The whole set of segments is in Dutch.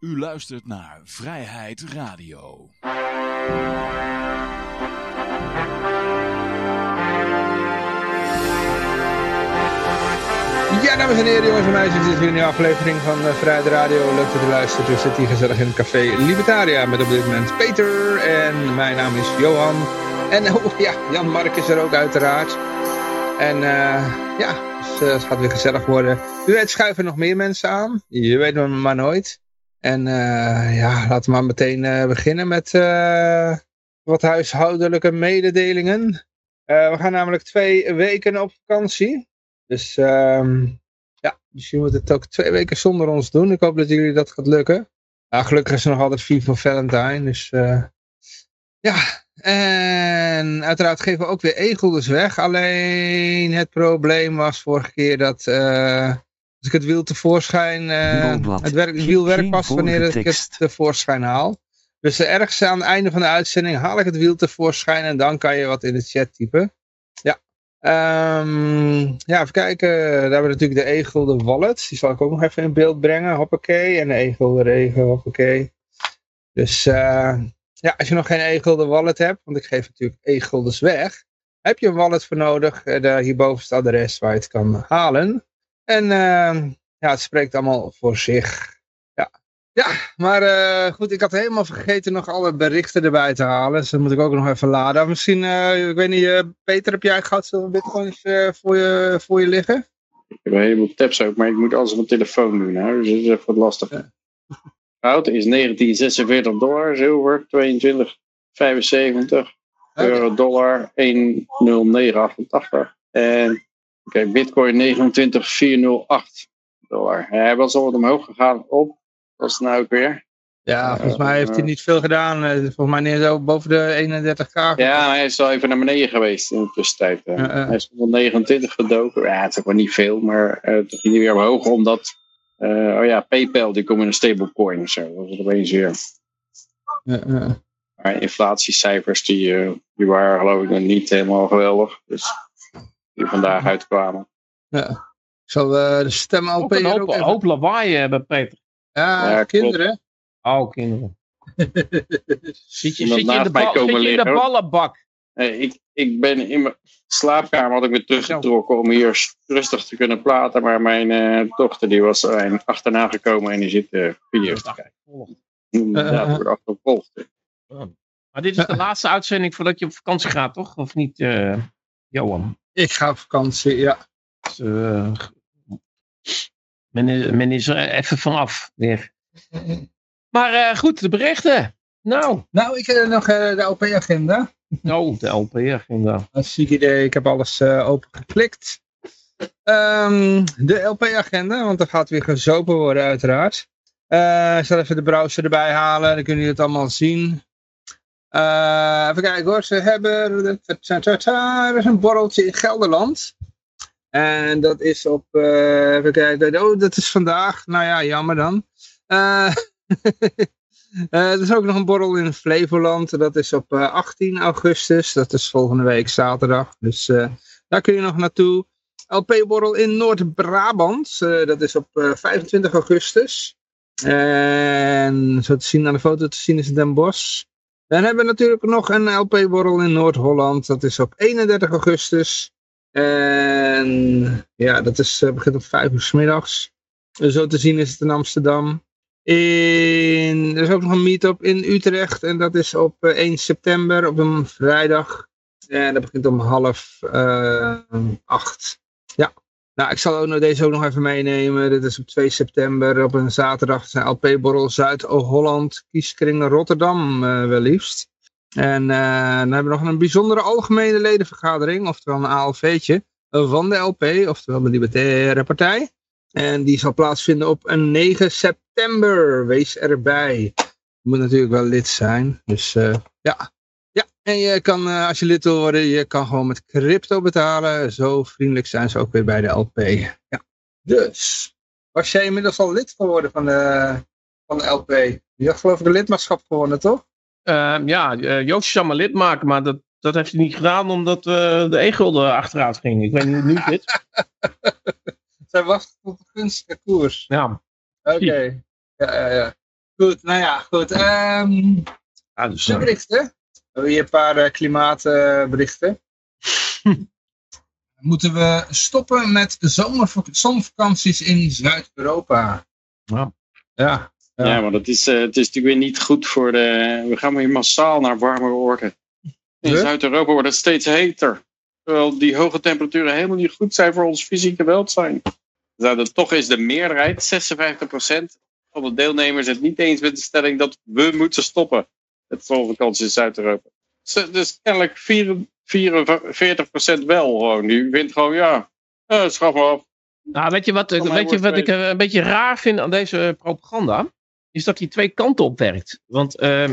U luistert naar Vrijheid Radio. Ja, dames en heren, jongens en meisjes, dit is weer een nieuwe aflevering van uh, Vrijheid Radio. Leuk dat u luistert. We zitten hier gezellig in het café Libertaria met op dit moment Peter en mijn naam is Johan. En oh ja, Jan Mark is er ook uiteraard. En uh, ja, dus, uh, het gaat weer gezellig worden. U weet, schuiven nog meer mensen aan. Je weet maar nooit. En uh, ja, laten we maar meteen uh, beginnen met uh, wat huishoudelijke mededelingen. we gaan namelijk twee weken op vakantie. Dus um, ja, dus je moet het ook twee weken zonder ons doen. Ik hoop dat jullie dat gaat lukken. Nou, gelukkig is er nog altijd FIFA Valentine. Dus ja, en uiteraard geven we ook weer e-guldens weg. Alleen het probleem was vorige keer dat als ik het wiel tevoorschijn, uh, het, werk, het wiel werkt pas wanneer ik het tevoorschijn haal. Dus ergens aan het einde van de uitzending haal ik het wiel tevoorschijn en dan kan je wat in de chat typen. Ja, um, ja even kijken. Daar hebben we natuurlijk de e-gulden wallet. Die zal ik ook nog even in beeld brengen. Hoppakee. En de e-gulden regen. Hoppakee. Dus uh, ja, als je nog geen e-gulden wallet hebt, want ik geef natuurlijk e-guldens weg. Heb je een wallet voor nodig. Daar hierboven is het adres waar je het kan halen. En uh, ja, het spreekt allemaal voor zich. Ja, ja maar uh, goed, ik had helemaal vergeten nog alle berichten erbij te halen. Dus dat moet ik ook nog even laden. Misschien, uh, ik weet niet, Peter, heb jij goud zilver bitcoins voor, je, voor je liggen? Ik heb een heleboel tabs ook, maar ik moet alles op mijn telefoon doen. Hè? Dus dat is even wat lastig. Ja. Goud is 1946 dollar, zilver 22,75 euro, dollar 1,0988. En okay, bitcoin 29408 dollar. Hij was al wat omhoog gegaan op. Dat is nou ook weer. Ja, volgens mij heeft hij niet veel gedaan. Volgens mij neer zo boven de 31k. Ja, hij is al even naar beneden geweest in de tussentijd. Uh, uh. Hij is op 29 gedoken. Ja, het is ook wel niet veel, maar uh, toen ging hij weer omhoog omdat... oh ja, PayPal die komt in een stablecoin. Zo, dat was het opeens weer. Maar inflatiecijfers die, die waren geloof ik nog niet helemaal geweldig. Dus die vandaag uitkwamen. Ja. Ik zal uh, de stem al ook een hoop, ook hoop lawaai hebben, Peter. Ja, ja kinderen. Oh, kinderen. zit je, zit je in de, bal, zit je in de ballenbak? Nee, ik, ik ben in mijn slaapkamer had ik me teruggetrokken om hier rustig te kunnen praten. Maar mijn uh, dochter die was uh, achterna gekomen en die zit uh, video's te kijken. Ja, wordt achtervolgd. Oh. Maar dit is de laatste uitzending voordat je op vakantie gaat, toch? Of niet, Johan? Ik ga op vakantie, ja. Dus, uh, men, is, men is er even vanaf weer. Maar uh, goed, de berichten. Nou. Nou, ik heb nog uh, de LP-agenda. Oh, de LP-agenda. Een ziek idee, ik heb alles open geklikt. Um, de LP-agenda, want er gaat weer gezopen worden uiteraard. ik zal even de browser erbij halen, dan kunnen jullie het allemaal zien. Uh, even kijken hoor, ze hebben, er is een borreltje in Gelderland. En dat is op, uh, even kijken, oh dat is vandaag, nou ja, jammer dan. Uh, er is ook nog een borrel in Flevoland, dat is op 18 augustus, dat is volgende week zaterdag. Dus daar kun je nog naartoe. LP-borrel in Noord-Brabant, dat is op 25 augustus. En zo te zien aan de foto te zien is Den Bosch. Dan hebben we natuurlijk nog een LP-borrel in Noord-Holland. Dat is op 31 augustus. En ja, dat is, uh, begint om 5 uur s middags. Zo te zien is het in Amsterdam. In, er is ook nog een meetup in Utrecht. En dat is op uh, 1 september, op een vrijdag. En dat begint om half uh, acht. Nou, ik zal ook deze ook nog even meenemen. Dit is op 2 september op een zaterdag. zijn LP-borrel Zuid-Holland, Kieskring Rotterdam uh, wel liefst. En uh, dan hebben we nog een bijzondere algemene ledenvergadering, oftewel een ALV'tje, van de LP, oftewel de Libertaire Partij. En die zal plaatsvinden op een 9 september. Wees erbij. Je moet natuurlijk wel lid zijn. Dus uh, ja, en je kan, eh, als je lid wil worden, je kan gewoon met crypto betalen. Zo vriendelijk zijn ze ook weer bij de LP. Ja. Dus, was jij inmiddels al lid geworden van de, van de LP? Je had geloof ik een lidmaatschap gewonnen, toch? Uh, ja, uh, Joost zou maar lid maken, maar dat, dat heeft hij niet gedaan omdat uh, de e-gulden achteruit ging. Ik weet niet nu zit. Zij wacht op een gunstige koers. Ja. Oké. Okay. Ja, ja, ja. Goed, nou ja, goed. Ehm Ja, dus, eh, hebben hier een paar eh, klimaatberichten. Moeten we stoppen met zomervak- zonvakanties in Zuid-Europa? Ja. Ja. Ja, Ja. maar dat is, eh, het is natuurlijk weer niet goed voor de... We gaan weer massaal naar warmere orden. In Huh? Zuid-Europa wordt het steeds heter. Terwijl die hoge temperaturen helemaal niet goed zijn voor ons fysieke welzijn. Nou, dat, toch is de meerderheid, 56% van de deelnemers, het niet eens met de stelling dat we moeten stoppen. Het zonvakantie in Zuid-Europa. Dus, kennelijk 44% wel gewoon. Die vindt gewoon, ja, eh, schaf maar af. Nou, weet je wat, mij weet je wat ik eh, een beetje raar vind aan deze propaganda? Is dat die twee kanten op werkt. Want eh,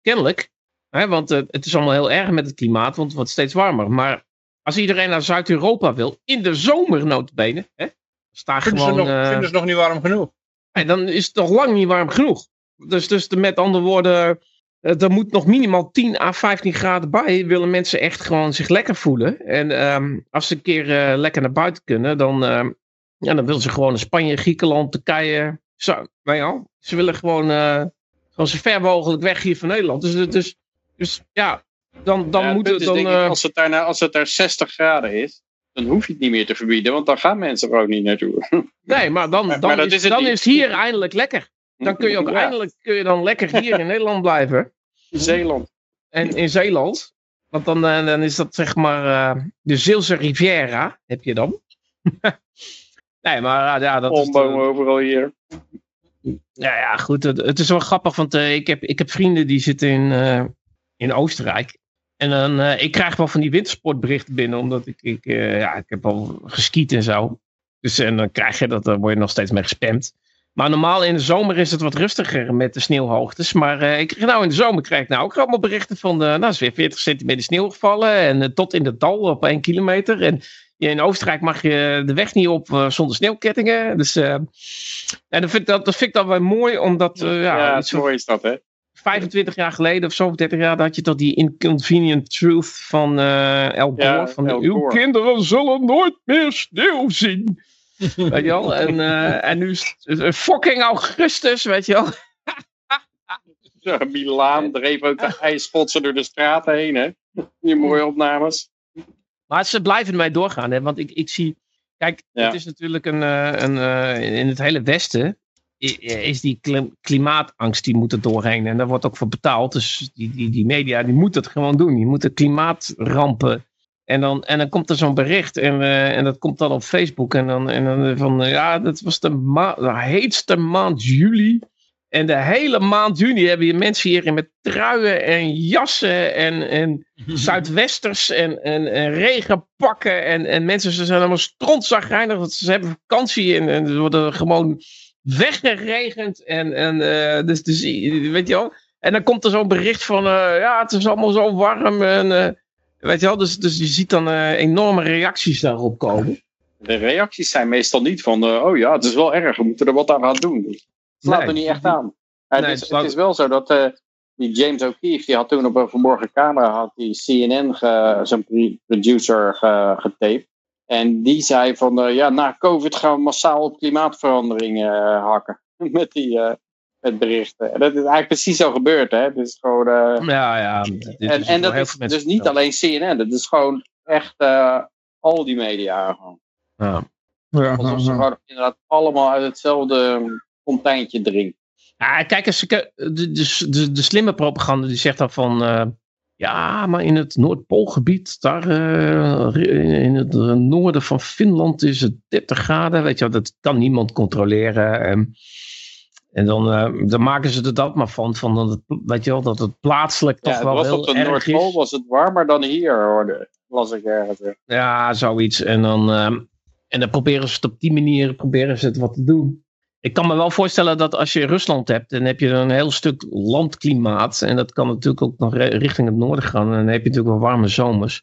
kennelijk, hè, want eh, het is allemaal heel erg met het klimaat, want het wordt steeds warmer. Maar als iedereen naar Zuid-Europa wil, in de zomer notabene, hè, staat Vinden, ze gewoon... nog, eh, vinden ze nog niet warm genoeg? nee, dan is het toch lang niet warm genoeg. Dus, dus de, met andere woorden, eh, er moet nog minimaal 10 à 15 graden bij. Willen mensen echt gewoon zich lekker voelen. En ehm, als ze een keer eh, lekker naar buiten kunnen, dan, ehm, ja, dan willen ze gewoon naar Spanje, Griekenland, Turkije. Zo, nou ja, ze willen gewoon, eh, gewoon zo ver mogelijk weg hier van Nederland. Dus, dus, dus ja, dan, dan Ja, het moet punt het is, dan... ik, eh, als, het daar, nou- als het daar 60 graden is, dan hoef je het niet meer te verbieden, want dan gaan mensen er ook niet naartoe. nee, maar dan, dan, maar is, dan niet. is hier eindelijk lekker. Dan kun je ook Ja, eindelijk kun je dan lekker hier in Nederland blijven. Zeeland. En in Zeeland, want dan, eh, dan is dat zeg maar eh, de Zeelse Riviera, heb je dan. nee, maar eh, ja, dat is... De- overal hier. ja, ja, goed. Het, het is wel grappig, want ik, heb, ik heb vrienden die zitten in, in Oostenrijk. En dan, ik krijg wel van die wintersportberichten binnen, omdat ik, ik, ja, ik heb al geskiet en zo. Dus en dan krijg je dat, dan word je nog steeds mee gespamd. Maar normaal in de zomer is het wat rustiger met de sneeuwhoogtes. Maar eh, ik nou in de zomer krijg ik nou ook allemaal berichten van, de, nou is weer 40 centimeter sneeuw gevallen. En eh, tot in de dal op 1 kilometer. En in Oostenrijk mag je de weg niet op zonder sneeuwkettingen. Dus en dat, vind ik, dat, dat vind ik dan wel mooi, omdat ja, Ja, het mooi is dat, hè? 25 jaar geleden of zo, of 30 jaar, dat had je toch die inconvenient truth van El Gore. Ja, van, Uw Gore. kinderen zullen nooit meer sneeuw zien. weet je wel? En, eh, en nu is het fucking augustus, weet je wel? Zo, Milaan dreef ook de ijsschotsen door de straten heen, hè? Die mooie opnames. Maar ze blijven ermee doorgaan, hè? want ik, ik zie... Kijk, Ja. het is natuurlijk een... eh, een eh, in het hele Westen is die klim- klimaatangst, die moet er doorheen. En daar wordt ook voor betaald. Dus die, die, die media, die moeten het gewoon doen. Die moeten klimaatrampen... En dan, en dan komt er zo'n bericht en, eh, en dat komt dan op Facebook. En dan, en dan van, eh, ja, dat was de, ma de heetste maand juli. En de hele maand juni hebben je mensen hier met truien en jassen en, en zuidwesters en, en, en regenpakken. En, en mensen ze zijn allemaal strontzagrijnig. Want ze hebben vakantie en, en ze worden gewoon weggeregend. En, en eh, dus, dus, weet je wel. En dan komt er zo'n bericht van, ja, het is allemaal zo warm. En, weet je wel, dus, dus je ziet dan eh, enorme reacties daarop komen. De reacties zijn meestal niet van, eh, oh ja, het is wel erg, we moeten er wat aan gaan doen. Het slaat Nee. er niet echt aan. Nee, het, is, het is wel zo dat eh, die James O'Keefe, die had toen op een vanmorgen camera, had die CNN, ge- zijn producer, ge, getaped. En die zei van, ja, na COVID gaan we massaal op klimaatverandering hakken. Met die met berichten. En dat is eigenlijk precies zo gebeurd, hè. Het is gewoon... eh, Ja, ja. dit en is en dat is dus niet alleen CNN, dat is gewoon echt eh, al die media. Gewoon. Ja. Ja, Alsof ze gewoon inderdaad allemaal uit hetzelfde fonteintje drinken. Ja, kijk eens, de, de, de, de slimme propaganda die zegt dan van... eh, ja, maar in het Noordpoolgebied, daar eh, in het noorden van Finland is het 30 graden. Weet je wel, dat kan niemand controleren. En, en dan, eh, dan maken ze er dat maar van, van dat, het, weet je wel, dat het plaatselijk Ja, toch het wel was heel op de Noordpool is. was het warmer dan hier, hoorde, las ik ergens. Ja, zoiets. En dan, ehm, en dan proberen ze het op die manier proberen ze het wat te doen. Ik kan me wel voorstellen dat als je Rusland hebt, dan heb je een heel stuk landklimaat. En dat kan natuurlijk ook nog richting het noorden gaan. En dan heb je natuurlijk wel warme zomers.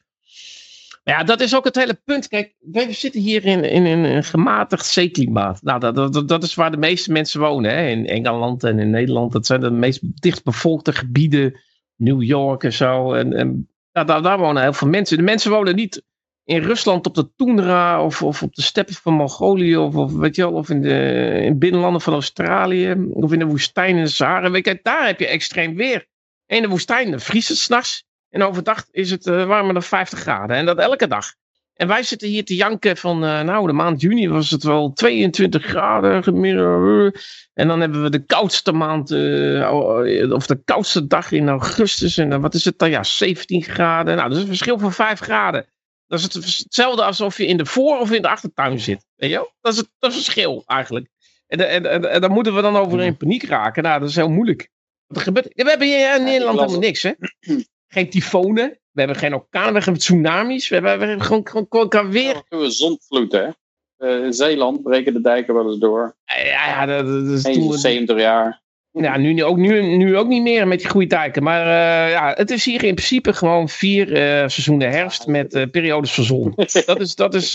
Ja, dat is ook het hele punt. Kijk, wij zitten hier in, in, een gematigd zeeklimaat. Nou, dat, dat, dat is waar de meeste mensen wonen. Hè? In Engeland en in Nederland. Dat zijn de meest dichtbevolkte gebieden. New York en zo. En, en ja, daar, daar wonen heel veel mensen. De mensen wonen niet in Rusland op de Toendra of, of op de steppen van Mongolië of, of weet je wel, of in de in binnenlanden van Australië of in de woestijn in de je, daar heb je extreem weer. In de woestijn dan vriest het s'nachts en overdag is het uh, warmer dan 50 graden en dat elke dag. En wij zitten hier te janken van, uh, nou de maand juni was het wel 22 graden gemiddeld. En dan hebben we de koudste maand, uh, of de koudste dag in augustus. En dan, wat is het dan? Ja, 17 graden. Nou, dat is een verschil van 5 graden. Dat is het, hetzelfde alsof je in de voor- of in de achtertuin zit. Weet je? Dat is het, dat is het verschil eigenlijk. En, en, en, en daar moeten we dan over in paniek raken. Nou, dat is heel moeilijk. Wat er gebeurt, we hebben hier in Nederland helemaal niks, hè? Geen tyfonen. We hebben geen orkanen, we hebben tsunamis. We hebben, we hebben gewoon, gewoon, gewoon weer... een zondvloed, hè? Uh, in Zeeland breken de dijken wel eens door. Ja, ja dat, dat is toen... 70 jaar. Ja, nu ook, nu, nu ook niet meer met die goede dijken. Maar uh, ja, het is hier in principe gewoon vier uh, seizoenen herfst met periodes van zon. dat is... Dat is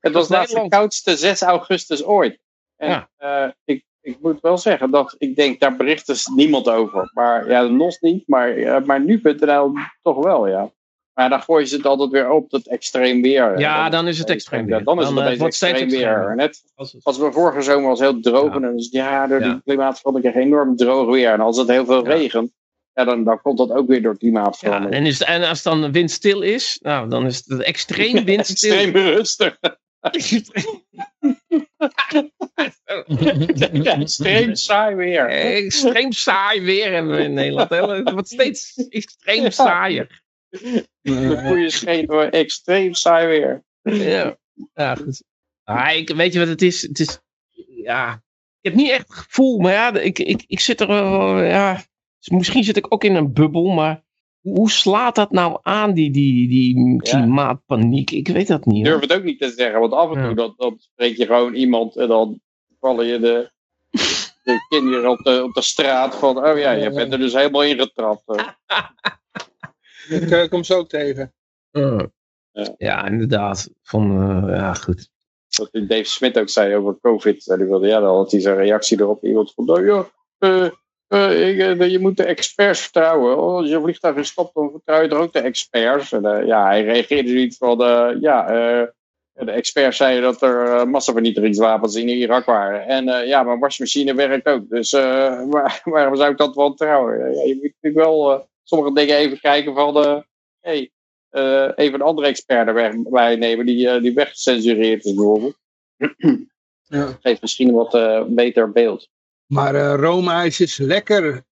het was laatst de koudste 6 augustus ooit. En ja. ik, ik moet wel zeggen dat ik denk, daar bericht dus niemand over. Maar ja, NOS niet, maar, maar nu.nl toch wel, ja. Maar dan gooien ze het altijd weer op, dat extreem weer. Ja, dan, is het extreem weer. Dan is het opeens extreem weer. Net als we vorige zomer was heel droog. Ja. En dan is het, ja, door die klimaatverandering enorm droog weer. En als het heel veel regent, ja, dan, dan komt dat ook weer door klimaatverandering. Ja, en, is het, en als dan windstil is, nou, dan is het extreem windstil. extreem rustig. Extreem saai weer. Extreem saai weer hebben we in Nederland. Het wordt steeds extreem saaier. De goede scheet hoor, extreem saai weer. Ja, ja goed. Ah, ik, weet je wat het is? Het is, ja, ik heb niet echt het gevoel, maar ja, ik, ik, ik zit er wel, ja, misschien zit ik ook in een bubbel, maar hoe slaat dat nou aan, die, die, die klimaatpaniek? Ik weet dat niet. Ik durf het ook niet te zeggen, want af en toe ja. dan, dan spreek je gewoon iemand en dan vallen je de, de kinderen op de, op de straat van, oh ja, je bent er dus helemaal in getrapt. Ik uh, kom zo tegen. Uh, ja. ja. inderdaad. Van, uh, ja, goed. Wat Dave Smit ook zei over COVID. Die wilde, ja, dan had hij zijn reactie erop. Iemand van, nou ja, ik, je moet de experts vertrouwen. Oh, als je vliegtuig is stopt, dan vertrouw je er ook de experts. En ja, hij reageerde niet van, ja, de experts zeiden dat er massavernietigingswapens in Irak waren. En ja, mijn wasmachine werkt ook. Dus waar, waarom zou ik dat wel trouwen? Ja, je moet natuurlijk wel sommige dingen even kijken van, uh, hey, uh, even een andere expert erbij nemen die, uh, die weggecensureerd is bijvoorbeeld. ja. Geeft misschien een wat beter beeld. Maar roomijs is lekker.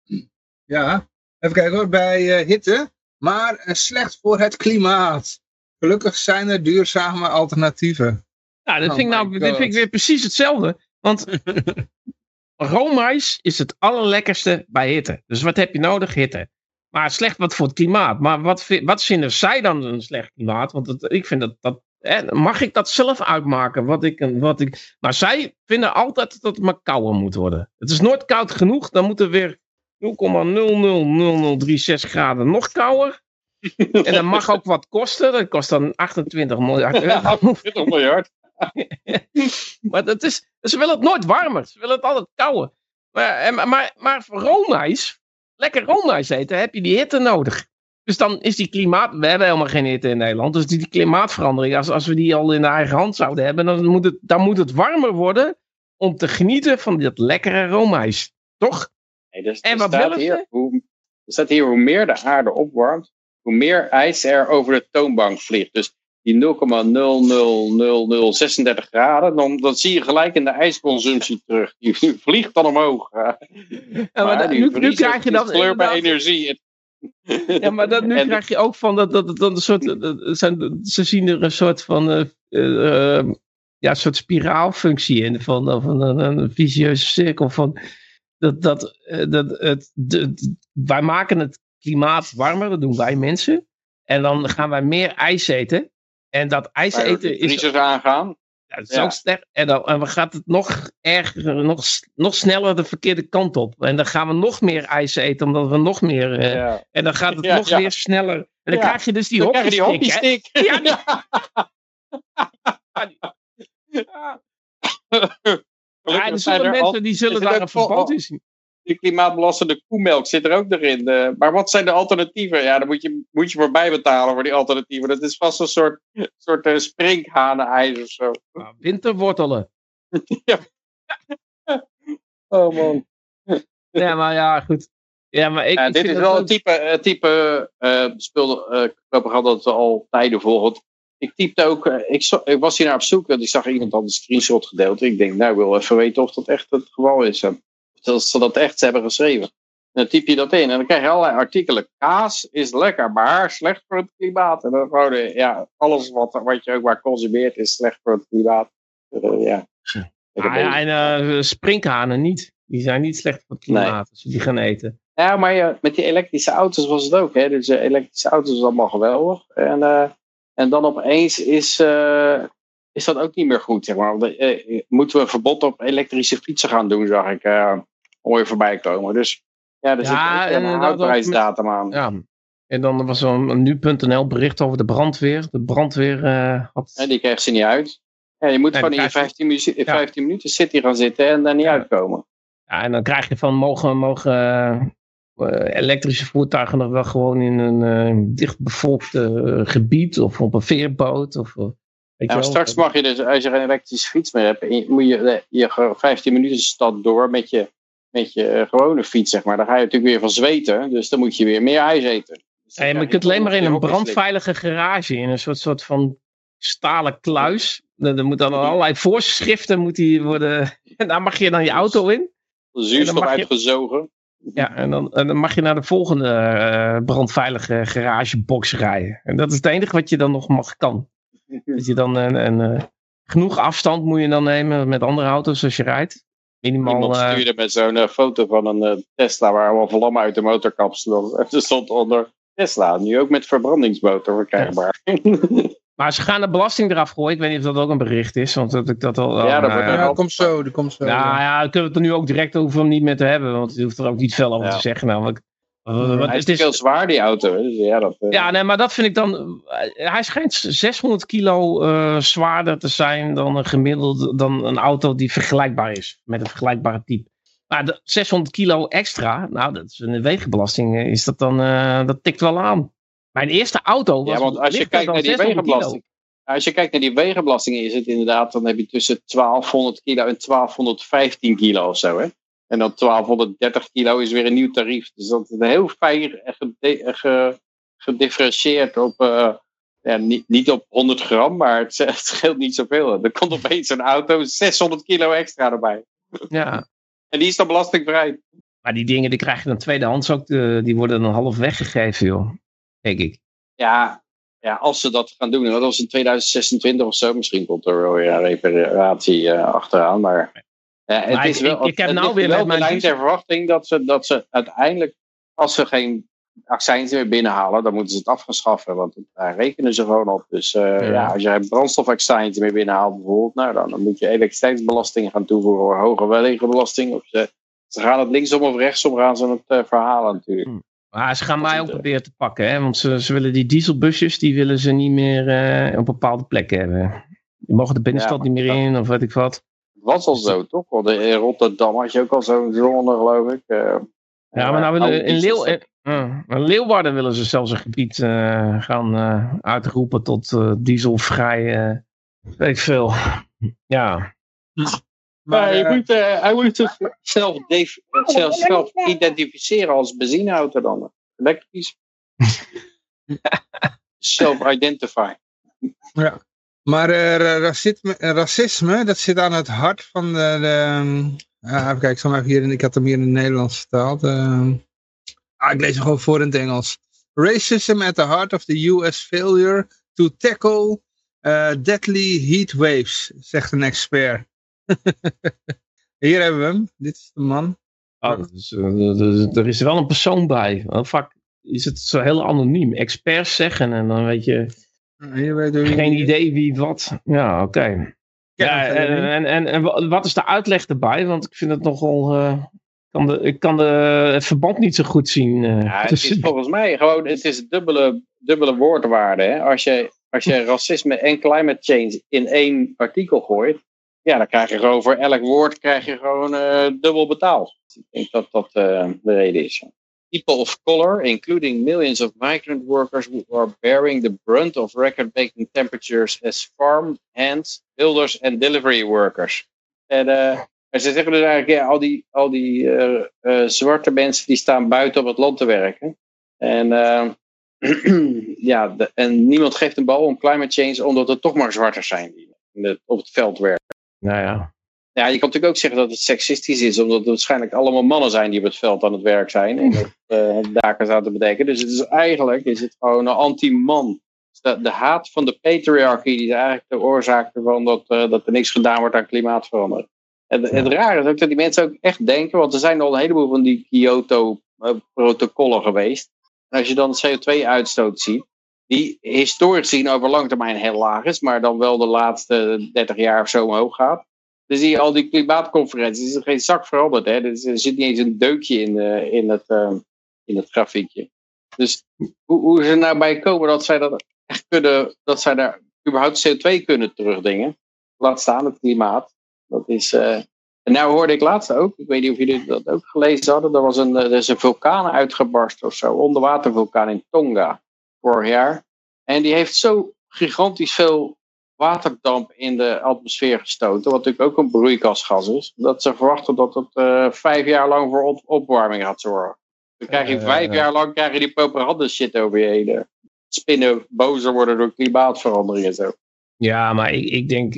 Ja, even kijken hoor, bij hitte, maar slecht voor het klimaat. Gelukkig zijn er duurzame alternatieven. Ja, dat oh vind, ik nou, dit vind ik weer precies hetzelfde. Want roomijs is het allerlekkerste bij hitte. Dus wat heb je nodig? Hitte. Maar slecht wat voor het klimaat. Maar wat, wat vinden zij dan een slecht klimaat? Want ik vind dat, dat mag ik dat zelf uitmaken? Wat ik, wat ik, maar zij vinden altijd dat het maar kouder moet worden. Het is nooit koud genoeg. Dan moet er weer 0,000036 graden nog kouder. en dat mag ook wat kosten. Dat kost dan 28 miljard euro. 28 miljard. maar dat is, ze willen het nooit warmer. Ze willen het altijd kouder. Maar, maar, maar voor roomijs lekker roomijs eten, heb je die hitte nodig. Dus dan is die klimaat, we hebben helemaal geen hitte in Nederland, dus die klimaatverandering, als, als we die al in de eigen hand zouden hebben, dan moet het, dan moet het warmer worden om te genieten van dat lekkere roomijs. Toch? Nee, dus, en wat staat hier, hoe, er staat hier, hoe meer de aarde opwarmt, hoe meer ijs er over de toonbank vliegt. Dus die 0,000036 graden, dan, dan zie je gelijk in de ijsconsumptie terug. Die vliegt dan omhoog. Ja, maar, maar nu, nu krijg je dan... Kleur bij energie. Ja, maar dat, nu en, krijg je ook van dat, dat, dat, een soort, zijn, ze zien er een soort van uh, ja, een soort spiraalfunctie in van, van een, een visieuze cirkel van dat, dat, dat het, de, wij maken het klimaat warmer, dat doen wij mensen. En dan gaan wij meer ijs eten. En dat ijs eten is... aangaan. Ja, dat is ook sterk. En dan, en dan gaat het nog erger, nog, nog sneller de verkeerde kant op. En dan gaan we nog meer ijs eten, omdat we nog meer... Uh, ja. En dan gaat het nog weer sneller. En dan krijg je dus die hockeystick. Die ja, die... ja, er zullen mensen die zullen daar een verband in zien. Die klimaatbelastende koemelk zit er ook erin. Uh, maar wat zijn de alternatieven? Ja, dan moet je, moet je voorbij betalen voor die alternatieven. Dat is vast een soort, soort uh, sprinkhanenijs of zo. Nou, winterwortelen. ja. Oh man. Ja, maar ja, goed. Ja, maar ik, ja, ik dit is wel een type, type uh, propaganda dat we al tijden volgen. Ik typte ook, ik, zo, ik, was hier naar op zoek en ik zag iemand al een screenshot gedeeld. Ik denk, nou, ik wil even weten of dat echt het geval is. En dat ze dat echt hebben geschreven. En dan typ je dat in en dan krijg je allerlei artikelen. Kaas is lekker, maar slecht voor het klimaat. En dan gewoon, ja, alles wat, wat je ook maar consumeert is slecht voor het klimaat. ja. Ah, ja, en uh, sprinkhanen niet. Die zijn niet slecht voor het klimaat nee. als je die gaan eten. Ja, maar met die elektrische auto's was het ook. Hè? Dus uh, elektrische auto's is allemaal geweldig. En, uh, en dan opeens is, uh, is dat ook niet meer goed. Zeg maar. moeten we een verbod op elektrische fietsen gaan doen, zag ik. Hoor je voorbij komen. Dus ja, er ja, zit een houdbaarheidsdatum aan. Ja. En dan was er een nu.nl bericht over de brandweer. De brandweer had... En die kreeg ze niet uit. Ja, je moet Nee, gewoon in je die 15, minuten- in 15 minuten city gaan zitten en daar niet uitkomen. Ja, en dan krijg je van mogen, mogen eh, elektrische voertuigen nog wel gewoon in een eh, dichtbevolkt eh, gebied of op een veerboot. Of, eh, Ja, maar straks mag je dus, als je geen elektrische fiets meer hebt, moet je, eh, je gewoon 15 minuten stad door met je, met je eh, gewone fiets, zeg maar. Dan ga je natuurlijk weer van zweten, dus dan moet je weer meer ijs eten. Dus maar je kunt alleen maar in een brandveilige garage, in een soort, soort van stalen kluis. Er moeten dan allerlei voorschriften moet die worden. En daar mag je dan je auto in. Zuurstof uitgezogen. Ja, en dan, en dan mag je naar de volgende eh, brandveilige garagebox rijden. En dat is het enige wat je dan nog mag kan. Dat je dan een, een, eh, genoeg afstand moet je dan nemen met andere auto's als je rijdt. Minimaal. Iemand eh, stuurde met zo'n eh, foto van een eh, Tesla waar allemaal vlammen uit de motorkap stonden. Er stond onder Tesla, nu ook met verbrandingsmotor verkrijgbaar. maar ze gaan de belasting eraf gooien. Ik weet niet of dat ook een bericht is. Want dat ik dat al. Ja, dat nou wordt Ja, komt zo, dat komt zo. Nou ja. ja, dan kunnen we het er nu ook direct over om niet meer te hebben. Want je hoeft er ook niet veel over Ja. te zeggen. Namelijk. Want Hij is het is, veel zwaar, die auto. Dus ja, dat, eh, ja, nee, maar dat vind ik dan. eh, Hij schijnt 600 kilo zwaarder te zijn dan een gemiddeld. dan een auto die vergelijkbaar is met een vergelijkbare type. Maar de 600 kilo extra, nou, dat is een wegenbelasting. Is dat dan. dat tikt wel aan. Mijn eerste auto was. Ja, want als je kijkt naar die 600 kilo. wegenbelasting. Als je kijkt naar die wegenbelasting, is het inderdaad, dan heb je tussen 1200 kilo en 1215 kilo of zo. Hè? En dan 1230 kilo is weer een nieuw tarief. Dus dat is heel fijn eh, ge- gedifferentieerd op, eh, ja, niet, niet op 100 gram, maar het, het scheelt niet zoveel. Er komt opeens een auto 600 kilo extra erbij. Ja. En die is dan belastingvrij. Maar die dingen die krijg je dan tweedehands ook. eh, die worden dan half weggegeven, joh. Denk ik. Ja, ja, als ze dat gaan doen, en dat was in 2026 of zo, misschien komt er wel weer een reparatie eh, achteraan, maar, eh, het is ik- wel, ik- ik heb het nou weer wel mijn lijn ter verwachting dat ze, dat ze uiteindelijk, als ze geen accijns meer binnenhalen, dan moeten ze het afgeschaffen, want daar rekenen ze gewoon op. Dus eh, Ja. ja. als brandstofaccijns meer binnenhaalt bijvoorbeeld, nou, dan, dan moet je elektriciteitsbelasting gaan toevoegen, of hoge wegenbelasting, of ze, ze gaan het linksom of rechtsom gaan ze het eh, verhalen natuurlijk. Maar ze gaan mij ook proberen te pakken, hè? want ze, ze willen die dieselbusjes, die willen ze niet meer eh, op bepaalde plekken hebben. Die mogen de binnenstad Ja, niet meer in, of weet ik wat. Het was al zo, toch? Want in Rotterdam had je ook al zo'n zone, geloof ik. eh, Ja, maar nou oude willen in, Leeuw, in, eh, in Leeuwarden willen ze zelfs een gebied eh, gaan eh, uitroepen tot eh, dieselvrij, eh, weet veel. Ja, Maar, Ja, je eh, moet, eh, hij moet zichzelf def- zelf, zelf identificeren als benzineauto dan. Elektrisch. Self-identify. Maar eh, ra- racisme, eh, racisme, dat zit aan het hart van de... de ja, even kijken, ik, zal even hier, ik had hem hier in het Nederlands vertaald. eh. ah, ik lees hem gewoon voor in het Engels. Racism at the heart of the US failure to tackle eh, deadly heat waves, zegt een expert. hier hebben we hem. Dit is de man. Oh, dus, er- is wel een persoon bij. Vaak is het zo heel anoniem. Experts zeggen en dan weet je Weet geen idee wie wat. Ja, oké. Ja, en, en, en, en wa- wat is de uitleg erbij? Want ik vind het nogal. eh, kan de, ik kan de, het verband niet zo goed zien. eh, Ja, het tussen- is volgens mij gewoon, het is dubbele, dubbele woordwaarde. Hè? Als, je, als je racisme en climate change in één artikel gooit, ja, dan krijg je gewoon voor elk woord krijg je gewoon uh, dubbel betaald. Ik denk dat dat uh, de reden is. People of color, including millions of migrant workers who are bearing the brunt of record-breaking temperatures as farm hands, builders en delivery workers. En, uh, en ze zeggen dus eigenlijk, ja, al die, al die zwarte mensen die staan buiten op het land te werken. En ja, de, en niemand geeft een bal om climate change omdat er toch maar zwarters zijn die het, op het veld werken. Nou ja. Ja, je kan natuurlijk ook zeggen dat het seksistisch is, omdat het waarschijnlijk allemaal mannen zijn die op het veld aan het werk zijn en het, uh, daken zouden bedekken. Dus het is eigenlijk is het gewoon een anti-man. De, de, haat van de patriarchie die is eigenlijk de oorzaak ervan dat, uh, dat er niks gedaan wordt aan klimaatverandering. En het rare is ook dat die mensen ook echt denken, want er zijn al een heleboel van die Kyoto-protocollen geweest. En als je dan CO2-uitstoot ziet, die historisch gezien over lange termijn heel laag is, maar dan wel de laatste 30 jaar of zo omhoog gaat. Dan zie je al die klimaatconferenties, is er geen zak veranderd. Hè? Er zit niet eens een deukje in, uh, in, het, uh, in het grafiekje. Dus hoe, hoe ze nou bij komen dat zij dat echt kunnen, dat zij daar überhaupt CO2 kunnen terugdingen. Laat staan het klimaat. Dat is, uh, en nou hoorde ik laatst ook, ik weet niet of jullie dat ook gelezen hadden, er was een, er is een vulkaan uitgebarst of zo, onderwatervulkaan in Tonga vorig jaar. En die heeft zo gigantisch veel waterdamp in de atmosfeer gestoten, wat natuurlijk ook een broeikasgas is, dat ze verwachten dat het uh, vijf jaar lang voor op opwarming gaat zorgen. Dan krijg je vijf uh, jaar lang krijg je die propaganda shit over je heen. Spinnen bozer worden door klimaatverandering en zo. Ja, maar ik, ik denk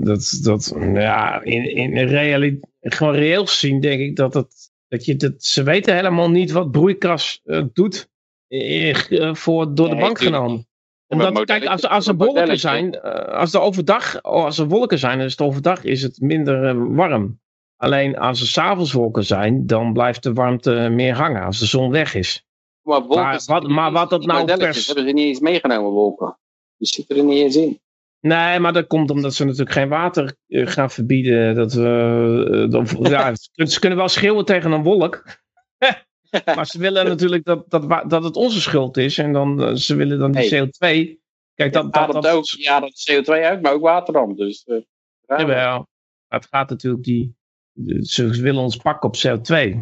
dat, dat ja, in, in realiteit, gewoon reëel gezien denk ik dat, het, dat, je, dat ze weten helemaal niet wat broeikas uh, doet voor, door de bank genomen. Omdat, kijk, als, als er wolken zijn, als er overdag, als er wolken zijn, dus het overdag is het minder warm. Alleen als er s'avonds wolken zijn, dan blijft de warmte meer hangen als de zon weg is. Maar, maar wat, maar wat dat nou pers... hebben ze niet eens meegenomen, wolken. Die zitten er niet eens in. Nee, maar dat komt omdat ze natuurlijk geen water gaan verbieden. Dat, dat, ja, ze kunnen wel schreeuwen tegen een wolk. maar ze willen natuurlijk dat, dat, dat het onze schuld is. En dan, uh, ze willen dan die hey. CO2. Kijk, dat, dat, dat, ook, ja, dat CO2 uit, maar ook waterdamp. Dus, uh, Jawel. Maar het gaat natuurlijk die... Ze willen ons pakken op CO2.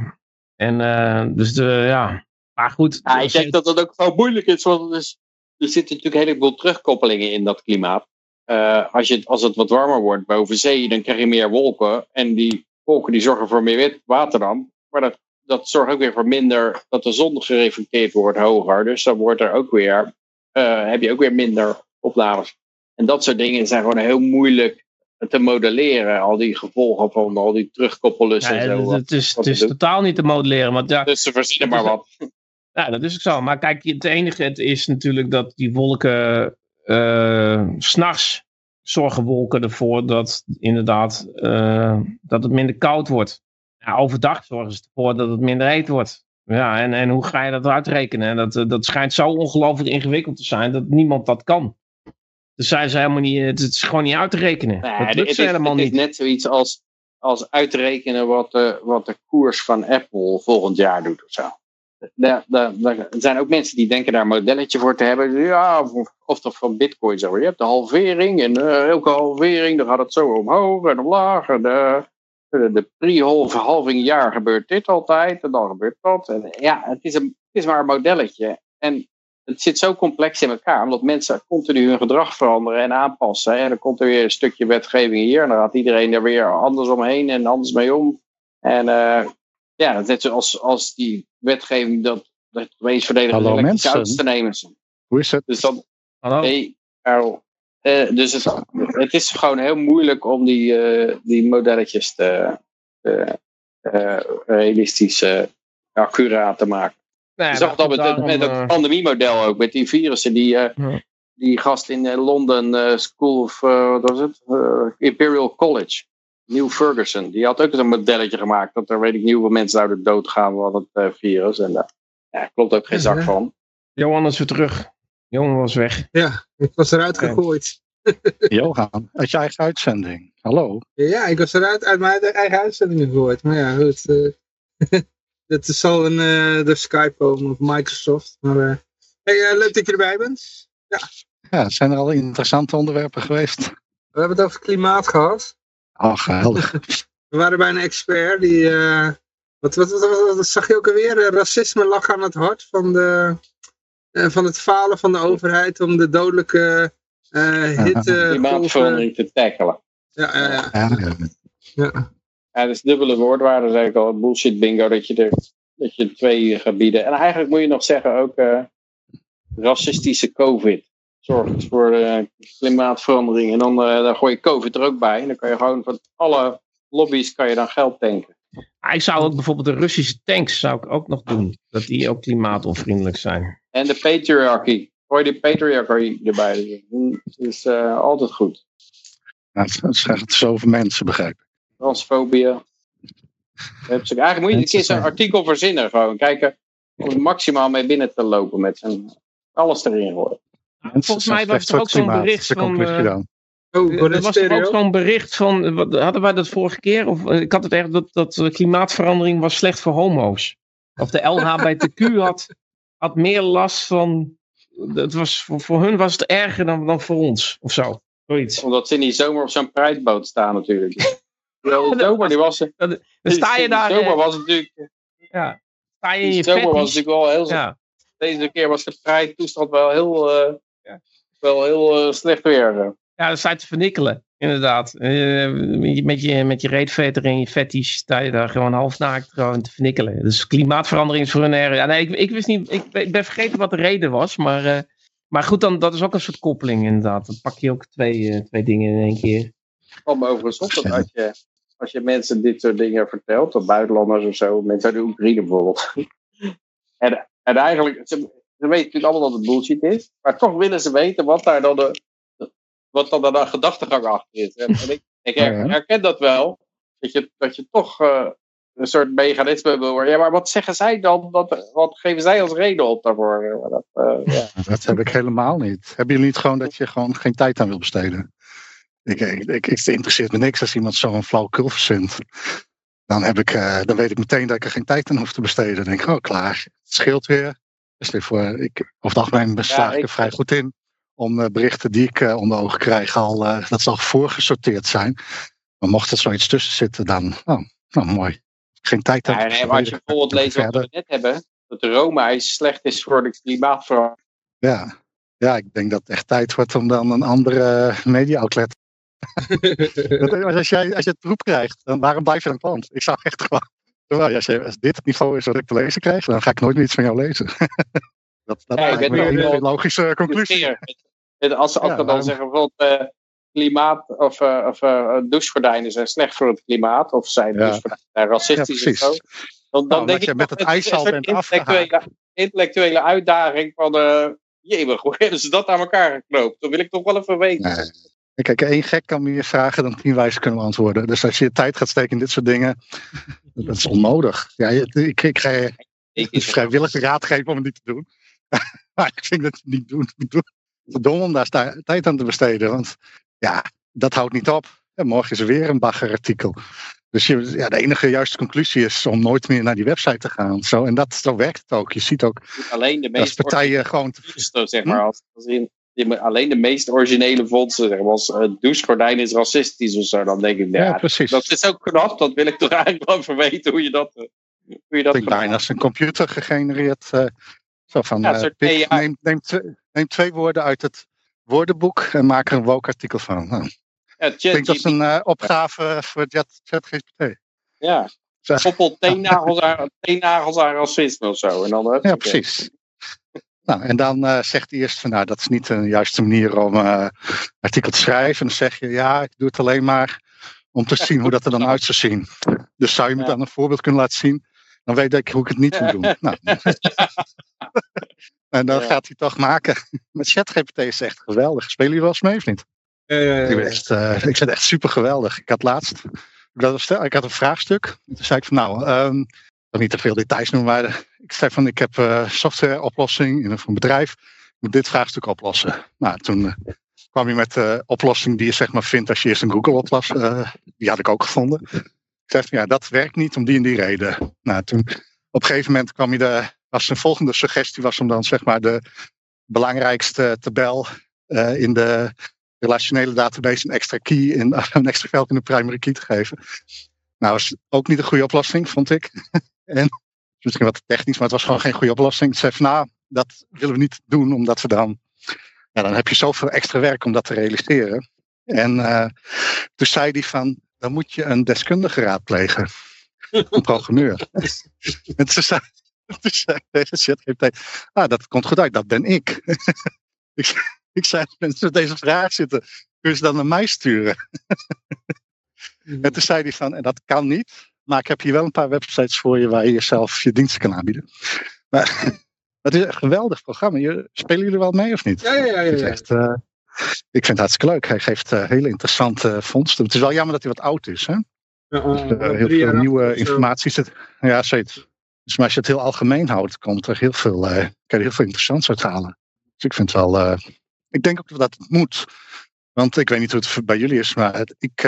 En uh, dus de, ja... Maar goed. Ja, ik denk dat dat ook wel moeilijk is. Want er, is, er zitten natuurlijk een heleboel terugkoppelingen in dat klimaat. Uh, als, je, als het wat warmer wordt boven zee, dan krijg je meer wolken. En die wolken die zorgen voor meer waterdamp. Maar dat dat zorgt ook weer voor minder, dat de zon gereflecteerd wordt hoger. Dus dan wordt er ook weer, uh, heb je ook weer minder opnames. En dat soort dingen zijn gewoon heel moeilijk te modelleren. Al die gevolgen van al die terugkoppelen ja, en zo. Het is, het is totaal niet te modelleren. Want ja, dus ze verzinnen maar wat. Ja, dat is ook zo. Maar kijk, het enige het is natuurlijk dat die wolken uh, s'nachts zorgen wolken ervoor dat inderdaad uh, dat het minder koud wordt overdag zorgen ze ervoor dat het minder heet wordt. Ja, en, en hoe ga je dat uitrekenen? Dat, dat schijnt zo ongelooflijk ingewikkeld te zijn dat niemand dat kan. Dus zijn ze helemaal niet, het is gewoon niet uit te rekenen. Nee, dat lukt het, helemaal het niet. is net zoiets als, als uitrekenen wat de, wat de koers van Apple volgend jaar doet of zo. Er, zijn ook mensen die denken daar een modelletje voor te hebben. Ja, of, of dat van bitcoin zo. Je hebt de halvering en uh, elke halvering, dan gaat het zo omhoog en omlaag. En, uh, de pre-halving jaar gebeurt dit altijd en dan gebeurt dat. En ja, het is, een, het is maar een modelletje. En het zit zo complex in elkaar, omdat mensen continu hun gedrag veranderen en aanpassen. En dan komt er weer een stukje wetgeving hier en dan gaat iedereen er weer anders omheen en anders mee om. En uh, ja, net zoals als die wetgeving dat, dat wees verdedigen elektrische auto's te nemen. Hoe is het? Dus dan, Hallo? hey, Karel. Uh, dus het, het, is gewoon heel moeilijk om die, uh, die modelletjes te, uh, realistisch accuraat te maken. Nee, Je zag dat met, daarom, met het pandemiemodel ook, met die virussen. Die, ja. die gast in Londen School of wat was het? Imperial College, Neil Ferguson, die had ook een modelletje gemaakt. Dat er weet ik niet hoeveel mensen zouden doodgaan van het virus. En daar ja, klopt ook geen zak van. Johan is weer terug. Johan was weg. Ja, ik was eruit gegooid. Johan, uit je eigen uitzending. Hallo. Ja, ik was eruit uit mijn eigen uitzending gegooid. Maar ja, goed. Uh, dat zal een, uh, de Skype komen of Microsoft. Maar uh, hey, leuk dat je erbij bent. Ja. ja, zijn er al interessante onderwerpen geweest? We hebben het over klimaat gehad. Oh, geweldig. We waren bij een expert die... eh, wat, wat, wat, wat- wat zag je ook alweer? Eh, racisme lag aan het hart van, de, eh, van het falen van de overheid om de dodelijke eh hitte... Klimaatverandering te tackelen. Ja, ja, ja. Ja, ja. is dubbele woordwaarde, zeg ik al. Bullshit bingo, dat je er dat je twee gaat bieden. En eigenlijk moet je nog zeggen ook eh, racistische COVID. Zorgt voor eh, klimaatverandering. En dan, eh, dan gooi je COVID er ook bij. En dan kan je gewoon van alle lobby's kan je dan geld tanken. Ik zou ook bijvoorbeeld de Russische tanks zou ik ook nog doen. Dat die ook klimaatonvriendelijk zijn. En de patriarchy. Gooi de patriarchy erbij. Dat is eh, altijd goed. Ja, Het zeggen het zoveel mensen, begrijp ik. Transfobie. Eigenlijk moet je een keer zo'n artikel verzinnen. Gewoon kijken om er maximaal mee binnen te lopen. Met zijn alles erin gooien. Volgens mij was er ook zo'n bericht van... eh. Oh, voor Er was er ook zo'n bericht van, eh, wat- hadden wij dat vorige keer? Of, eh, ik had het echt dat, dat eh, klimaatverandering was slecht voor homo's. Of de LHBTQ had, had meer last van, het was, voor, voor hun was het erger dan, dan voor ons, of zo. Zoiets. Omdat ze in die zomer op zo'n prijsboot staan natuurlijk. Terwijl de zomer die was... Dan sta je daar, De zomer eh, was het natuurlijk... ja, sta je in je zomer was natuurlijk wel heel... Ja, Deze keer was de prijstoestand wel heel... eh, Ja. Wel heel eh, slecht weer. Ja, dan sta je te vernikkelen, inderdaad. Eh, met je- met je, reetveter en je fetish sta je daar gewoon halfnaakt gewoon te vernikkelen. Dus klimaatverandering is voor hun erg. Ja, nee, ik, ik wist niet, ik, ben- vergeten wat de reden was, maar... eh, maar goed, dan, dat is ook een soort koppeling inderdaad. Dan pak je ook twee, eh, twee dingen in één keer. valt me overigens op dat als je, als je mensen dit soort dingen vertelt, of buitenlanders of zo, mensen uit de Oekraïne bijvoorbeeld. en, en eigenlijk, ze, ze weten natuurlijk allemaal dat het bullshit is, maar toch willen ze weten wat daar dan de, wat dan de gedachtegang achter is. En, en ik, ik her- herken dat wel, dat je, dat je toch eh, een soort mechanisme wil worden. Ja, maar wat zeggen zij dan? Wat, wat geven zij als reden op daarvoor? Maar Dat, eh, ja. Dat heb ik helemaal niet. Hebben jullie niet gewoon dat je gewoon geen tijd aan wil besteden? Ik, ik, ik, het interesseert me niks als iemand zo'n flauwekul verzint. Dan, heb ik, eh, dan weet ik meteen dat ik er geen tijd aan hoef te besteden. Dan denk ik, oh klaar, het scheelt weer. Dus voor, ik, over het algemeen ik ik- er vrij goed in om eh, berichten die ik eh, onder ogen krijg al, eh, dat ze al voorgesorteerd zijn. Maar mocht er zoiets tussen zitten, dan, oh, nou mooi. Geen tijd Ja, nee, maar als je bijvoorbeeld leest wat we net hebben, dat de Roma-ijs slecht is voor de klimaatverandering. Ja. ja, ik denk dat het echt tijd wordt om dan een andere media-outlet. Maar als, jij, als je het beroep krijgt, dan waarom blijf je dan klant? Ik zou echt gewoon. Nou, als, je, als dit het niveau is wat ik te lezen krijg, dan ga ik nooit meer iets van jou lezen. dat dat Ja, nu een logische conclusie. Met- Als ze Ja, dan waarom- zeggen bijvoorbeeld eh, klimaat of, eh, of eh, douchegordijnen zijn slecht voor het klimaat of zijn Ja. douchegordijnen zijn Ja, racistisch of zo. Dan, dan Nou, denk dat je ik met het is ijs een al soort bent intellectuele, intellectuele uitdaging van uh, jemig, hoe hebben ze dat aan elkaar geknoopt? Dat wil ik toch wel even weten. Nee. Kijk, één gek kan meer vragen dan tien wijzen kunnen beantwoorden. Dus als je tijd gaat steken in dit soort dingen, dat is onnodig. Ja, ik, ik ga je Ik, vrijwillig raad geven om het niet te doen. maar ik vind dat je het niet doen. Het is dom om daar tijd aan te besteden. Want ja, dat houdt niet op. En morgen is er weer een baggerartikel. Dus je, ja, de enige juiste conclusie is om nooit meer naar die website te gaan. Zo, en dat, zo werkt het ook. Je ziet ook alleen de dat meest partijen gewoon... te- zeg maar, als, als in, alleen de meest originele fondsen, zeg maar, als uh, douchegordijn is racistisch of zo, dan denk ik, ja, Ja, precies. dat is ook knap, dat wil ik toch eigenlijk wel even weten hoe je dat, eh, hoe je Ik dat gedaan bijna als een computer gegenereerd. eh, zo van, Ja, eh. Neem, twee, woorden uit het woordenboek en maak er een woke artikel van. Nou, Ja, ik denk dat is een eh, opgave voor Chat- ChatGPT. ja. Koppel teennagels aan, teennagels aan racisme of zo. En dan, Ja, precies. Nou, en dan eh, zegt hij eerst van, nou, dat is niet de juiste manier om eh artikel te schrijven. En dan zeg je, ja, ik doe het alleen maar om te zien hoe dat er dan uit zou zien. Dus zou je me dan een voorbeeld kunnen laten zien? Dan weet ik hoe ik het niet moet doen. Nou, en dan Ja. gaat hij toch maken. Met ChatGPT is het echt geweldig. Spelen jullie wel eens mee of niet? Eh, Ik, ben echt, eh, ik vind het echt super geweldig. Ik had laatst, ik had, een stel- ik had een vraagstuk. Toen zei ik van nou, ehm, ik wil niet te veel details noemen, maar ik zei van ik heb een softwareoplossing in een, voor een bedrijf. Ik moet dit vraagstuk oplossen. Nou, toen kwam hij met de oplossing die je zeg maar vindt als je eerst een Google oplast. eh, die had ik ook gevonden. Ik zei van ja, dat werkt niet om die en die reden. Nou, toen op een gegeven moment kwam hij de, was zijn volgende suggestie was om dan zeg maar de belangrijkste tabel eh, in de relationele database een extra key in, een extra veld in de primary key te geven. Nou, is ook niet een goede oplossing, vond ik. en misschien wat technisch, maar het was gewoon geen goede oplossing. Ik zei van nou, dat willen we niet doen, omdat we dan, ja, dan heb je zoveel extra werk om dat te realiseren. En uh, toen zei hij van, dan moet je een deskundige raadplegen. Een programmeur. en toen zei, zei deze ChatGPT, ah, dat komt goed uit, dat ben ik. ik, ik zei, als mensen met deze vraag zitten, kun je ze dan naar mij sturen? en toen zei hij van, en dat kan niet, maar ik heb hier wel een paar websites voor je waar je jezelf je diensten kan aanbieden. Maar het is een geweldig programma. Spelen jullie wel mee of niet? Ja, ja, ja. ja, ja. Echt, uh, ik vind het hartstikke leuk. Hij geeft uh, hele interessante vondsten. Het is wel jammer dat hij wat oud is. Hè? Ja, dus, uh, heel veel nieuwe informatie zit. Ja, zeker. Dus maar als je het heel algemeen houdt, komt er heel veel, kan je heel veel interessants uithalen. Dus ik vind het wel. ik denk ook dat het moet. Want ik weet niet hoe het bij jullie is, maar het, ik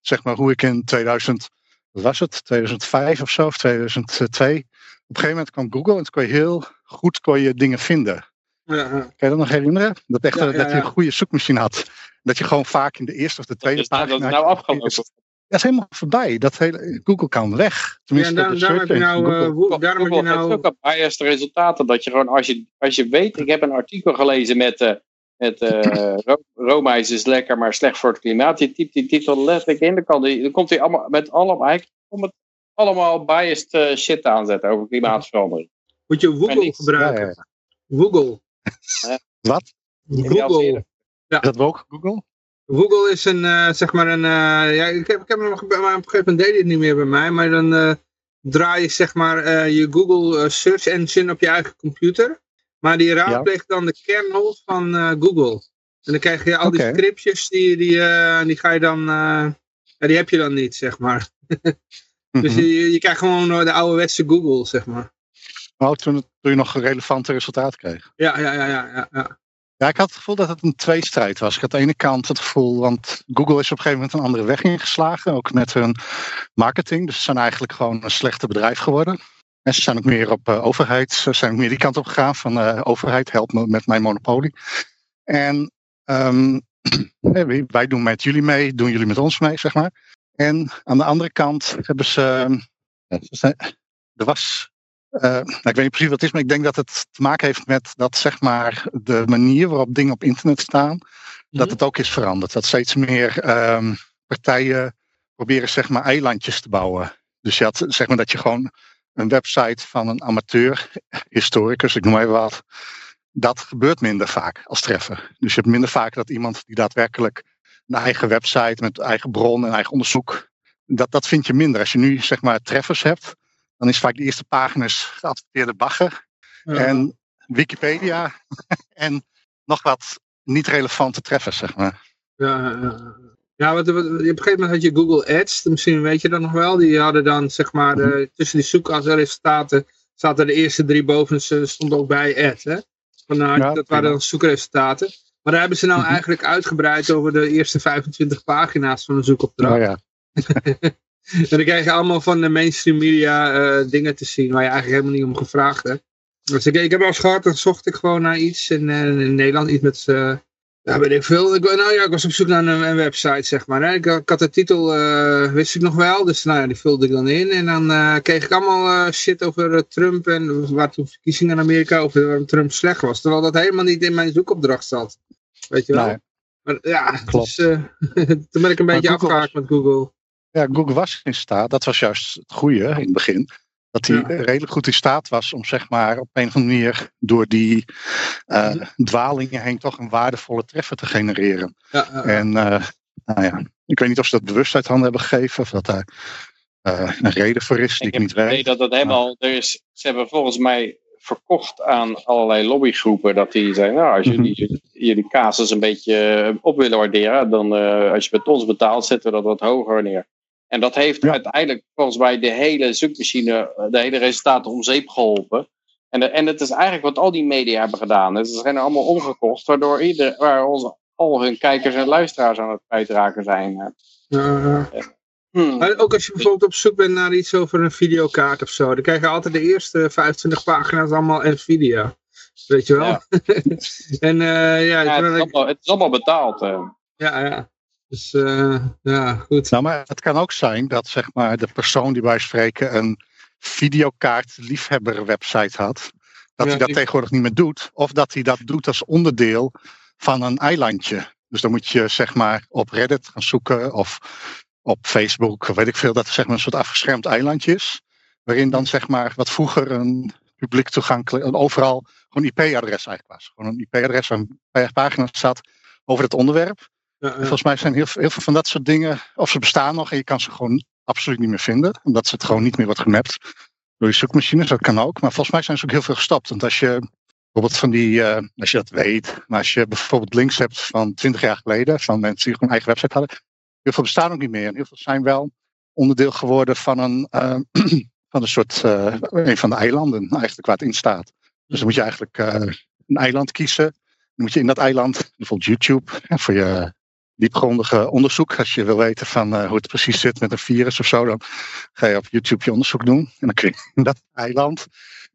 zeg maar hoe ik in 2000, wat was het, 2005 of zo, of 2002. Op een gegeven moment kwam Google en toen kon je heel goed kon je dingen vinden. Ja. Kan je dat nog herinneren? Dat, echt, Ja, ja, dat je een goede zoekmachine had. Dat je gewoon vaak in de eerste of de tweede Dus dat pagina... is nou afgelopen. Dat is helemaal voorbij. Dat hele, Google kan weg. Ja, Tenminste, en daar- daarom heb je nou, eh, Google. daarom je heeft nou, ook al biased resultaten. Dat je gewoon, als je, als je weet, ik heb een artikel gelezen met, eh met eh is lekker, maar slecht voor het klimaat. Je typt die titel letterlijk in, dan, kan die, dan komt hij allemaal met allemaal, eigenlijk om het allemaal biased eh, shit aanzetten over klimaatverandering. moet je Google. Ja, gebruiken. ja, ja. Google. Wat? Google. Is dat ook Google? Google is een, eh, zeg maar een, eh, ja, ik heb, ik heb hem nog, maar op een gegeven moment deed hij het niet meer bij mij, maar dan eh, draai je zeg maar je Google search engine op je eigen computer, maar die raadpleegt dan de kernel van Google. En dan krijg je al die scriptjes, die, die, die ga je dan, ja, die heb je dan niet, zeg maar. Dus Mhm. je, je krijgt gewoon de ouderwetse Google, zeg maar. Oh, toen, toen je nog relevante resultaten kreeg. Ja, ja, ja, ja, ja. Ja. Ik had het gevoel dat het een tweestrijd was. Ik had aan de ene kant het gevoel, want Google is op een gegeven moment een andere weg ingeslagen, ook met hun marketing. Dus ze zijn eigenlijk gewoon een slechter bedrijf geworden. En ze zijn ook meer op eh, overheid, ze zijn ook meer die kant op gegaan van eh, overheid, help me met mijn monopolie. En eh, wij- doen met jullie mee, doen jullie met ons mee, zeg maar. En aan de andere kant hebben ze, ehm, er was eh, nou, ik weet niet precies wat het is, maar ik denk dat het te maken heeft met dat zeg maar de manier waarop dingen op internet staan, dat Mhm. het ook is veranderd. Dat steeds meer ehm, partijen proberen zeg maar eilandjes te bouwen. Dus je had zeg maar dat je gewoon een website van een amateur historicus, ik noem even wat, dat gebeurt minder vaak als treffer. Dus je hebt minder vaak dat iemand die daadwerkelijk een eigen website met eigen bron en eigen onderzoek, dat, dat vind je minder. Als je nu zeg maar treffers hebt, dan is vaak de eerste pagina's geadverteerde bagger Ja. en Wikipedia en nog wat niet relevante treffers, zeg maar. Ja, ja, ja. ja wat, wat, op een gegeven moment had je Google Ads, misschien weet je dat nog wel. Die hadden dan, zeg maar, eh, tussen die zoekresultaten zaten de eerste drie boven, ze stonden ook bij Ads, hè. Van, nou, Ja, dat waren dan zoekresultaten. Maar daar hebben ze nou Mhm. eigenlijk uitgebreid over de eerste 25 pagina's van een zoekopdracht. Nou ja, En dan krijg je allemaal van de mainstream media eh, dingen te zien waar je eigenlijk helemaal niet om gevraagd hebt. Dus ik, ik heb wel eens gehad, dan zocht ik gewoon naar iets in, eh, in Nederland, iets met, eh, ja weet ik veel. Ik, nou ja, ik was op zoek naar een, een website, zeg maar. Hè. Ik, ik had de titel, wist ik nog wel, dus nou ja, die vulde ik dan in. En dan kreeg ik allemaal shit over Trump en waar toen verkiezingen in Amerika, over waarom Trump slecht was. Terwijl dat helemaal niet in mijn zoekopdracht zat. Weet je wel? Nee. Maar ja, Klopt. eh, toen ben ik een Maar beetje Google- afgehaakt met Google. Ja, Google was in staat, dat was juist het goede in het begin, dat hij Ja. redelijk goed in staat was om zeg maar op een of andere manier door die eh, dwalingen heen toch een waardevolle treffer te genereren. Ja. En eh, nou ja, ik weet niet of ze dat bewust uit handen hebben gegeven of dat daar eh, een reden voor is die Ik niet het idee weet. dat het helemaal, er is, ze hebben volgens mij verkocht aan allerlei lobbygroepen. Dat die zeggen, nou, als Mhm. jullie jullie casus een beetje op willen waarderen, dan eh, als je met ons betaalt, zetten we dat wat hoger neer. En dat heeft Ja. uiteindelijk volgens mij de hele zoekmachine, eh, de hele resultaten om zeep geholpen. En, de- en het is eigenlijk wat al die media hebben gedaan. Ze zijn allemaal omgekocht, waardoor ieder, waar onze, al hun kijkers en luisteraars aan het kwijtraken zijn. Ja. Hmm. Maar ook als je bijvoorbeeld op zoek bent naar iets over een videokaart of zo, dan krijg je altijd de eerste 25 pagina's allemaal Nvidia. Weet je wel? Ja. en eh, ja, Ja, het, is allemaal, het is allemaal betaald. eh. ja, ja. Dus eh, ja, goed. Nou, maar het kan ook zijn dat zeg maar, de persoon die wij spreken een videokaart liefhebber website had. Dat Ja, hij dat ik- tegenwoordig niet meer doet. Of dat hij dat doet als onderdeel van een eilandje. Dus dan moet je zeg maar op Reddit gaan zoeken of op Facebook, weet ik veel, dat er zeg maar een soort afgeschermd eilandje is. Waarin dan zeg maar wat vroeger een publiek toegankelijk, een overal gewoon IP-adres eigenlijk was. Gewoon een IP-adres waar een pagina zat over het onderwerp. Volgens mij zijn heel, heel veel van dat soort dingen, of ze bestaan nog en je kan ze gewoon absoluut niet meer vinden. Omdat ze het gewoon niet meer wordt gemapt door je zoekmachines. Dat kan ook. Maar volgens mij zijn ze ook heel veel gestopt. Want als je bijvoorbeeld van die, eh, als je dat weet, maar als je bijvoorbeeld links hebt van 20 jaar geleden, van mensen die gewoon eigen website hadden, heel veel bestaan ook niet meer. En heel veel zijn wel onderdeel geworden van een, eh, van een soort, eh, een van de eilanden eigenlijk waar het in staat. Dus dan moet je eigenlijk een eiland kiezen. Dan moet je in dat eiland, bijvoorbeeld YouTube, voor je diepgrondige onderzoek. Als je wil weten van eh, hoe het precies zit met een virus of zo, dan ga je op YouTube je onderzoek doen. En dan kun je in dat eiland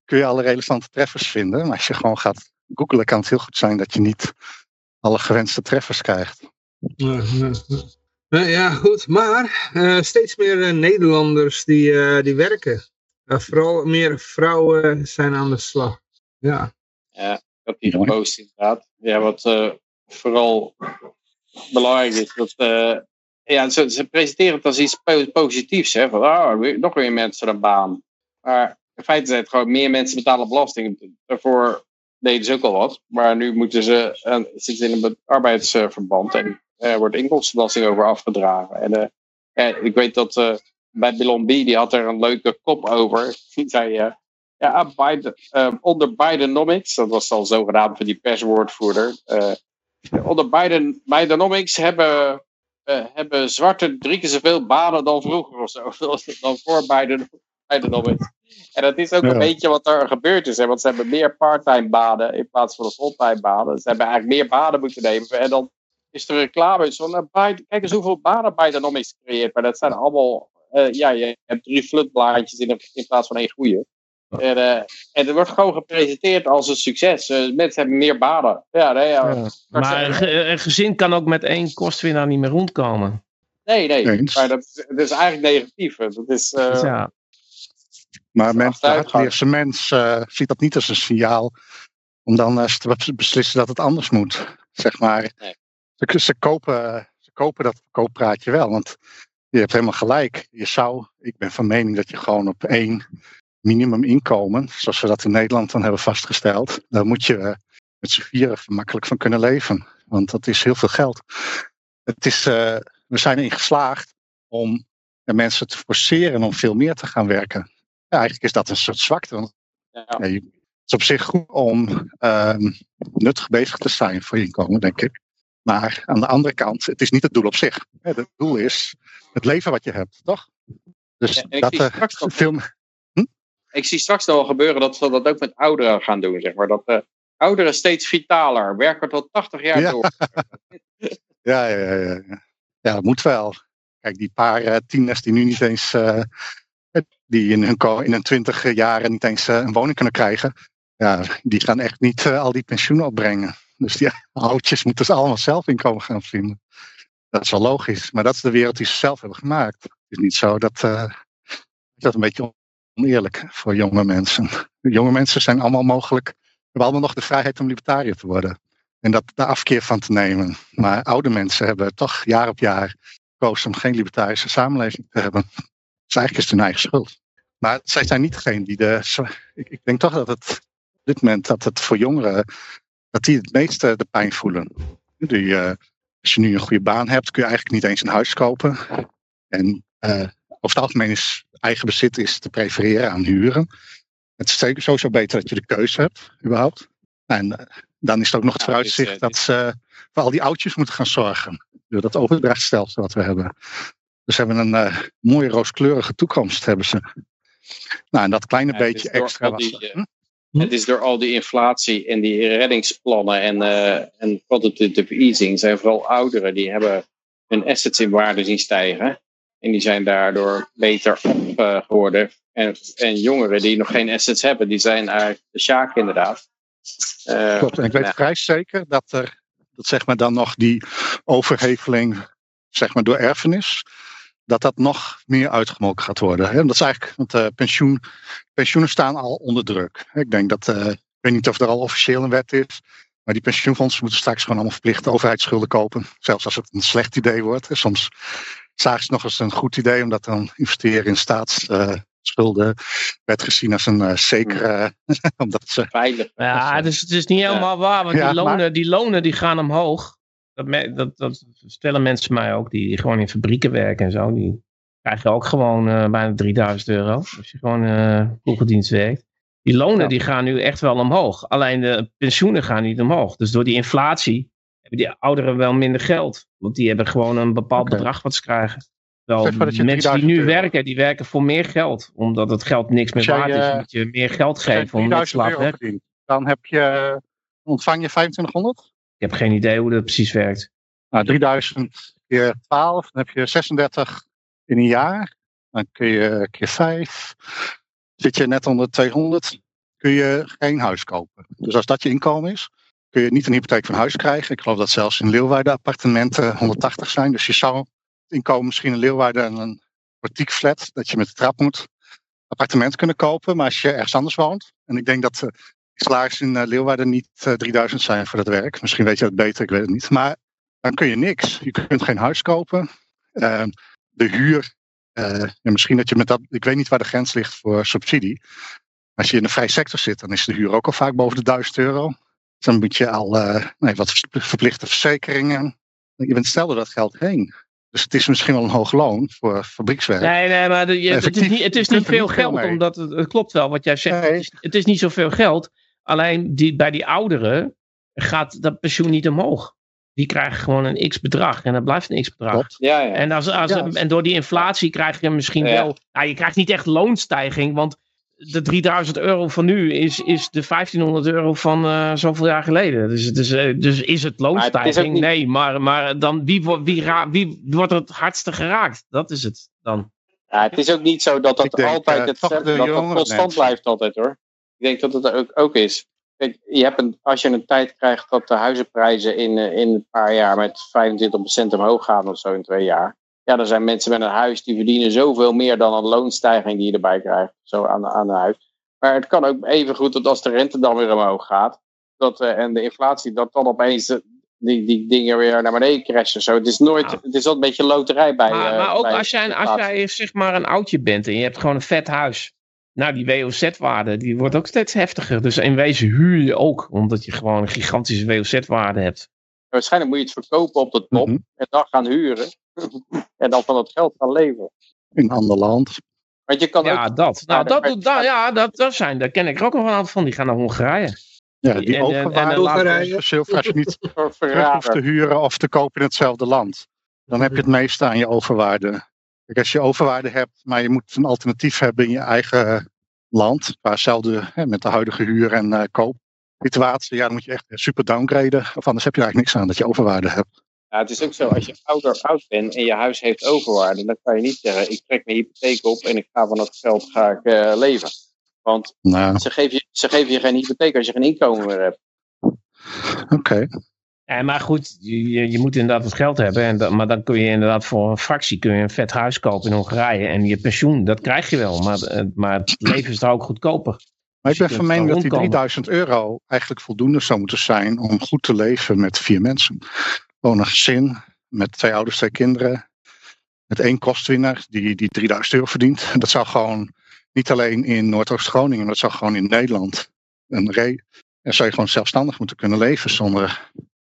kun je alle relevante treffers vinden. Maar als je gewoon gaat googlen, kan het heel goed zijn dat je niet alle gewenste treffers krijgt. Ja, ja, ja. Eh, ja, goed. Maar eh, steeds meer Nederlanders die, eh, die werken. Eh, vooral meer vrouwen zijn aan de slag. Ja. Ik had die gepost inderdaad. Ja, wat eh, vooral belangrijk is, dat eh, ja, ze, ze presenteren het als iets po- positiefs. Hè? Van, weer- nog weer mensen een baan. Maar in feite zijn het gewoon meer mensen betalen belasting. Daarvoor deden ze ook al wat. Maar nu moeten ze, eh, zitten in een arbeidsverband en er wordt inkomstenbelasting over afgedragen. En ik weet dat bij Billon B, die had er een leuke kop over. Die zei, ja, Biden, eh, onder Bidenomics, dat was dan zogenaamd van die perswoordvoerder. Onder Biden, Bidenomics hebben, eh, hebben zwarte drie keer zoveel banen dan vroeger of zo. Dan voor Biden, Bidenomics. En dat is ook Ja. een beetje wat er gebeurd is. Hè? Want ze hebben meer parttime banen in plaats van de fulltime banen. Ze hebben eigenlijk meer banen moeten nemen. En dan is de reclame van, nou, Biden, kijk eens hoeveel banen Bidenomics creëert. Maar dat zijn allemaal, eh, ja, je hebt drie flutblaadjes in, in plaats van één goede. En, eh, en het wordt gewoon gepresenteerd als een succes. Eh, mensen hebben meer banen. Ja, nee, ja. Ja. Maar een, ge- een gezin kan ook met één kostwinnaar niet meer rondkomen. nee, nee. Eens. Maar dat, is- dat is eigenlijk negatief. Dat is, eh, ja, Maar mensen, de hardleerse mens eh, ziet dat niet als een signaal om dan eh, te beslissen dat het anders moet. Zeg maar. Nee. Ze, ze, kopen, ze kopen dat kooppraatje wel, want je hebt helemaal gelijk. Je zou, ik ben van mening dat je gewoon op één minimuminkomen, zoals we dat in Nederland dan hebben vastgesteld, daar moet je eh, met z'n vieren makkelijk van kunnen leven. Want dat is heel veel geld. Het is, eh, we zijn erin geslaagd om de mensen te forceren om veel meer te gaan werken. Ja, eigenlijk is dat een soort zwakte. Want ja. het is op zich goed om ehm, nuttig bezig te zijn voor je inkomen, denk ik. Maar aan de andere kant, het is niet het doel op zich. Het doel is het leven wat je hebt, toch? Dus Ja, dat veel. Ik zie straks wel gebeuren dat ze dat ook met ouderen gaan doen. Zeg maar. Dat eh, ouderen steeds vitaler, werken tot 80 jaar Ja. door. Ja, ja, ja, ja. ja, dat moet wel. Kijk, die paar eh, tieners die nu niet eens. eh, die in hun, in hun twintig jaren niet eens een woning kunnen krijgen. Ja, die gaan echt niet al die pensioenen opbrengen. Dus die oudjes moeten ze allemaal zelf inkomen gaan vinden. Dat is wel logisch. Maar dat is de wereld die ze zelf hebben gemaakt. Het is niet zo dat. dat een beetje oneerlijk voor jonge mensen. Jonge mensen zijn allemaal mogelijk. hebben allemaal nog de vrijheid om libertariër te worden. En dat de afkeer van te nemen. Maar oude mensen hebben toch jaar op jaar gekozen om geen libertarische samenleving te hebben. Dus eigenlijk is het hun eigen schuld. Maar zij zijn niet degene die de. Ik, denk toch dat het op dit moment dat het voor jongeren. dat die het meeste de pijn voelen. Die, eh, als je nu een goede baan hebt, kun je eigenlijk niet eens een huis kopen. En eh, over het algemeen is eigen bezit is te prefereren aan huren. Het is zeker sowieso beter dat je de keuze hebt, überhaupt. En eh, dan is het ook nog het vooruitzicht eh, dat ze voor al die oudjes moeten gaan zorgen. Door dat overdrachtstelsel wat we hebben. Dus ze hebben een eh, mooie rooskleurige toekomst, hebben ze. Nou, en dat kleine Ja, beetje extra die, was. Hm? Het is door al die inflatie en die reddingsplannen en, eh en quantitative easing zijn vooral ouderen die hebben hun assets in waarde zien stijgen. En die zijn daardoor beter op eh, geworden. En, en jongeren die nog geen assets hebben, die zijn eigenlijk de sjaak inderdaad. Eh, Klopt, en ik weet vrij zeker dat er, dat zeg maar dan nog die overheveling, zeg maar door erfenis, dat dat nog meer uitgemolken gaat worden. Hè? Dat is eigenlijk, want eh, pensioen, pensioenen staan al onder druk. Ik denk dat, ik weet niet of er al officieel een wet is, maar die pensioenfondsen moeten straks gewoon allemaal verplicht overheidsschulden kopen. Zelfs als het een slecht idee wordt. Hè. Soms zagen ze nog eens een goed idee, omdat dan investeren in staatsschulden werd gezien als een uh, zekere, omdat ze... Veilig. Ja, dus het is niet helemaal waar, want Ja, die, lonen, maar- die lonen die gaan omhoog. Dat, me- dat, dat stellen mensen mij ook, die, die gewoon in fabrieken werken en zo. Die krijgen ook gewoon eh, bijna 3000 euro. Als je gewoon eh ploegendienst werkt. Die lonen Ja. die gaan nu echt wel omhoog. Alleen de pensioenen gaan niet omhoog. Dus door die inflatie hebben die ouderen wel minder geld. Want die hebben gewoon een bepaald bedrag wat ze krijgen. Je mensen die 3000 nu euro- werken, die werken voor meer geld. Omdat het geld niks meer jij, waard is. eh, Dan moet je meer geld geven om net te 3000 laten euro werken. verdient, dan heb je, ontvang je 2500? Ik heb geen idee hoe dat precies werkt. Nou, 3000 keer 12, dan heb je 36 in een jaar. Dan kun je keer 5. Zit je net onder 200, kun je geen huis kopen. Dus als dat je inkomen is, kun je niet een hypotheek van huis krijgen. Ik geloof dat zelfs in Leeuwarden appartementen 180 zijn. Dus je zou inkomen misschien in Leeuwarden een portiekflat, dat je met de trap moet, appartement kunnen kopen. Maar als je ergens anders woont, en ik denk dat eh, de salarissen in eh, Leeuwarden niet eh, 3000 zijn voor dat werk. Misschien weet je dat beter, ik weet het niet. Maar dan kun je niks. Je kunt geen huis kopen. Ehm, de huur, eh, en misschien dat je met dat, ik weet niet waar de grens ligt voor subsidie. Als je in de vrije sector zit, dan is de huur ook al vaak boven de 1000 euro. Dan moet je al eh, nee, wat verplichte verzekeringen. Je bent snel door dat geld heen. Dus het is misschien wel een hoog loon voor fabriekswerk. Nee, nee, maar de- je- het is niet, het is je kunt niet veel geld, mee. omdat het, het klopt wel wat jij zegt. Nee. Het, is, het is niet zoveel geld. Alleen die, bij die ouderen gaat dat pensioen niet omhoog. Die krijgen gewoon een x bedrag en dat blijft een x bedrag. Klopt. Ja, ja. En, als, als, Ja. en door die inflatie krijg je misschien Ja. wel. Nou, je krijgt niet echt loonstijging, want de 3000 euro van nu is, is de 1500 euro van eh, zoveel jaar geleden. Dus, het is, eh, dus is het Maar het is ook loonstijging? niet- Nee, maar, maar dan wie, wie, ra- wie wordt het hardste geraakt? Dat is het dan. Ja, het is ook niet zo dat dat denk, altijd eh, dat dat jongere constant blijft altijd hoor. Ik denk dat het ook, ook is. Kijk, je hebt een, als je een tijd krijgt dat de huizenprijzen in, in een paar jaar met 25% omhoog gaan of zo in twee jaar. Ja, dan zijn mensen met een huis die verdienen zoveel meer dan een loonstijging die je erbij krijgt. Zo aan, aan een huis. Maar het kan ook even goed dat als de rente dan weer omhoog gaat. Dat, eh, en de inflatie, dat dan opeens de- die, die dingen weer naar beneden crashen. Zo. Het is nooit, Nou. het is altijd een beetje loterij bij. maar, eh, maar ook bij als jij, als jij zeg maar een oudje bent en je hebt gewoon een vet huis. Nou, die WOZ-waarde die wordt ook steeds heftiger. Dus in wezen huur je ook, omdat je gewoon een gigantische WOZ-waarde hebt. Waarschijnlijk moet je het verkopen op de top Mhm. en dan gaan huren. en dan van het geld gaan leven. In een ander land. Want je kan Ja, ook. dat. Nou, dat dat, dat, ja, dat, dat zijn, daar ken ik er ook nog een aantal van. Die gaan naar Hongarije. Ja, die overwaarde laten- is verschil voor als je niet terug hoeft te huren of te kopen in hetzelfde land. Dan heb je het meeste aan je overwaarde. Kijk, als je overwaarde hebt, maar je moet een alternatief hebben in je eigen land, waar hetzelfde hè, met de huidige huur- en eh koopsituatie, ja, dan moet je echt super downgraden. Of anders heb je eigenlijk niks aan dat je overwaarde hebt. Ja, het is ook zo, als je ouder oud bent en je huis heeft overwaarde, dan kan je niet zeggen, ik trek mijn hypotheek op en ik ga van dat geld ga ik, eh, leven. Want Nou, ze geven, je, ze geven je geen hypotheek als je geen inkomen meer hebt. oké. Ja, maar goed, je, je, moet inderdaad wat geld hebben. En dat, maar dan kun je inderdaad voor een fractie kun je een vet huis kopen in Hongarije. En je pensioen, dat krijg je wel. Maar, eh, maar het leven is daar ook goedkoper. Maar ik ben van mening dat die rondkomen. 3000 euro eigenlijk voldoende zou moeten zijn om goed te leven met vier mensen. Gewoon een gezin met twee ouders, twee kinderen. Met één kostwinner die, die 3000 euro verdient. En dat zou gewoon niet alleen in Noordoost-Groningen, maar dat zou gewoon in Nederland. Een re en zou je gewoon zelfstandig moeten kunnen leven zonder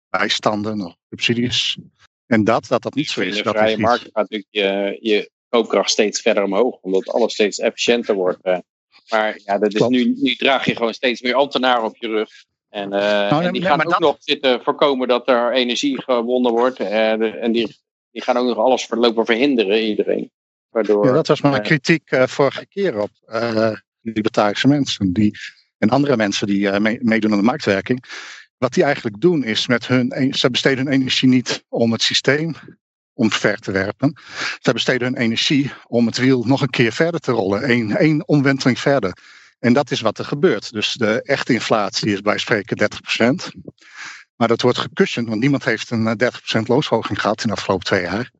bijstanden of subsidies. En dat, dat dat niet zo in is. de Dat vrije is markt gaat natuurlijk je, je koopkracht steeds verder omhoog, omdat alles steeds efficiënter wordt. eh. Maar ja, dat is nu, nu draag je gewoon steeds meer ambtenaren op je rug. En, eh, en die gaan ook dat- nog zitten voorkomen dat er energie gewonnen wordt. eh, en die, die gaan ook nog alles voorlopen verhinderen, iedereen. Waardoor, Ja, dat was mijn eh, kritiek vorige keer op libertarische mensen die, en andere mensen die mee- meedoen aan de marktwerking. Wat die eigenlijk doen is met hun, en- ze besteden hun energie niet om het systeem omver te werpen. Ze besteden hun energie om het wiel nog een keer verder te rollen, één, één omwenteling verder. En dat is wat er gebeurt. Dus de echte inflatie is bij spreken 30%. Maar dat wordt gekussend, want niemand heeft een 30% loonsverhoging gehad in de afgelopen twee jaar.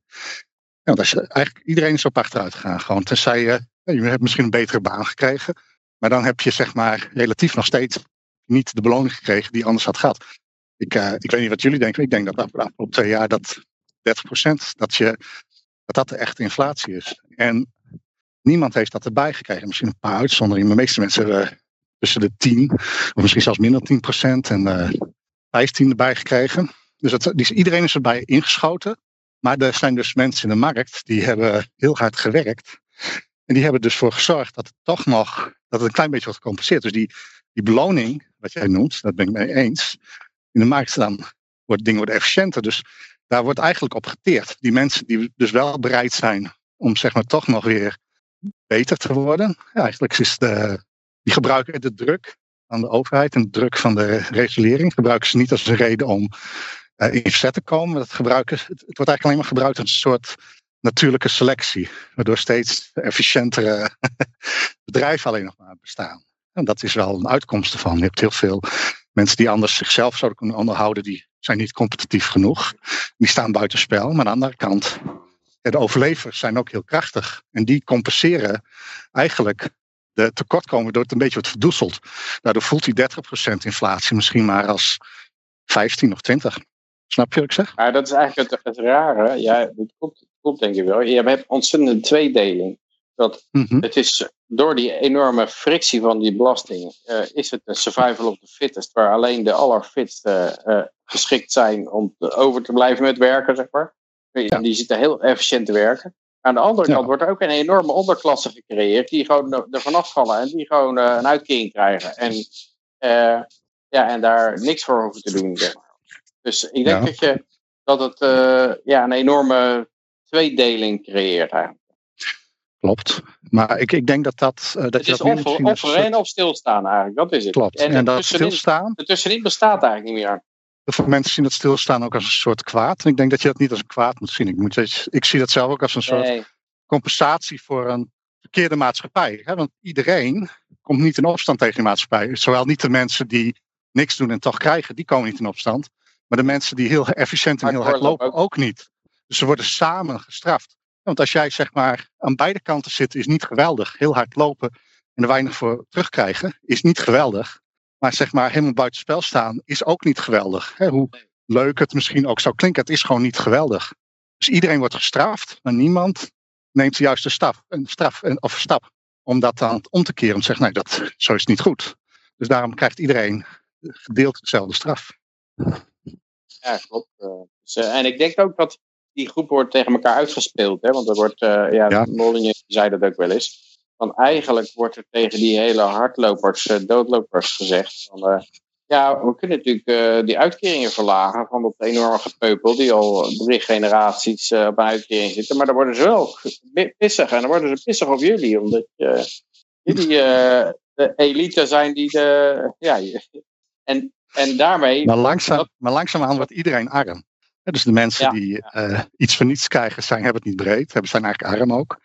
Ja, als je, eigenlijk iedereen is op achteruit gegaan. Gewoon, tenzij je, je hebt misschien een betere baan gekregen. Maar dan heb je zeg maar relatief nog steeds niet de beloning gekregen die anders had gehad. Ik, uh, ik weet niet wat jullie denken. Ik denk dat de afgelopen twee jaar dat 30% dat, je, dat dat de echte inflatie is. En niemand heeft dat erbij gekregen. Misschien een paar uitzonderingen. Maar de meeste mensen hebben tussen de 10 of misschien zelfs minder 10% en uh, 15 erbij gekregen. Dus dat, dus iedereen is erbij ingeschoten. Maar er zijn dus mensen in de markt die hebben heel hard gewerkt. En die hebben dus voor gezorgd dat het toch nog, dat het een klein beetje wordt gecompenseerd. Dus die, die beloning, wat jij noemt, dat ben ik mee eens. In de markt dan wordt dingen worden efficiënter. Dus daar wordt eigenlijk op geteerd. Die mensen die dus wel bereid zijn om zeg maar toch nog weer beter te worden. Ja, eigenlijk is de, die gebruiken de druk van de overheid en de druk van de regulering. Gebruiken ze niet als een reden om uh, in verzet te komen. Dat gebruiken, het, wordt eigenlijk alleen maar gebruikt als een soort natuurlijke selectie. Waardoor steeds efficiëntere bedrijven alleen nog maar bestaan. En dat is wel een uitkomst ervan. Je hebt heel veel mensen die anders zichzelf zouden kunnen onderhouden. Die zijn niet competitief genoeg. Die staan buitenspel. Maar aan de andere kant, de overlevers zijn ook heel krachtig. En die compenseren eigenlijk de tekortkomen door het een beetje wordt verdoezeld. Daardoor voelt die 30% inflatie misschien maar als 15 of 20. Snap je wat ik zeg? Ja, dat is eigenlijk het, het rare. Ja, dat klopt, klopt denk ik wel. Je hebt ontzettende tweedeling. Dat mm -hmm. Het is door die enorme frictie van die belasting, uh, is het een survival of the fittest, waar alleen de allerfitste uh, geschikt zijn om over te blijven met werken, zeg maar. Ja. Die zitten heel efficiënt te werken. Aan de andere ja. kant wordt er ook een enorme onderklasse gecreëerd, die gewoon er vanaf vallen en die gewoon uh, een uitkering krijgen. En, ja, en daar niks voor hoeven te doen. Dus ik denk ja. dat, je, dat het ja, een enorme tweedeling creëert eigenlijk. Klopt. Maar ik, ik denk dat dat... Dat het is offer, offeren of stilstaan eigenlijk, dat is het. Klopt. En, en dat stilstaan... Tussenin bestaat eigenlijk niet meer. Veel mensen zien dat stilstaan ook als een soort kwaad. En ik denk dat je dat niet als een kwaad moet zien. Ik, moet, ik zie dat zelf ook als een soort nee. compensatie voor een verkeerde maatschappij. Hè? Want iedereen komt niet in opstand tegen de maatschappij. Zowel niet de mensen die niks doen en toch krijgen, die komen niet in opstand. Maar de mensen die heel efficiënt en heel hard lopen, ook. ook niet. Dus ze worden samen gestraft. Want als jij zeg maar aan beide kanten zit, is niet geweldig. Heel hard lopen en er weinig voor terugkrijgen, is niet geweldig. Maar zeg maar helemaal buitenspel staan, is ook niet geweldig. Hè, hoe leuk het misschien ook zou klinken, het is gewoon niet geweldig. Dus iedereen wordt gestraft, maar niemand neemt de juiste stap, een straf of stap om dat dan om te keren. Om te zeggen, nee, dat, zo is het niet goed. Dus daarom krijgt iedereen gedeeld dezelfde straf. Ja, klopt. Dus, uh, en ik denk ook dat die groep wordt tegen elkaar uitgespeeld. Hè? Want er wordt, uh, ja, ja. Molyneux zei dat ook wel eens. Want eigenlijk wordt er tegen die hele hardlopers, uh, doodlopers gezegd. Van, uh, ja, we kunnen natuurlijk die uitkeringen verlagen van dat enorme gepeupel die al drie generaties op een uitkering zitten. Maar dan worden ze wel pissig en dan worden ze pissig op jullie. Omdat jullie de elite zijn die de... Ja, en, en daarmee... Maar, langzaam, maar langzaamaan wordt iedereen arm. Ja, dus de mensen ja, die uh, iets voor niets krijgen, zijn, hebben het niet breed, hebben, zijn eigenlijk arm ook.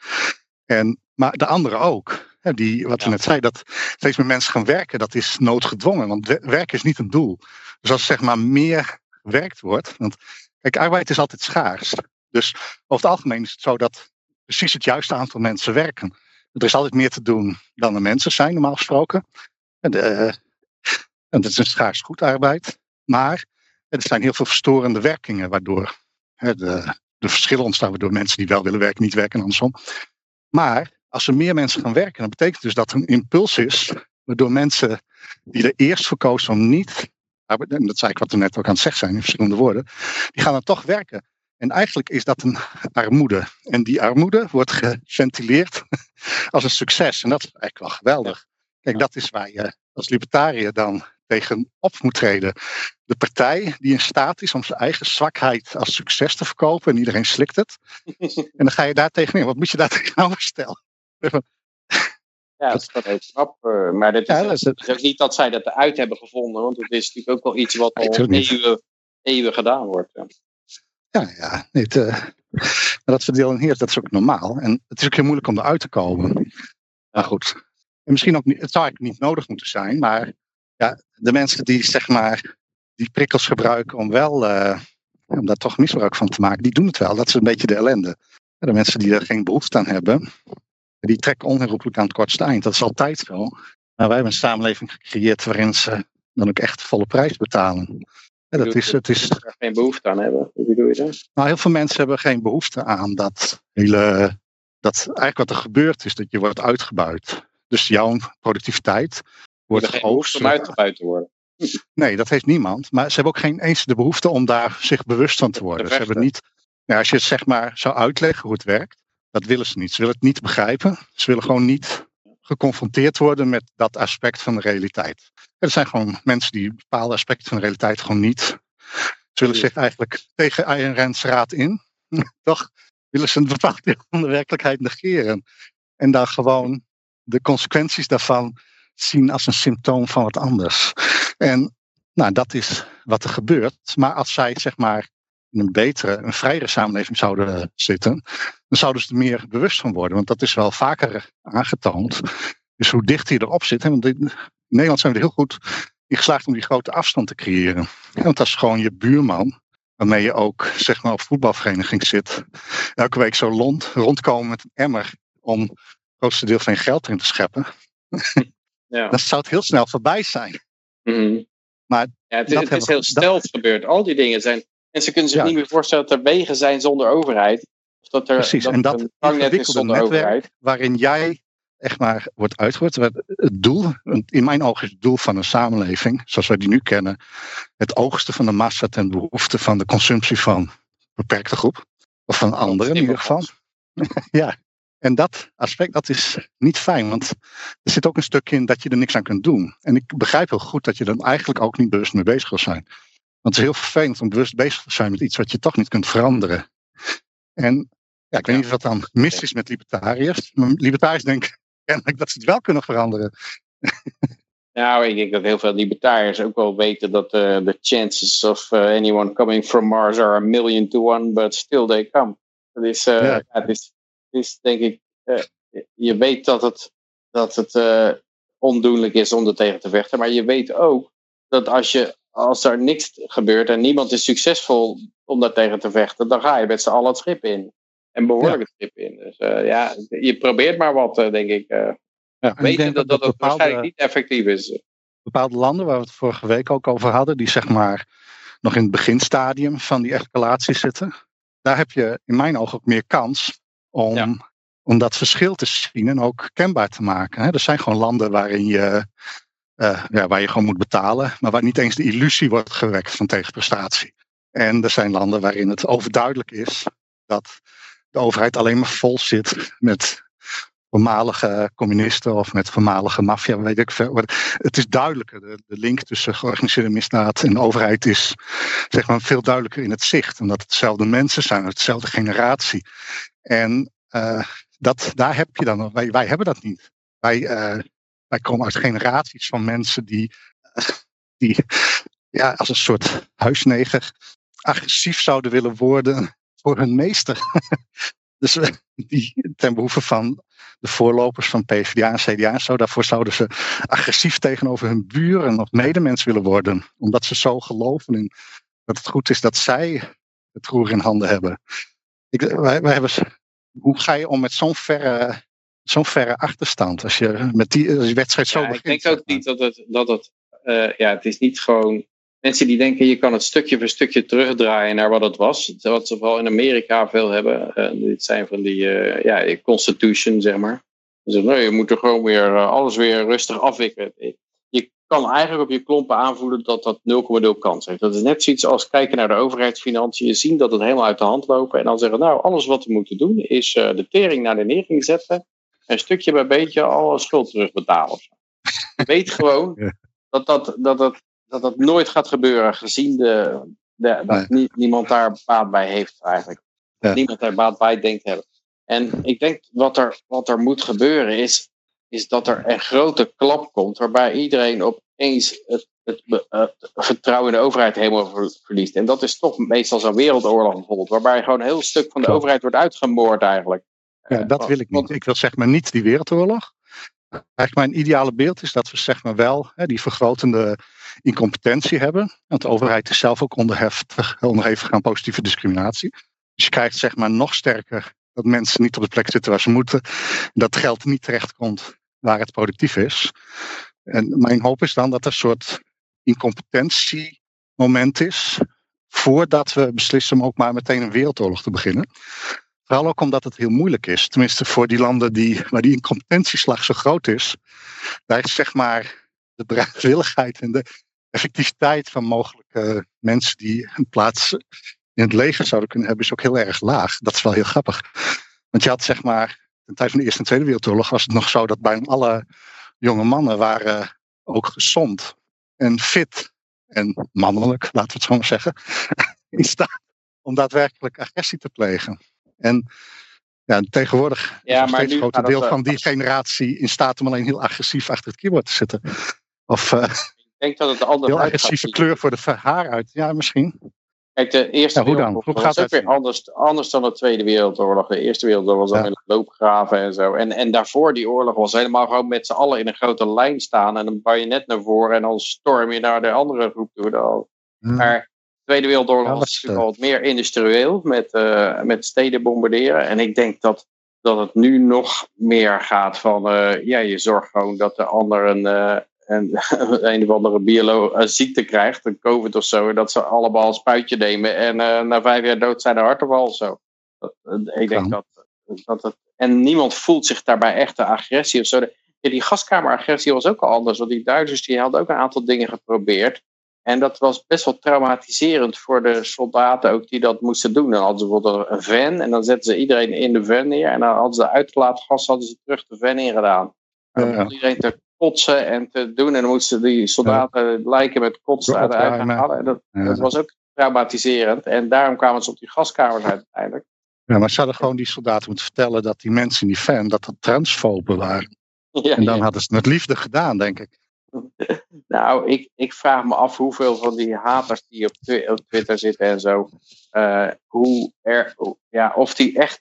En, maar de anderen ook. Die, wat we net zeiden, dat steeds meer mensen gaan werken, dat is noodgedwongen. Want werken is niet een doel. Dus als zeg maar meer gewerkt wordt. Want kijk, arbeid is altijd schaars. Dus over het algemeen is het zo dat precies het juiste aantal mensen werken. Er is altijd meer te doen dan er mensen zijn, normaal gesproken. En, de, en het is een schaars goed arbeid. Maar er zijn heel veel verstorende werkingen, waardoor hè, de, de verschillen ontstaan, waardoor mensen die wel willen werken, niet werken en andersom. Maar als er meer mensen gaan werken, dan betekent dus dat er een impuls is, waardoor mensen die er eerst voor kozen om niet, en dat zei ik wat we net ook aan het zeggen zijn in verschillende woorden, die gaan dan toch werken. En eigenlijk is dat een armoede. En die armoede wordt geventileerd als een succes. En dat is eigenlijk wel geweldig. Kijk, dat is waar je als libertariër dan tegen op moet treden. De partij die in staat is om zijn eigen zwakheid als succes te verkopen en iedereen slikt het. en dan ga je daar tegenin. Wat moet je daar tegenover stellen? Ja, dat is heel knap. Uh, maar dit is, ja, dat is het. ook niet dat zij dat eruit hebben gevonden, want het is natuurlijk ook wel iets wat al eeuwen, eeuwen gedaan wordt. Ja, ja, ja niet, uh, dat verdeel en heers, dat is ook normaal. En het is ook heel moeilijk om eruit te komen. Maar goed, En misschien ook niet, het zou eigenlijk niet nodig moeten zijn, maar ja, de mensen die zeg maar die prikkels gebruiken om wel, uh, om daar toch misbruik van te maken, die doen het wel. Dat is een beetje de ellende. De mensen die er geen behoefte aan hebben, die trekken onherroepelijk aan het kortste eind. Dat is altijd zo. Maar wij hebben een samenleving gecreëerd waarin ze dan ook echt volle prijs betalen. Ja, dat is, het is... Er geen behoefte aan hebben. Hoe bedoel je dat? Nou, heel veel mensen hebben geen behoefte aan dat hele. Dat eigenlijk wat er gebeurt is dat je wordt uitgebuit. Dus jouw productiviteit wordt geoogst. om uitgebuit te worden. Nee, dat heeft niemand. Maar ze hebben ook geen eens de behoefte om daar zich bewust van te worden. Ze hebben niet. Ja, als je het zeg maar zou uitleggen hoe het werkt, dat willen ze niet. Ze willen het niet begrijpen. Ze willen gewoon niet geconfronteerd worden met dat aspect van de realiteit. Er zijn gewoon mensen die bepaalde aspecten van de realiteit gewoon niet. Ze willen zich eigenlijk tegen Ayn raad in. Toch willen ze een bepaald deel van de werkelijkheid negeren. En dan gewoon de consequenties daarvan zien als een symptoom van wat anders. En nou, dat is wat er gebeurt. Maar als zij zeg maar in een betere, een vrijere samenleving zouden zitten, dan zouden ze er meer bewust van worden. Want dat is wel vaker aangetoond. Dus hoe dicht je erop zit. Want in Nederland zijn we er heel goed in geslaagd om die grote afstand te creëren. Want dat is gewoon je buurman, waarmee je ook zeg maar, op voetbalvereniging zit. Elke week zo rond, rondkomen met een emmer om het grootste deel van je geld in te scheppen. Ja. Dan zou het heel snel voorbij zijn. Mm Maar ja, het is, het is heel stelt gebeurd. Al die dingen zijn Mensen kunnen zich niet meer voorstellen dat er wegen zijn zonder overheid. Of dat er, Precies, dat en dat een zonder netwerk overheid. waarin jij echt maar wordt uitgevoerd. Het doel, in mijn ogen is het doel van een samenleving, zoals wij die nu kennen, het oogsten van de massa ten behoefte van de consumptie van een beperkte groep. Of van anderen in ieder geval. ja, en dat aspect, dat is niet fijn, want er zit ook een stukje in dat je er niks aan kunt doen. En ik begrijp heel goed dat je er eigenlijk ook niet bewust mee bezig wil zijn. Want het is heel vervelend om bewust bezig te zijn met iets wat je toch niet kunt veranderen. En ja, ik weet niet wat dan mis is met libertariërs. Maar libertariërs denken kennelijk dat ze het wel kunnen veranderen. Nou, ik denk dat heel veel libertariërs ook wel weten dat uh, the chances of uh, anyone coming from Mars are a million to one, but still they come. Dat is, uh, ja. is denk ik, je weet dat het, dat het ondoenlijk is om er tegen te vechten, maar je weet ook dat als je als er niks gebeurt en niemand is succesvol om daar tegen te vechten, dan ga je met z'n allen het schip in. En behoorlijk het schip in. Dus uh, ja, je probeert maar wat, uh, denk ik. Uh, ja, weten dat, dat, dat, het waarschijnlijk niet effectief is. Bepaalde landen waar we het vorige week ook over hadden, die zeg maar nog in het beginstadium van die escalatie zitten, daar heb je in mijn ogen ook meer kans om, ja. om dat verschil te zien en ook kenbaar te maken. Hè. Er zijn gewoon landen waarin je uh, ja, waar je gewoon moet betalen, maar waar niet eens de illusie wordt gewekt van tegenprestatie. En er zijn landen waarin het overduidelijk is dat de overheid alleen maar vol zit met voormalige communisten of met voormalige maffia, weet ik veel. Het is duidelijker. De, link tussen georganiseerde misdaad en de overheid is zeg maar, veel duidelijker in het zicht. Omdat het dezelfde mensen zijn, hetzelfde generatie. En uh, dat, daar heb je dan, wij, wij hebben dat niet. Wij, uh, wij komen uit generaties van mensen die, die ja, als een soort huisneger agressief zouden willen worden voor hun meester. dus die, ten behoeve van de voorlopers van PvdA en CDA zo, daarvoor zouden ze agressief tegenover hun buren of medemens willen worden. Omdat ze zo geloven in dat het goed is dat zij het roer in handen hebben. Ik, wij, wij hebben hoe ga je om met zo'n verre zo'n verre achterstand. Als je met die, als wedstrijd zo ja, begint. Ik denk ook niet dat het, dat het uh, ja, het is niet gewoon. Mensen die denken je kan het stukje voor stukje terugdraaien naar wat het was. Wat ze vooral in Amerika veel hebben. Uh, dit zijn van die uh, ja, constitution, zeg maar. Dus nee, je moet er gewoon weer alles weer rustig afwikkelen. Je kan eigenlijk op je klompen aanvoelen dat dat 0,0 kans heeft. Dat is net zoiets als kijken naar de overheidsfinanciën. Zien dat het helemaal uit de hand lopen. En dan zeggen, nou, alles wat we moeten doen is de tering naar de nering zetten een stukje bij beetje alle schuld terugbetalen. Weet gewoon dat, dat, dat, dat, dat dat nooit gaat gebeuren, gezien de, de, dat niemand daar baat bij heeft eigenlijk. Niemand daar baat bij denkt hebben. En ik denk wat er, wat er moet gebeuren is, is dat er een grote klap komt waarbij iedereen opeens het, het, het vertrouwen in de overheid helemaal verliest. En dat is toch meestal zo'n wereldoorlog bijvoorbeeld, waarbij gewoon een heel stuk van de overheid wordt uitgemoord eigenlijk. Ja, dat wil ik niet. Ik wil zeg maar niet die wereldoorlog. Eigenlijk mijn ideale beeld is dat we zeg maar wel hè, die vergrotende incompetentie hebben. Want de overheid is zelf ook onderhevig, onderhevig aan positieve discriminatie. Dus je krijgt zeg maar nog sterker dat mensen niet op de plek zitten waar ze moeten. Dat geld niet terechtkomt waar het productief is. En mijn hoop is dan dat er een soort incompetentiemoment is. Voordat we beslissen om ook maar meteen een wereldoorlog te beginnen. Vooral ook omdat het heel moeilijk is. Tenminste voor die landen die, waar die incompetentieslag zo groot is. Daar is zeg maar de bereidwilligheid en de effectiviteit van mogelijke mensen die een plaats in het leger zouden kunnen hebben, is ook heel erg laag. Dat is wel heel grappig. Want je had zeg maar, de tijd van de Eerste en Tweede Wereldoorlog was het nog zo dat bijna alle jonge mannen waren ook gezond en fit en mannelijk, laten we het zo maar zeggen, in staat om daadwerkelijk agressie te plegen. En ja, tegenwoordig Ja, is een steeds groter deel van die generatie in staat om alleen heel agressief achter het keyboard te zitten. Of eh, Ik denk dat het anders heel agressieve kleur voor de haar uit. Ja, misschien. Kijk, de Eerste Ja, hoe? Wereldoorlog Hoe was ook weer anders, anders dan de Tweede Wereldoorlog. De Eerste Wereldoorlog was Ja. in loopgraven en zo. En, en daarvoor die oorlog was helemaal gewoon met z'n allen in een grote lijn staan en een bajonet naar voren en dan storm je naar de andere groep toe. Dan. Maar Tweede Wereldoorlog was wat meer industrieel met, eh, met steden bombarderen. En ik denk dat, dat het nu nog meer gaat van, eh, ja, je zorgt gewoon dat de ander een, eh, een, een of andere biolo een ziekte krijgt, een covid of zo, en dat ze allemaal een spuitje nemen en na vijf jaar dood zijn de hartaanval of zo. Dat, ik denk dat, dat het, en niemand voelt zich daarbij echt de agressie of zo. Die gaskameragressie was ook al anders, want die Duitsers die hadden ook een aantal dingen geprobeerd. En dat was best wel traumatiserend voor de soldaten ook die dat moesten doen. Dan hadden ze bijvoorbeeld een van en dan zetten ze iedereen in de van neer. En dan hadden ze uitgelaten gas hadden ze terug de van ingedaan. En dan Ja. begon iedereen te kotsen en te doen. En dan moesten die soldaten lijken met kotsen uit de halen. En dat, dat was ook traumatiserend. En daarom kwamen ze op die gaskamers uiteindelijk. Ja, maar ze hadden gewoon die soldaten moeten vertellen dat die mensen in die fan, dat dat transfoben waren. Ja, En dan ja. hadden ze het met liefde gedaan, denk ik. Nou, ik, ik vraag me af hoeveel van die haters die op, Twi- op Twitter zitten en zo, eh, hoe er, ja, of die echt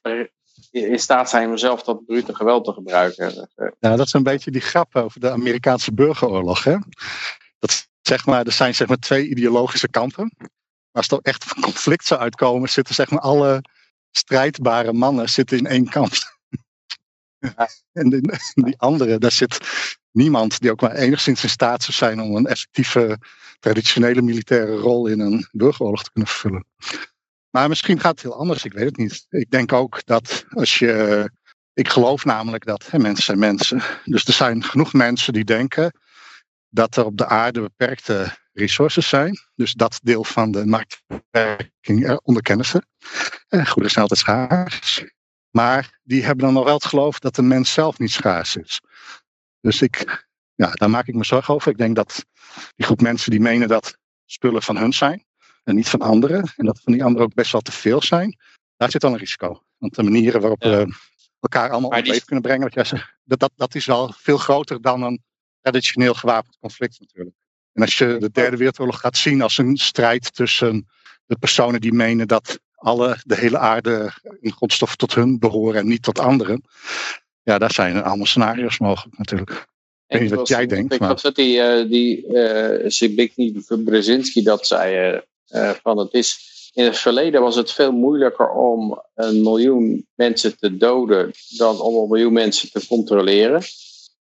in staat zijn om zelf dat brute geweld te gebruiken. Eh, Ja, dat is een beetje die grap over de Amerikaanse burgeroorlog. Hè? Dat, zeg maar, er zijn zeg maar twee ideologische kampen. Maar als er echt conflict zou uitkomen, zitten zeg maar alle strijdbare mannen zitten in één kamp. En die, die andere, daar zit niemand die ook maar enigszins in staat zou zijn om een effectieve traditionele militaire rol in een burgeroorlog te kunnen vervullen. Maar misschien gaat het heel anders, ik weet het niet. Ik denk ook dat als je. Ik geloof namelijk dat hè, mensen zijn mensen. Dus er zijn genoeg mensen die denken dat er op de aarde beperkte resources zijn. Dus dat deel van de marktwerking er onderkennen ze. Eh, goederen zijn altijd schaars. Maar die hebben dan nog wel het geloof dat de mens zelf niet schaars is. Dus ik, ja, daar maak ik me zorgen over. Ik denk dat die groep mensen die menen dat spullen van hun zijn en niet van anderen. En dat van die anderen ook best wel te veel zijn. Daar zit dan een risico. Want de manieren waarop Ja. we elkaar allemaal die- leven kunnen brengen, wat jij zegt, dat, dat, dat is wel veel groter dan een traditioneel gewapend conflict natuurlijk. En als je de derde wereldoorlog gaat zien als een strijd tussen de personen die menen dat alle, de hele aarde in grondstoffen tot hun behoren en niet tot anderen. Ja, daar zijn allemaal scenario's mogelijk natuurlijk. weet niet wat jij denkt, Ik maar- dat die, eh die eh Zbigniew Brzezinski dat zei. eh, eh, van het is, in het verleden was het veel moeilijker om een miljoen mensen te doden dan om een miljoen mensen te controleren.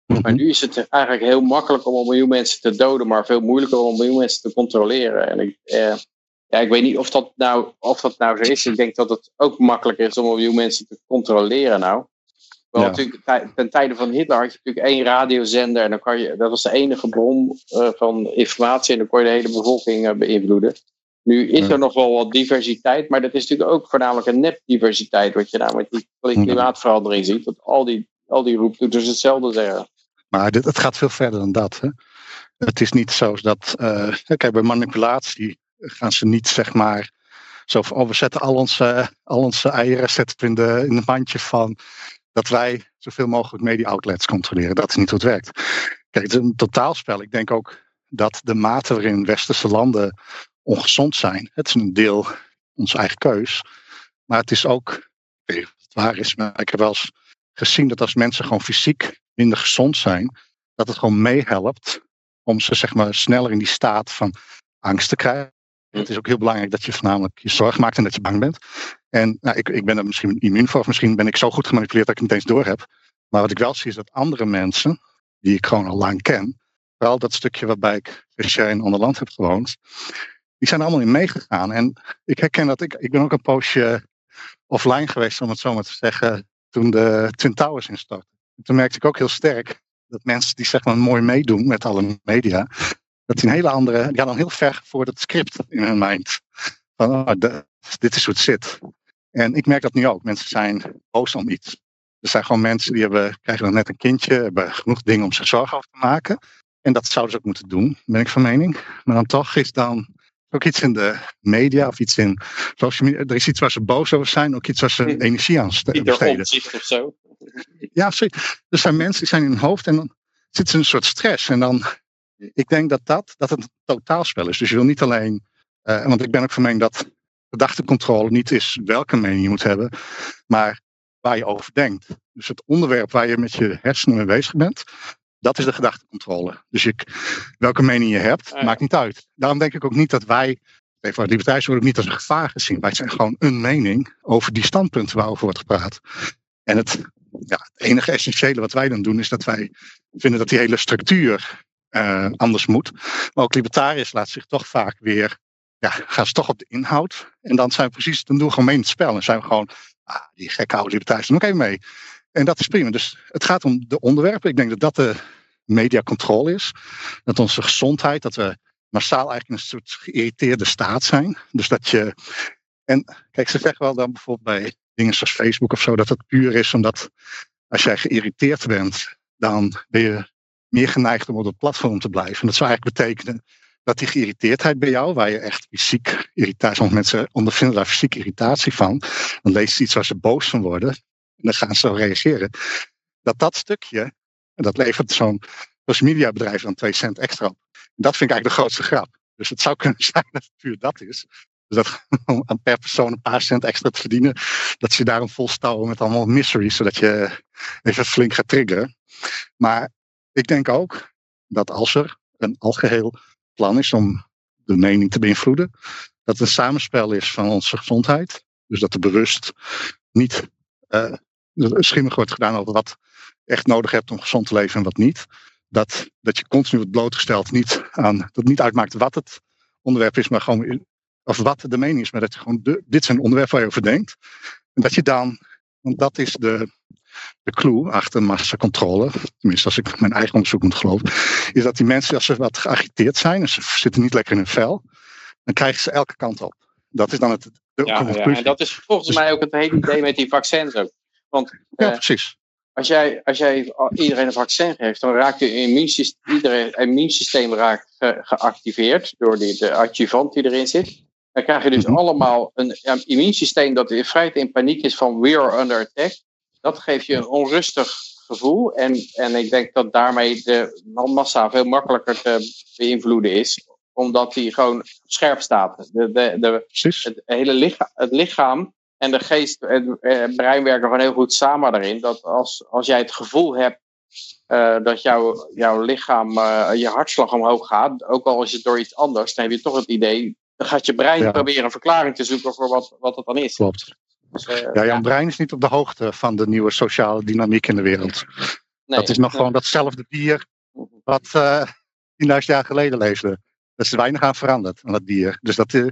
Maar Mhm. nu is het eigenlijk heel makkelijk om een miljoen mensen te doden, maar veel moeilijker om een miljoen mensen te controleren. En ik, eh, ja, ik weet niet of dat, nou, of dat nou zo is. Ik denk dat het ook makkelijker is om miljoen mensen te controleren nou. Wel, Ja. natuurlijk, ten tijde van Hitler had je natuurlijk één radiozender en dan kan je, dat was de enige bron eh, van informatie en dan kon je de hele bevolking eh, beïnvloeden. Nu is Ja. er nog wel wat diversiteit, maar dat is natuurlijk ook voornamelijk een nep-diversiteit, wat je nou met die klimaatverandering ziet. Dat al die, al die roeptoeters hetzelfde zeggen. Maar dit, het gaat veel verder dan dat. Hè. Het is niet zo dat. eh, kijk, bij manipulatie gaan ze niet zeg maar. Zo van, oh, we zetten al onze, al onze eieren zetten in, de, in het mandje van. dat wij zoveel mogelijk media outlets controleren. Dat is niet hoe het werkt. Kijk, het is een totaalspel. Ik denk ook dat de mate waarin westerse landen ongezond zijn. het is een deel onze eigen keus. Maar het is ook. Het waar is, maar ik heb wel eens gezien dat als mensen gewoon fysiek minder gezond zijn, dat het gewoon meehelpt om ze zeg maar sneller in die staat van angst te krijgen. Het is ook heel belangrijk dat je voornamelijk je zorg maakt en dat je bang bent. En nou, ik, ik ben er misschien immuun voor, of misschien ben ik zo goed gemanipuleerd dat ik het niet eens door heb. Maar wat ik wel zie is dat andere mensen, die ik gewoon al lang ken, vooral dat stukje waarbij ik in ander land heb gewoond, die zijn allemaal in meegegaan. En ik herken dat ik, ik ben ook een poosje offline geweest, om het zo maar te zeggen, toen de Twin Towers instortten. Toen merkte ik ook heel sterk dat mensen die zeg maar mooi meedoen met alle media, dat die een hele andere, die gaan dan heel ver voor het script in hun mind. Van, oh, de, dit is hoe het zit. En ik merk dat nu ook. Mensen zijn boos om iets. Er zijn gewoon mensen die hebben, krijgen dan net een kindje, hebben genoeg dingen om zich zorgen over te maken. En dat zouden ze ook moeten doen, ben ik van mening. Maar dan toch is dan ook iets in de media of iets in social media. Er is iets waar ze boos over zijn, ook iets waar ze energie aan besteden. of zo. Ja, er zijn mensen die zijn in hun hoofd en dan zit ze in een soort stress. En dan, ik denk dat dat, dat het een totaalspel is. Dus je wil niet alleen, uh, want ik ben ook van mening dat gedachtecontrole niet is welke mening je moet hebben, maar waar je over denkt. Dus het onderwerp waar je met je hersenen mee bezig bent, dat is de gedachtecontrole. Dus je, welke mening je hebt, maakt niet uit. Daarom denk ik ook niet dat wij, even libertariërs worden ook niet als een gevaar gezien. Wij zijn gewoon een mening over die standpunten waarover wordt gepraat. En het, ja, het enige essentiële wat wij dan doen is dat wij vinden dat die hele structuur uh, anders moet. Maar ook libertariërs laten zich toch vaak weer, ja, gaan ze toch op de inhoud. En dan zijn we precies, dan doen het spel. En zijn we gewoon, ah, die gekke oude libertariërs doen ook even mee. En dat is prima. Dus het gaat om de onderwerpen. Ik denk dat dat de mediacontrole is. Dat onze gezondheid, dat we massaal eigenlijk een soort geïrriteerde staat zijn. Dus dat je. En kijk, ze zeggen wel dan bijvoorbeeld bij dingen zoals Facebook of zo, dat het puur is omdat als jij geïrriteerd bent, dan ben je meer geneigd om op het platform te blijven. En dat zou eigenlijk betekenen dat die geïrriteerdheid bij jou, waar je echt fysiek irritatie, sommige mensen ondervinden daar fysieke irritatie van, dan leest ze iets waar ze boos van worden en dan gaan ze reageren. Dat dat stukje, en dat levert zo'n social media bedrijf dan twee cent extra op. En dat vind ik eigenlijk de grootste grap. Dus het zou kunnen zijn dat het puur dat is. Dus dat om per persoon een paar cent extra te verdienen, dat ze daarom volstouwen met allemaal miseries, zodat je even flink gaat triggeren. Maar ik denk ook dat als er een algeheel plan is om de mening te beïnvloeden, dat het een samenspel is van onze gezondheid. Dus dat er bewust niet uh, schimmig wordt gedaan over wat echt nodig hebt om gezond te leven en wat niet. Dat, dat je continu wordt blootgesteld niet aan, dat het niet uitmaakt wat het onderwerp is, maar gewoon of wat de mening is, maar dat je gewoon dit zijn onderwerpen waar je over denkt. En dat je dan, want dat is de, de clue achter massacontrole, tenminste als ik mijn eigen onderzoek moet geloven, is dat die mensen, als ze wat geagiteerd zijn en ze zitten niet lekker in hun vel, dan krijgen ze elke kant op. Dat is dan het. De ja, ja, en dat is volgens dus- mij ook het hele idee met die vaccins ook. Want, ja, eh, precies. Als jij, als jij iedereen een vaccin geeft, dan raakt je immuunsysteem, iedereen immuunsysteem raakt geactiveerd door die, de adjuvant die erin zit. Dan krijg je dus mhm. allemaal een ja, immuunsysteem dat in feite in paniek is van we are under attack. Dat geeft je een onrustig gevoel. En, en ik denk dat daarmee de massa veel makkelijker te beïnvloeden is. Omdat die gewoon scherp staat. De, de, de, het hele lichaam, het lichaam en de geest en het brein werken gewoon heel goed samen daarin. Dat als, als jij het gevoel hebt uh, dat jouw, jouw lichaam, uh, je hartslag omhoog gaat, ook al is het door iets anders, dan heb je toch het idee dan gaat je brein proberen een verklaring te zoeken voor wat, wat het dan is. Klopt. Dus, uh, ja, jouw brein is niet op de hoogte van de nieuwe sociale dynamiek in de wereld. Nee, dat is nog gewoon datzelfde dier wat uh, eh, 10.000 jaar geleden leefde. Er is weinig aan veranderd aan dat dier. Dus dat, uh,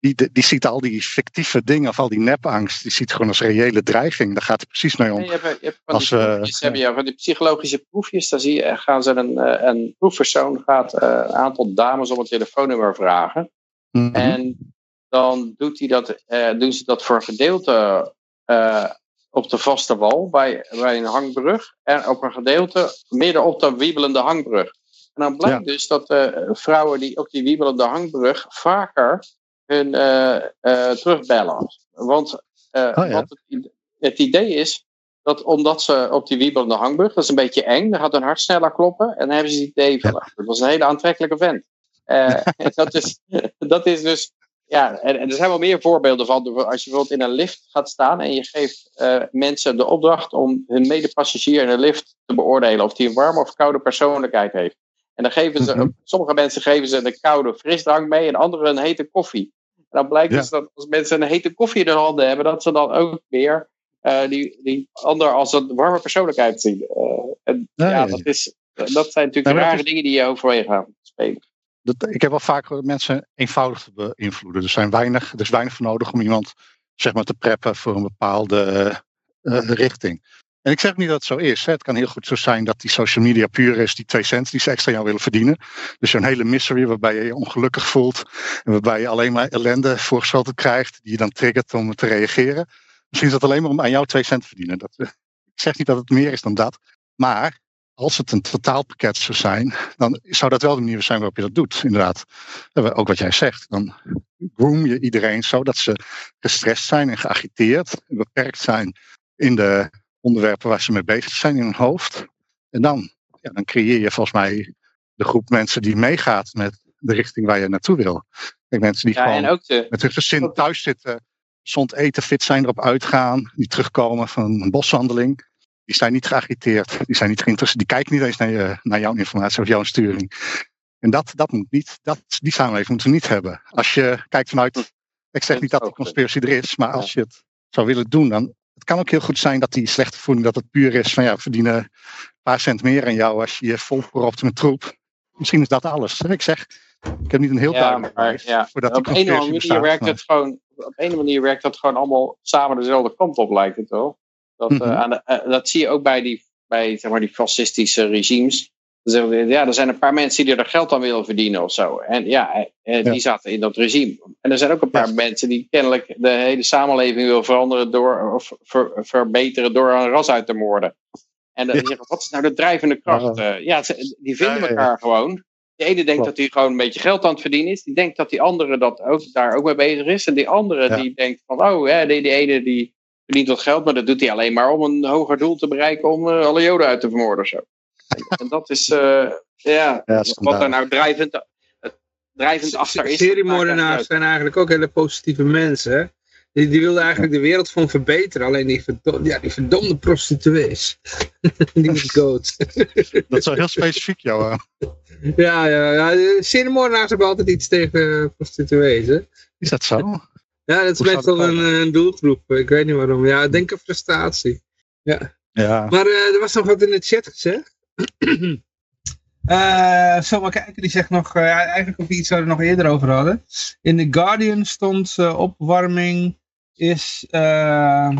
die, die ziet al die fictieve dingen of al die nepangst, die ziet gewoon als reële dreiging. Daar gaat het precies mee om. Nee, je hebt, je hebt van, als, die proefjes, heb je, van die psychologische proefjes, dan zie je, gaan ze een, een proefpersoon gaat een aantal dames op een telefoonnummer vragen. Mhm. En dan doet hij dat, uh, doen ze dat voor een gedeelte uh, op de vaste wal bij, bij een hangbrug. En op een gedeelte midden op de wiebelende hangbrug. En dan blijkt dus dat uh, vrouwen die op die wiebelende hangbrug vaker hun terugbellen. Want oh, ja. wat het, het, idee is dat omdat ze op die wiebelende hangbrug, dat is een beetje eng, dan gaat hun hart sneller kloppen en dan hebben ze het idee van, dat was een hele aantrekkelijke vent. Uh, dat, is, dat is dus ja, en, en er zijn wel meer voorbeelden van. Als je bijvoorbeeld in een lift gaat staan en je geeft uh, mensen de opdracht om hun medepassagier in de lift te beoordelen of die een warme of koude persoonlijkheid heeft. En dan geven ze, Mhm. sommige mensen geven ze een koude frisdrank mee en anderen een hete koffie. En dan blijkt Ja. dus dat als mensen een hete koffie in hun handen hebben, dat ze dan ook weer eh, die, die ander als een warme persoonlijkheid zien. Eh, en Ja, ja, dat, is, dat zijn natuurlijk dat rare is- dingen die je overwege gaan spelen. Dat, ik heb wel vaak mensen eenvoudig te beïnvloeden. Er, zijn weinig, er is weinig voor nodig om iemand zeg maar, te preppen voor een bepaalde eh, eh, richting. En ik zeg niet dat het zo is. Het kan heel goed zo zijn dat die social media puur is, die twee cent die ze extra jou willen verdienen. Dus zo'n hele misery waarbij je je ongelukkig voelt. En waarbij je alleen maar ellende voorgeschoteld krijgt, die je dan triggert om te reageren. Misschien is dat alleen maar om aan jou twee cent te verdienen. Dat, eh, ik zeg niet dat het meer is dan dat. Maar als het een totaalpakket zou zijn, dan zou dat wel de manier zijn waarop je dat doet, inderdaad. En Ook wat jij zegt, dan groom je iedereen zo dat ze gestrest zijn en geagiteerd, en beperkt zijn in de onderwerpen waar ze mee bezig zijn in hun hoofd. En dan, ja, dan creëer je volgens mij de groep mensen die meegaat met de richting waar je naartoe wil. Kijk, mensen die Ja, gewoon en ook de, met hun gezin thuis zitten, gezond eten, fit zijn, erop uitgaan, die terugkomen van een boswandeling. Die zijn niet geagiteerd, die zijn niet geïnteresseerd, die kijken niet eens naar, je, naar jouw informatie of jouw sturing. En dat, dat moet niet, dat, die samenleving moeten we niet hebben. Als je kijkt vanuit, ik zeg niet dat die conspiratie er is, maar als je het zou willen doen, dan het kan ook heel goed zijn dat die slechte voeding, dat het puur is van ja, we verdienen een paar cent meer aan jou als je je vol propt met troep. Misschien is dat alles. Ik zeg, ik heb niet een heel Ja, duidelijk maar, ja. voordat die op een andere conspiratie manier bestaat. werkt het gewoon. Op een manier werkt dat gewoon allemaal samen dezelfde kant op, lijkt het wel. Dat, eh, Mhm. aan de, eh, dat zie je ook bij die, bij, zeg maar, die fascistische regimes. Ja, er zijn een paar mensen die er geld aan willen verdienen of zo. En ja, eh, die Ja. zaten in dat regime. En er zijn ook een paar Ja. mensen die kennelijk de hele samenleving willen veranderen door, of ver- verbeteren door een ras uit te moorden. En dan Ja. zeggen, wat is nou de drijvende kracht? Ja, ze- die vinden Ja, ja, ja. elkaar gewoon. De ene denkt Klopt. dat hij gewoon een beetje geld aan het verdienen is. Die denkt dat die andere dat ook, daar ook mee bezig is. En die andere Ja. die denkt van, oh, hè, die, die ene die verdient wat geld, maar dat doet hij alleen maar om een hoger doel te bereiken om eh, alle joden uit te vermoorden of zo. En, dat is, eh, ja, wat daar nou drijvend, eh, drijvend achter is. Seriemoordenaars zijn eigenlijk ook hele positieve mensen. Die, die wilden eigenlijk de wereld van verbeteren. Alleen die, verdo ja, die verdomde prostituees. die is dood. Dat is wel heel specifiek, Johan. ja, ja, ja. de Seriemoordenaars hebben altijd iets tegen prostituees. Hè? Is dat zo? Ja, dat is meestal dat een, doelgroep. Ik weet niet waarom. Ja, ik denk een frustratie. Ja. Maar eh, er was nog wat in de chat gezegd. Eh zal maar kijken, die zegt nog, eh, ja, eigenlijk ook iets waar we het nog eerder over hadden. In The Guardian stond eh, opwarming is eh,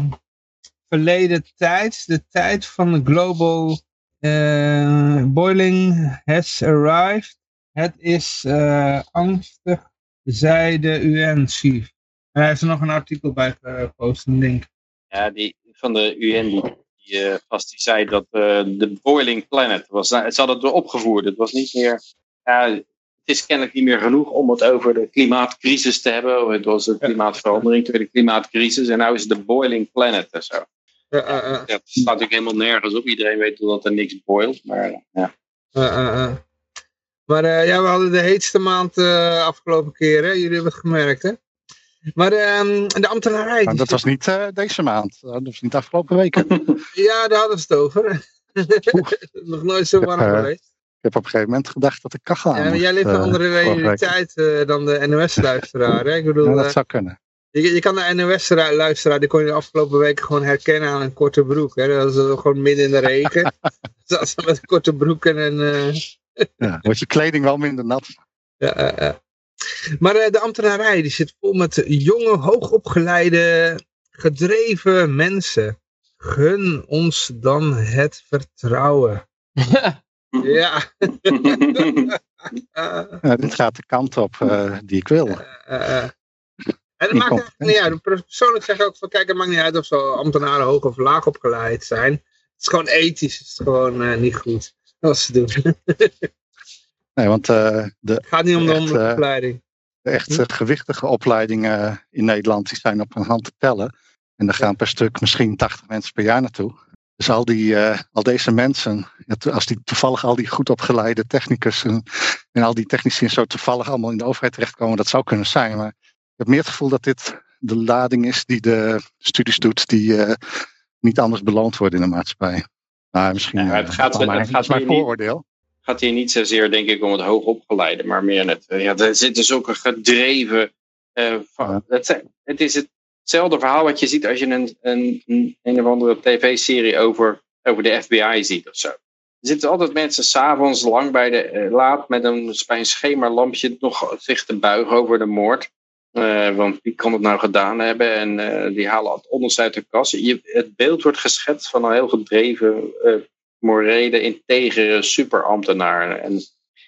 verleden tijd, de tijd van de global eh, boiling has arrived. Het is eh, angstig, zei de UN-chief. En hij heeft er nog een artikel bij gepost, een link. Ja, die van de UN, die, die eh, die zei dat eh, de boiling planet was. Nou, ze hadden het weer opgevoerd. Het was niet meer. Het is kennelijk niet meer genoeg om het over de klimaatcrisis te hebben. Het was de klimaatverandering, tweede klimaatcrisis. En nu is het de boiling planet en zo. Ja, eh, eh. Het staat natuurlijk helemaal nergens op. Iedereen weet dat er niks boilt. Maar ja. Uh, uh, uh. Maar eh, ja, we hadden de heetste maand eh, afgelopen keer, hè? Jullie hebben het gemerkt, hè? Maar ehm, de ambtenarij... Maar dat was niet eh, deze maand. Dat was niet de afgelopen weken. Ik Ja, daar hadden ze het over. Nog nooit zo warm Eh, geweest. heb op een gegeven moment gedacht dat ik kachel aan Ja, maar moest, jij leeft een eh, andere vorige week. realiteit eh, dan de NOS-luisteraar, hè? Ik bedoel, Ja, dat zou kunnen. je, je kan de NOS-luisteraar, die kon je de afgelopen weken gewoon herkennen aan een korte broek, hè? Dat was gewoon midden in de regen. Zat ze met een korte broek en een... eh, Ja, wordt je kleding wel minder nat. Ja, ja, ja. Maar eh, de ambtenarij die zit vol met jonge, hoogopgeleide, gedreven mensen. Gun ons dan het vertrouwen. Ja. Ja, dit gaat de kant op eh, die ik wil. eh. En het maakt eigenlijk niet uit. Persoonlijk zeg ik ook van, kijk, het maakt niet uit of zo ambtenaren hoog of laag opgeleid zijn. Het is gewoon ethisch, het is gewoon eh, niet goed. Wat ze doen. Het Nee, want eh, de gaat niet om de Echt, eh, opleiding. de echt eh, gewichtige opleidingen in Nederland die zijn op een hand te tellen. En daar gaan per stuk misschien 80 mensen per jaar naartoe. Dus al, die, eh, al deze mensen, als die toevallig al die goed opgeleide technicus en, en al die technici en zo toevallig allemaal in de overheid terechtkomen, dat zou kunnen zijn. Maar heb meer het gevoel dat dit de lading is die de studies doet, die eh, niet anders beloond worden in de maatschappij. Maar misschien Ja, het gaat- het gaat is mijn vooroordeel. Gaat hier niet zozeer, denk ik, om het hoogopgeleide, maar meer net. eh, Ja, er zitten zulke gedreven. eh, van, het, het is hetzelfde verhaal wat je ziet als je een, een, een, een of andere tv-serie over, over de FBI ziet of zo. Er zitten altijd mensen s'avonds lang bij de, eh, laat met een, bij een schemerlampje nog zich te buigen over de moord. Eh, want wie kan het nou gedaan hebben? En die halen het onderste uit de kast. Je, het beeld wordt geschetst van een heel gedreven, morele, integere superambtenaar. En,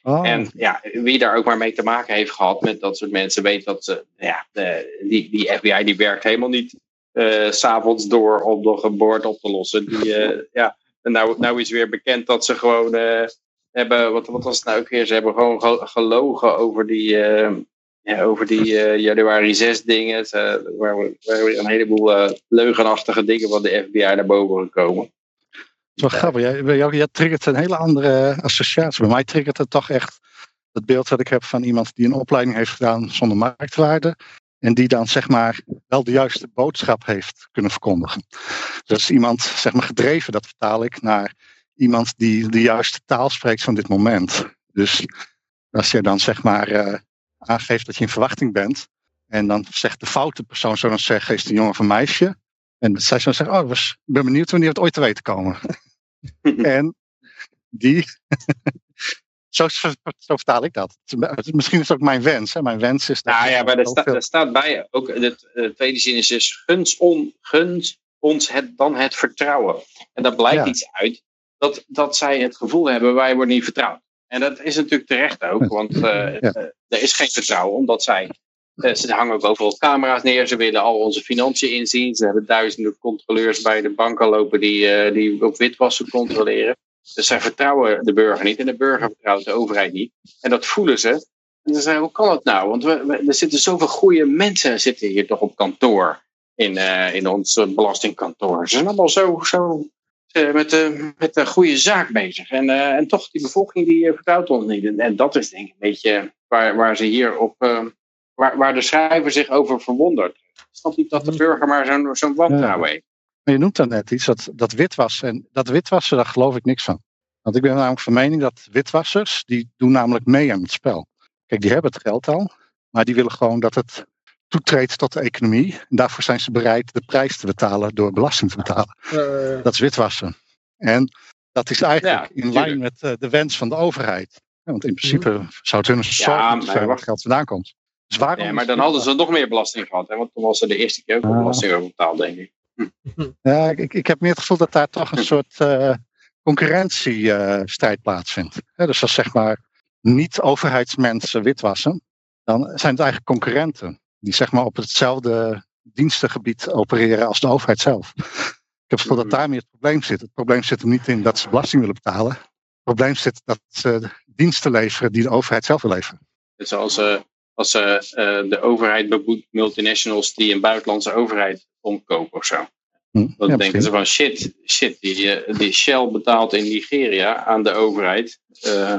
Oh, en ja, wie daar ook maar mee te maken heeft gehad met dat soort mensen, weet dat ze, ja, de, die, die FBI die werkt helemaal niet eh, s s'avonds door om nog een boord op te lossen. Die, eh, ja, en nou, nou is weer bekend dat ze gewoon eh, hebben, wat, wat was het nou ook weer? Ze hebben gewoon ge- gelogen over die, eh, ja, over die eh, januari 6 dingen. Ze, waar, we- waar een heleboel eh, leugenachtige dingen van de FBI naar boven gekomen. Dat is wel grappig. Jij, bij jou, jij triggert een hele andere associatie. Bij mij triggert het toch echt het beeld dat ik heb van iemand die een opleiding heeft gedaan zonder marktwaarde. En die dan zeg maar wel de juiste boodschap heeft kunnen verkondigen. Dus iemand zeg maar gedreven, dat vertaal ik naar iemand die de juiste taal spreekt van dit moment. Dus als je dan zeg maar eh, aangeeft dat je in verwachting bent. En dan zegt de foute persoon, zo dan zeggen, is een jongen of een meisje. En zij zou zeggen, oh, ik ben benieuwd wanneer het ooit te weten komen. en die. zo, zo, zo vertaal ik dat. Misschien is het ook mijn wens. Hè. Mijn wens is dat. Nou ja, maar er, sta, er staat bij, ook de, de tweede zin is dus, guns, on, guns ons het, dan het vertrouwen. En daar blijkt Ja. iets uit, dat, dat zij het gevoel hebben, wij worden niet vertrouwd. En dat is natuurlijk terecht ook, want eh, Ja. eh, er is geen vertrouwen, omdat zij, eh, ze hangen ook overal camera's neer, ze willen al onze financiën inzien, ze hebben duizenden controleurs bij de banken lopen die, eh, die op witwassen controleren. Dus zij vertrouwen de burger niet en de burger vertrouwt de overheid niet. En dat voelen ze. En dan zei hoe kan het nou? Want we, er zitten zoveel goede mensen zitten hier toch op kantoor. In, eh, in ons eh, belastingkantoor. Ze zijn allemaal zo, zo eh, met, de, met de goede zaak bezig. En, eh, en toch, die bevolking die eh, vertrouwt ons niet. En, en dat is denk ik een beetje waar, waar ze hier op... waar, waar de schrijver zich over verwondert. Snap niet dat de burger maar zo'n zo'n wantrouwen heeft. Maar je noemt dan net iets, dat, dat witwassen. En dat witwassen, daar geloof ik niks van. Want ik ben namelijk van mening dat witwassers, die doen namelijk mee aan het spel. Kijk, die hebben het geld al, maar die willen gewoon dat het toetreedt tot de economie. En daarvoor zijn ze bereid de prijs te betalen door belasting te betalen. Dat is witwassen. En dat is eigenlijk Ja, in lijn met eh, de wens van de overheid. Ja, want in principe zou het hun zorgen zijn waar het geld vandaan komt. Dus waarom Ja, is maar dan hadden ze nog meer belasting gehad. Hè? Want toen was er de eerste keer ook Ah. belasting over betaald, denk ik. Ja, ik, ik heb meer het gevoel dat daar toch een soort eh, concurrentiestrijd plaatsvindt. Hè, dus als zeg maar niet-overheidsmensen witwassen, dan zijn het eigenlijk concurrenten. Die zeg maar op hetzelfde dienstengebied opereren als de overheid zelf. Ik heb het gevoel dat daar meer het probleem zit. Het probleem zit hem niet in dat ze belasting willen betalen. Het probleem zit dat ze diensten leveren die de overheid zelf wil leveren. Dus als, eh, als eh, eh, de overheid beboet multinationals die een buitenlandse overheid omkopen of zo. Hm, Dan ja, denken ze van shit, shit die, eh, die Shell betaalt in Nigeria aan de overheid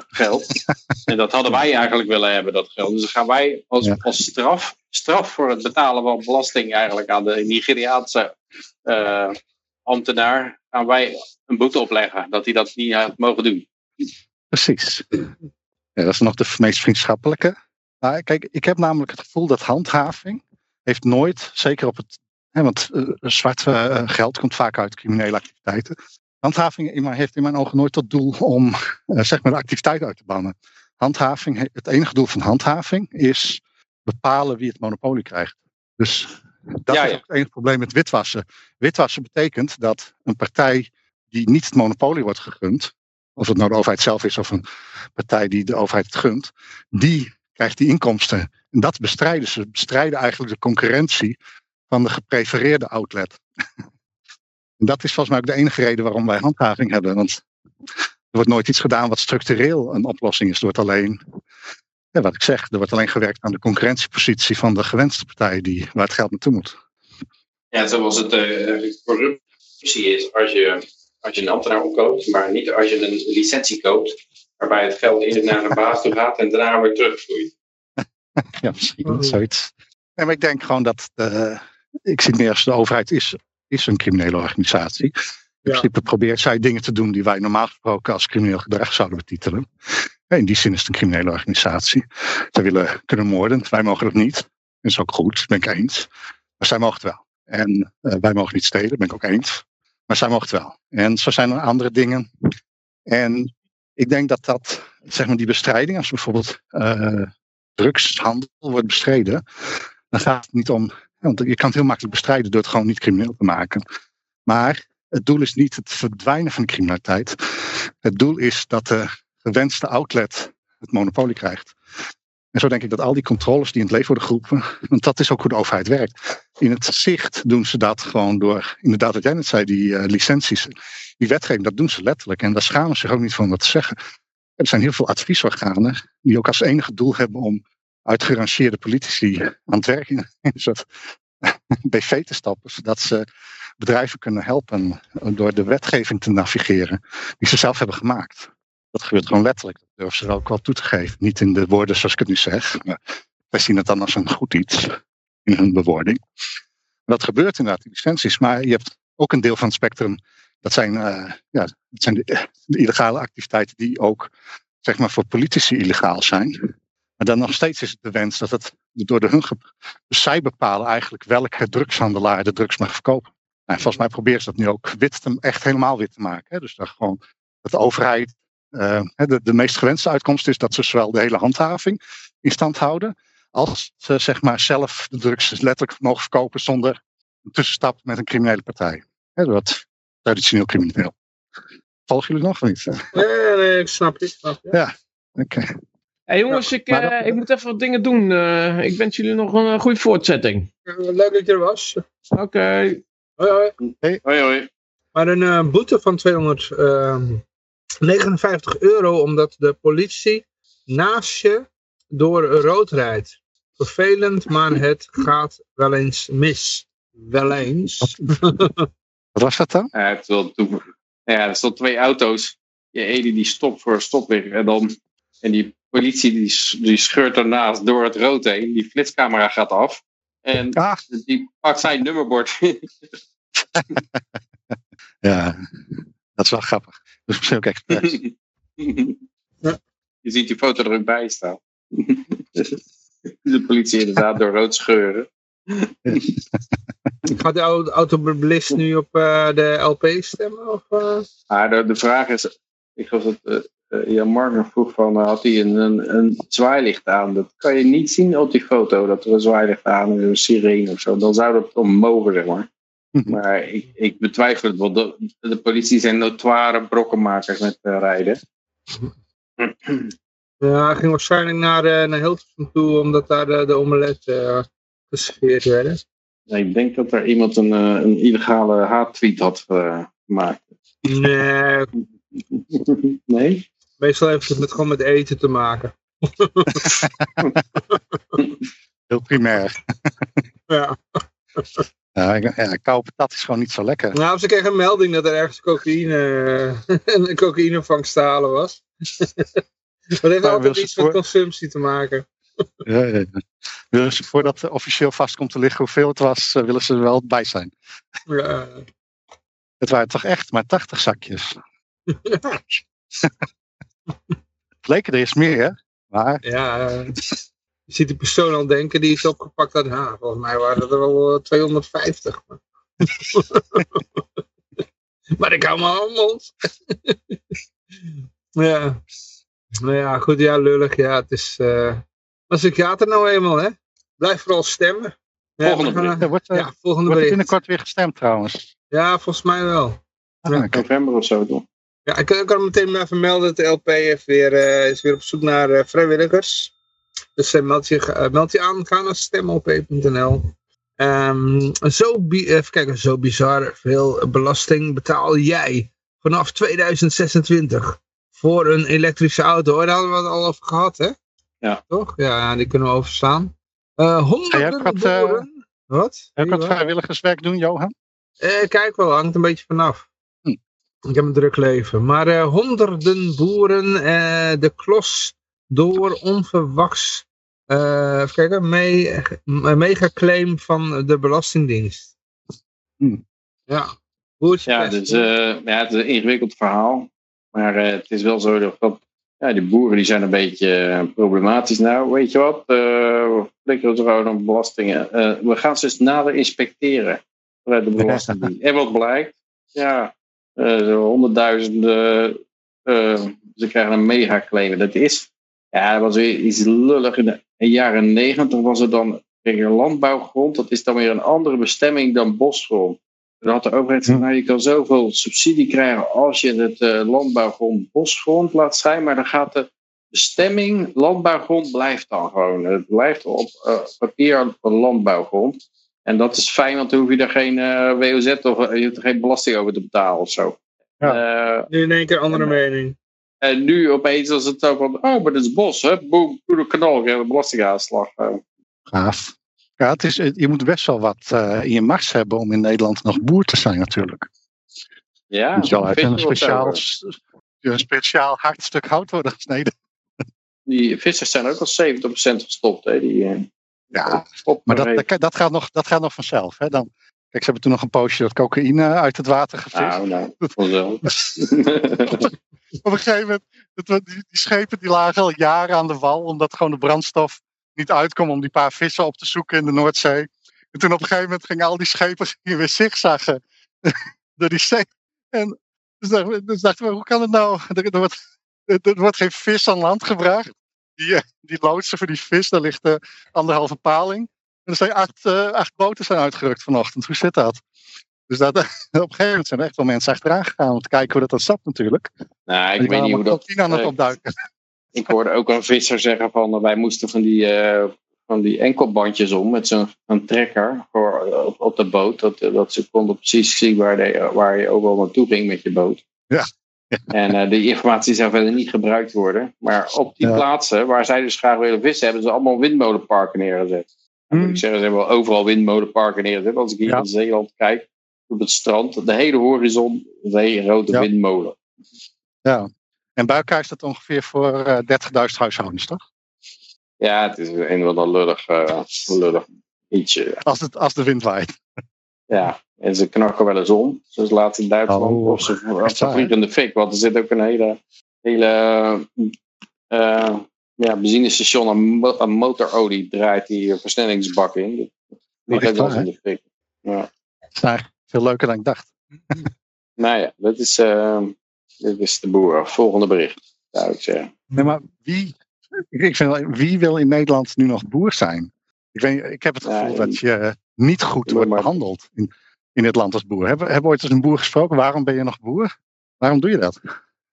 geld. en dat hadden wij eigenlijk willen hebben, dat geld. Dus dan gaan wij als, Ja. als straf, straf voor het betalen van belasting eigenlijk aan de Nigeriaanse ambtenaar, gaan wij een boete opleggen dat hij dat niet had mogen doen. Precies. Ja, dat is nog de meest vriendschappelijke. Maar kijk, ik heb namelijk het gevoel dat handhaving heeft nooit, zeker op het. Hè, want eh, zwart eh, geld komt vaak uit criminele activiteiten. Handhaving in mijn- heeft in mijn ogen nooit tot doel om eh, zeg maar de activiteit uit te bannen. Handhaving, he- het enige doel van handhaving is bepalen wie het monopolie krijgt. Dus dat Ja, is ook het enige probleem met witwassen. Witwassen betekent dat een partij die niet het monopolie wordt gegund, of het nou de overheid zelf is of een partij die de overheid het gunt, die krijgt die inkomsten. En dat bestrijden ze. Bestrijden eigenlijk de concurrentie van de geprefereerde outlet. en dat is volgens mij ook de enige reden waarom wij handhaving hebben. Want er wordt nooit iets gedaan wat structureel een oplossing is. Er wordt alleen, ja, wat ik zeg, er wordt alleen gewerkt aan de concurrentiepositie van de gewenste partij die, waar het geld naartoe moet. Ja, zoals het eh, corruptie is als je, als je een ambtenaar opkoopt, maar niet als je een licentie koopt, waarbij het geld eerst naar een baas toe gaat en daarna weer terugvloeit. Ja, misschien Oh. zoiets. Nee, maar ik denk gewoon dat. De, ik zie het meer als de overheid is, is een criminele organisatie. In principe probeert zij dingen te doen die wij normaal gesproken als crimineel gedrag zouden betitelen. In die zin is het een criminele organisatie. Zij willen kunnen moorden, wij mogen dat niet. Dat is ook goed, ben ik eens. Maar zij mogen het wel. En uh, wij mogen niet stelen, ben ik ook eens. Maar zij mogen het wel. En zo zijn er andere dingen. En ik denk dat dat, zeg maar, die bestrijding, als bijvoorbeeld uh, drugshandel wordt bestreden, dan gaat het niet om. Want je kan het heel makkelijk bestrijden door het gewoon niet crimineel te maken. Maar het doel is niet het verdwijnen van de criminaliteit. Het doel is dat de gewenste outlet het monopolie krijgt. En zo denk ik dat al die controles die in het leven worden geroepen, want dat is ook hoe de overheid werkt. In het zicht doen ze dat gewoon door, inderdaad wat jij net zei, die uh, licenties, die wetgeving, dat doen ze letterlijk. En daar schamen ze zich ook niet van wat te zeggen. Er zijn heel veel adviesorganen die ook als enige doel hebben om uitgerangeerde politici aan het werk in een soort BV te stappen, zodat ze bedrijven kunnen helpen door de wetgeving te navigeren die ze zelf hebben gemaakt. Dat gebeurt gewoon letterlijk. Dat durven ze ook wel toe te geven. Niet in de woorden zoals ik het nu zeg. Maar wij zien het dan als een goed iets in hun bewoording. Dat gebeurt inderdaad, die licenties. Maar je hebt ook een deel van het spectrum. Dat zijn, uh, ja, dat zijn de, illegale activiteiten die ook zeg maar, voor politici illegaal zijn. Maar dan nog steeds is het de wens dat het door de hun. Dus zij bepalen eigenlijk welke drugshandelaar de drugs mag verkopen. Nou, volgens mij proberen ze dat nu ook wit te, echt helemaal wit te maken. Hè? Dus dat gewoon dat de overheid uh, de, de meest gewenste uitkomst is dat ze zowel de hele handhaving in stand houden, als ze zeg maar zelf de drugs letterlijk mogen verkopen zonder een tussenstap met een criminele partij. He, dat traditioneel crimineel. Volgen jullie nog of niet? Nee, nee, ik snap. Snap je. Ja, oké. Okay. Hey jongens, ik, uh, dat... ik moet even wat dingen doen. Uh, ik wens jullie nog een goede voortzetting. Leuk dat je er was. Oké. Okay. Hoi, hoi. Hey. Hoi, hoi. Maar een uh, boete van 200 59 euro omdat de politie naast je door rood rijdt. Vervelend, maar het gaat wel eens mis. Wel eens. Wat was dat dan? Ja, er stonden twee auto's. Die ene die stopt voor een stoplicht. En, dan, en die politie die, die scheurt ernaast door het rood heen. Die flitscamera gaat af. En ah. die pakt zijn nummerbord. ja, dat is wel grappig. Dus misschien ook ja. Je ziet die foto er ook bij staan. de politie inderdaad door rood scheuren. Gaat de automobilist nu op uh, de LP stemmen? Of, uh? ah, de, de, vraag is, ik geloof dat uh, Jan Marker vroeg van, had hij een, een, een, zwaailicht aan? Dat kan je niet zien op die foto, dat er een zwaailicht aan is, een sirene of zo. Dan zou dat om mogen, zeg maar. Maar ik, ik betwijfel het, want de, de politie zijn notoire brokkenmakers met uh, rijden. Ja, hij ging waarschijnlijk naar, uh, naar Hilversum toe, omdat daar de, de omelet geserveerd werden. Nee, ik denk dat er iemand een, een illegale haattweet had gemaakt. Nee. nee? Meestal heeft het met, gewoon met eten te maken. Heel primair. ja. Ja, ja, koude patat is gewoon niet zo lekker. Nou, ze kregen een melding dat er ergens cocaïne, een cocaïnevangstalen was. dat heeft altijd iets met consumptie te maken. Ja, ja, ja. voordat het officieel vast komt te liggen hoeveel het was, uh, willen ze er wel bij zijn. Ja. Het waren toch echt maar 80 zakjes. het leken er eens meer, hè? Maar... Ja, je ziet de persoon al denken, die is opgepakt uit. Volgens mij waren er wel 250. Maar, maar ik hou mijn mond. ja. Nou ja, goed, ja, lullig. Ja, het is... Uh... Maar psychiater nou eenmaal, hè? Blijf vooral stemmen. Ja, volgende bericht. Er wordt, ja, volgende wordt binnenkort weer gestemd trouwens. Ja, volgens mij wel. Ah, ja. November of zo toch? Ja, ik, ik kan meteen maar vermelden dat de LP heeft weer, uh, is weer op zoek naar uh, vrijwilligers. Dus uh, meld, je, uh, meld je aan, ga naar stemop.nl. Um, zo, even kijken, zo bizar veel belasting betaal jij vanaf 2026 voor een elektrische auto. Daar hadden we het al over gehad, hè? Ja. Toch? Ja, die kunnen we overstaan. Uh, honderden wat, boeren... Wat? Heb je wat vrijwilligerswerk doen, Johan? kijk wel, hangt een beetje vanaf. Hm. Ik heb een druk leven. Maar honderden boeren de klos door onverwachts Eh, even kijken, me, een megaclaim van de Belastingdienst. Hmm. Ja, boertje Ja, dus, eh, ja, het is een ingewikkeld verhaal. Maar eh, het is wel zo dat ja, die boeren die zijn een beetje eh, problematisch. Nou, weet je wat? eh, we flikkeren het gewoon op belastingen. Eh, we gaan ze eens nader inspecteren vanuit de Belastingdienst. En wat blijkt? Ja, zo honderdduizenden. ze krijgen een megaclaim. Dat is, ja, dat was weer iets lullig. In de, jaren negentig was er dan kreeg landbouwgrond. Dat is dan weer een andere bestemming dan bosgrond. Dan had de overheid gezegd, Hm. nou je kan zoveel subsidie krijgen als je het eh, landbouwgrond bosgrond laat zijn, maar dan gaat de bestemming landbouwgrond blijft dan gewoon. Het blijft op eh, papier een landbouwgrond. En dat is fijn, want dan hoef je er geen eh, WOZ of je hebt er geen belasting over te betalen of zo. Eh, Nu in één keer andere en, mening. en nu opeens was het zo van, oh, maar dit is bos, hè? Boom, doe de knal, je een belastingaanslag. Gaaf. Ja, het is, je moet best wel wat eh, in je mars hebben om in Nederland nog boer te zijn natuurlijk. ja, Je moet wel uit vind een je speciaal, een speciaal hard stuk hout worden gesneden. Die vissers zijn ook al 70% gestopt, hè? Die, eh, Ja, maar dat, dat, dat gaat nog, dat gaat nog vanzelf. Hè? Dan, kijk, ze hebben toen nog een poosje dat cocaïne uit het water gevist. Nou, nou, vanzelf. Op een gegeven moment, die, die schepen die lagen al jaren aan de wal, omdat gewoon de brandstof niet uitkwam om die paar vissen op te zoeken in de Noordzee. En toen op een gegeven moment gingen al die schepen gingen weer zigzaggen door die zee. En dus dachten, we, dus dachten we, hoe kan het nou? Er, er, wordt, er, wordt geen vis aan land gebracht. Die, eh, die loodsen voor die vis, daar ligt eh, anderhalve paling. En er zijn acht, eh, acht boten zijn uitgerukt vanochtend. Hoe zit dat? Dus dat, op een gegeven moment zijn er echt wel mensen achteraan gegaan om te kijken hoe dat, dat zat natuurlijk. nou, ik weet niet hoe dat... tien aan het opduiken. Ik hoorde ook een visser zeggen van eh, wij moesten van die, eh, van die enkelbandjes om met zo'n een trekker voor, op, op de boot. Dat, eh, dat ze konden precies zien waar, de, waar je overal naartoe ging met je boot. Ja. En eh, die informatie zou verder niet gebruikt worden. Maar op die Ja. plaatsen waar zij dus graag willen vissen, hebben ze allemaal windmolenparken neergezet. Moet Hmm. ik zeggen, ze hebben wel overal windmolenparken neergezet. Als ik hier Ja. in Zeeland kijk, op het strand, de hele horizon, een hele grote Ja. windmolen. Ja. En bij elkaar is dat ongeveer voor eh 30.000 huishoudens, toch? Ja, het is een een lullig, eh, lullig ietsje. Als, het, als de wind waait. Ja, en ze knakken wel eens om. Zoals laatst in Duitsland. Oh, of ze, of ze vliegen de fik. Want er zit ook een hele, hele eh, ja, benzinestation aan, aan motorolie draait die eh, versnellingsbak in. Die ook wel in de fik. Ja. Dat is eigenlijk veel leuker dan ik dacht. Nou ja, dat is, eh, dit is de boer. Volgende bericht, zou ik zeggen. Nee, maar wie, ik vind, wel, wie wil in Nederland nu nog boer zijn? Ik, weet, ik heb het gevoel dat je niet goed wordt maar- behandeld in, in het land als boer. Hebben hebben we ooit eens een boer gesproken? Waarom ben je nog boer? Waarom doe je dat?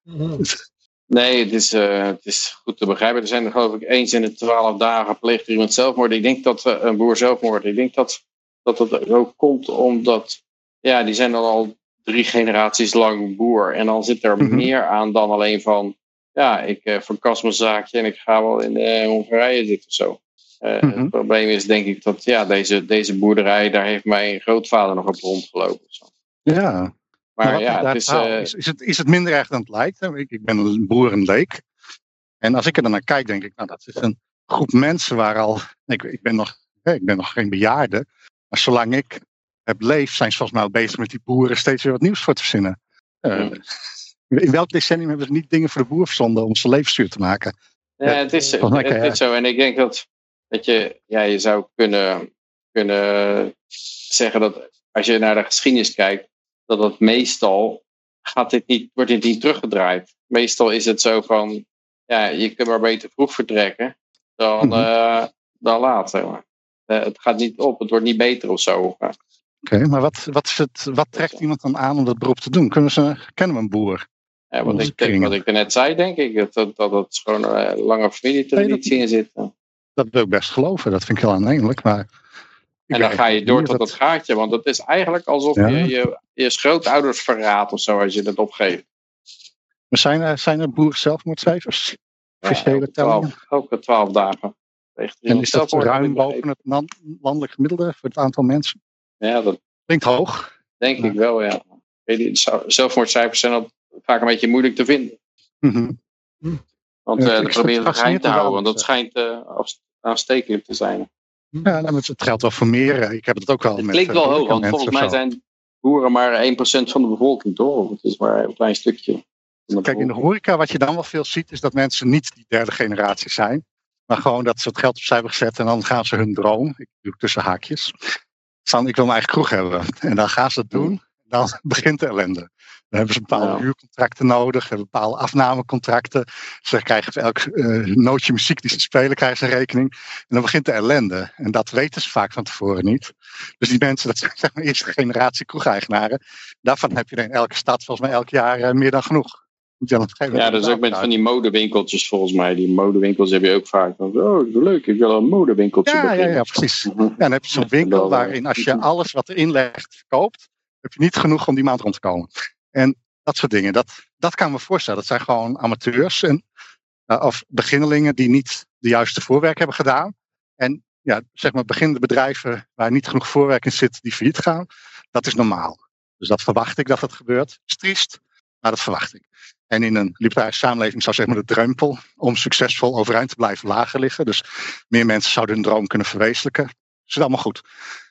Nee, het is, eh, het is goed te begrijpen. Er zijn er geloof ik eens in de twaalf dagen pleegt iemand zelfmoord. Ik denk dat eh, een boer zelfmoord. Ik denk dat dat het ook komt omdat ja, die zijn dan al drie generaties lang boer. En dan zit er Mhm. meer aan dan alleen van ja, ik eh verkas mijn zaakje en ik ga wel in eh, Hongarije zitten of zo. Eh, Mhm. Het probleem is denk ik dat ja, deze, deze boerderij, daar heeft mijn grootvader nog op rondgelopen. zo. Ja, Maar wat ja, het is, eh, is, is, het, is het minder erg dan het lijkt? Ik, ik ben een boer en leek. En als ik er dan naar kijk, denk ik, nou, dat is een groep mensen waar al. Ik, ik, ben, nog, ik ben nog geen bejaarde. Maar zolang ik heb leefd, zijn ze volgens mij al bezig met die boeren steeds weer wat nieuws voor te verzinnen. Eh, Mm. In welk decennium hebben ze niet dingen voor de boer verzonden om ze levensduur te maken? Ja, het is, het, is zo. En ik denk dat, dat je, ja, je zou kunnen, kunnen zeggen dat als je naar de geschiedenis kijkt, dat het meestal gaat dit niet, wordt dit niet teruggedraaid. Meestal is het zo van, ja, je kunt maar beter vroeg vertrekken dan, eh, dan maar. Eh, het gaat niet op, het wordt niet beter of zo. Ja. Oké, maar wat, wat, is het, wat trekt iemand dan aan om dat beroep te doen? Kunnen ze, kennen we een boer? Ja, wat, ik, wat ik er net zei, denk ik, dat, dat, dat het gewoon een lange familietraditie in zit. Dat wil ik best geloven. Dat vind ik heel aannemelijk. Maar En dan ga je door tot dat gaatje. Want het is eigenlijk alsof Ja. je, je je grootouders verraadt of zo als je dat opgeeft. Maar zijn er, zijn er boer-zelfmoordcijfers? Officiële elke, tellingen? twaalf, elke twaalf dagen. En is dat ruim boven het landelijk gemiddelde voor het aantal mensen? Ja, dat Klinkt hoog. denk Ja. ik wel, ja. Zelfmoordcijfers zijn ook vaak een beetje moeilijk te vinden. Mhm. Want Ja, eh ik dat proberen geheim te houden. Want dat schijnt, eh, als, aanstekelijk te zijn. Ja, nou, het geldt wel voor meer. eh, Ik heb het ook wel Het met klinkt eh, wel hoog, want volgens mij zijn boeren maar 1% van de bevolking, toch? Het is maar een klein stukje. Kijk, in de horeca, wat je dan wel veel ziet, is dat mensen niet die derde generatie zijn. Maar gewoon dat ze het geld opzij hebben gezet en dan gaan ze hun droom, ik doe het tussen haakjes. Van, ik wil mijn eigen kroeg hebben. En dan gaan ze het doen. Dan begint de ellende. Dan hebben ze bepaalde Ja. huurcontracten nodig, hebben bepaalde afnamecontracten. Ze krijgen voor elk eh, nootje muziek die ze spelen, krijgen ze een rekening. En dan begint de ellende. En dat weten ze vaak van tevoren niet. Dus die mensen, dat zijn zeg maar eerste generatie kroegeigenaren. Daarvan heb je in elke stad volgens mij elk jaar eh, meer dan genoeg. Moet je dan Ja, dat is ook met van die modewinkeltjes volgens mij. Die modewinkels heb je ook vaak. van, Oh, leuk, ik wil een modewinkeltje Ja, ja, beginnen. ja, precies. Ja, dan heb je zo'n winkel waarin als je alles wat erin legt verkoopt, heb je niet genoeg om die maand rond te komen. En dat soort dingen, dat, dat kan ik me voorstellen. Dat zijn gewoon amateurs en, eh, of beginnelingen die niet de juiste voorwerk hebben gedaan. En ja, zeg maar beginnende bedrijven waar niet genoeg voorwerk in zit, die failliet gaan. Dat is normaal. Dus dat verwacht ik dat dat gebeurt. Het is triest, maar dat verwacht ik. En in een libertarische samenleving zou zeg maar de drempel om succesvol overeind te blijven lager liggen. Dus meer mensen zouden hun droom kunnen verwezenlijken. Dat is allemaal goed.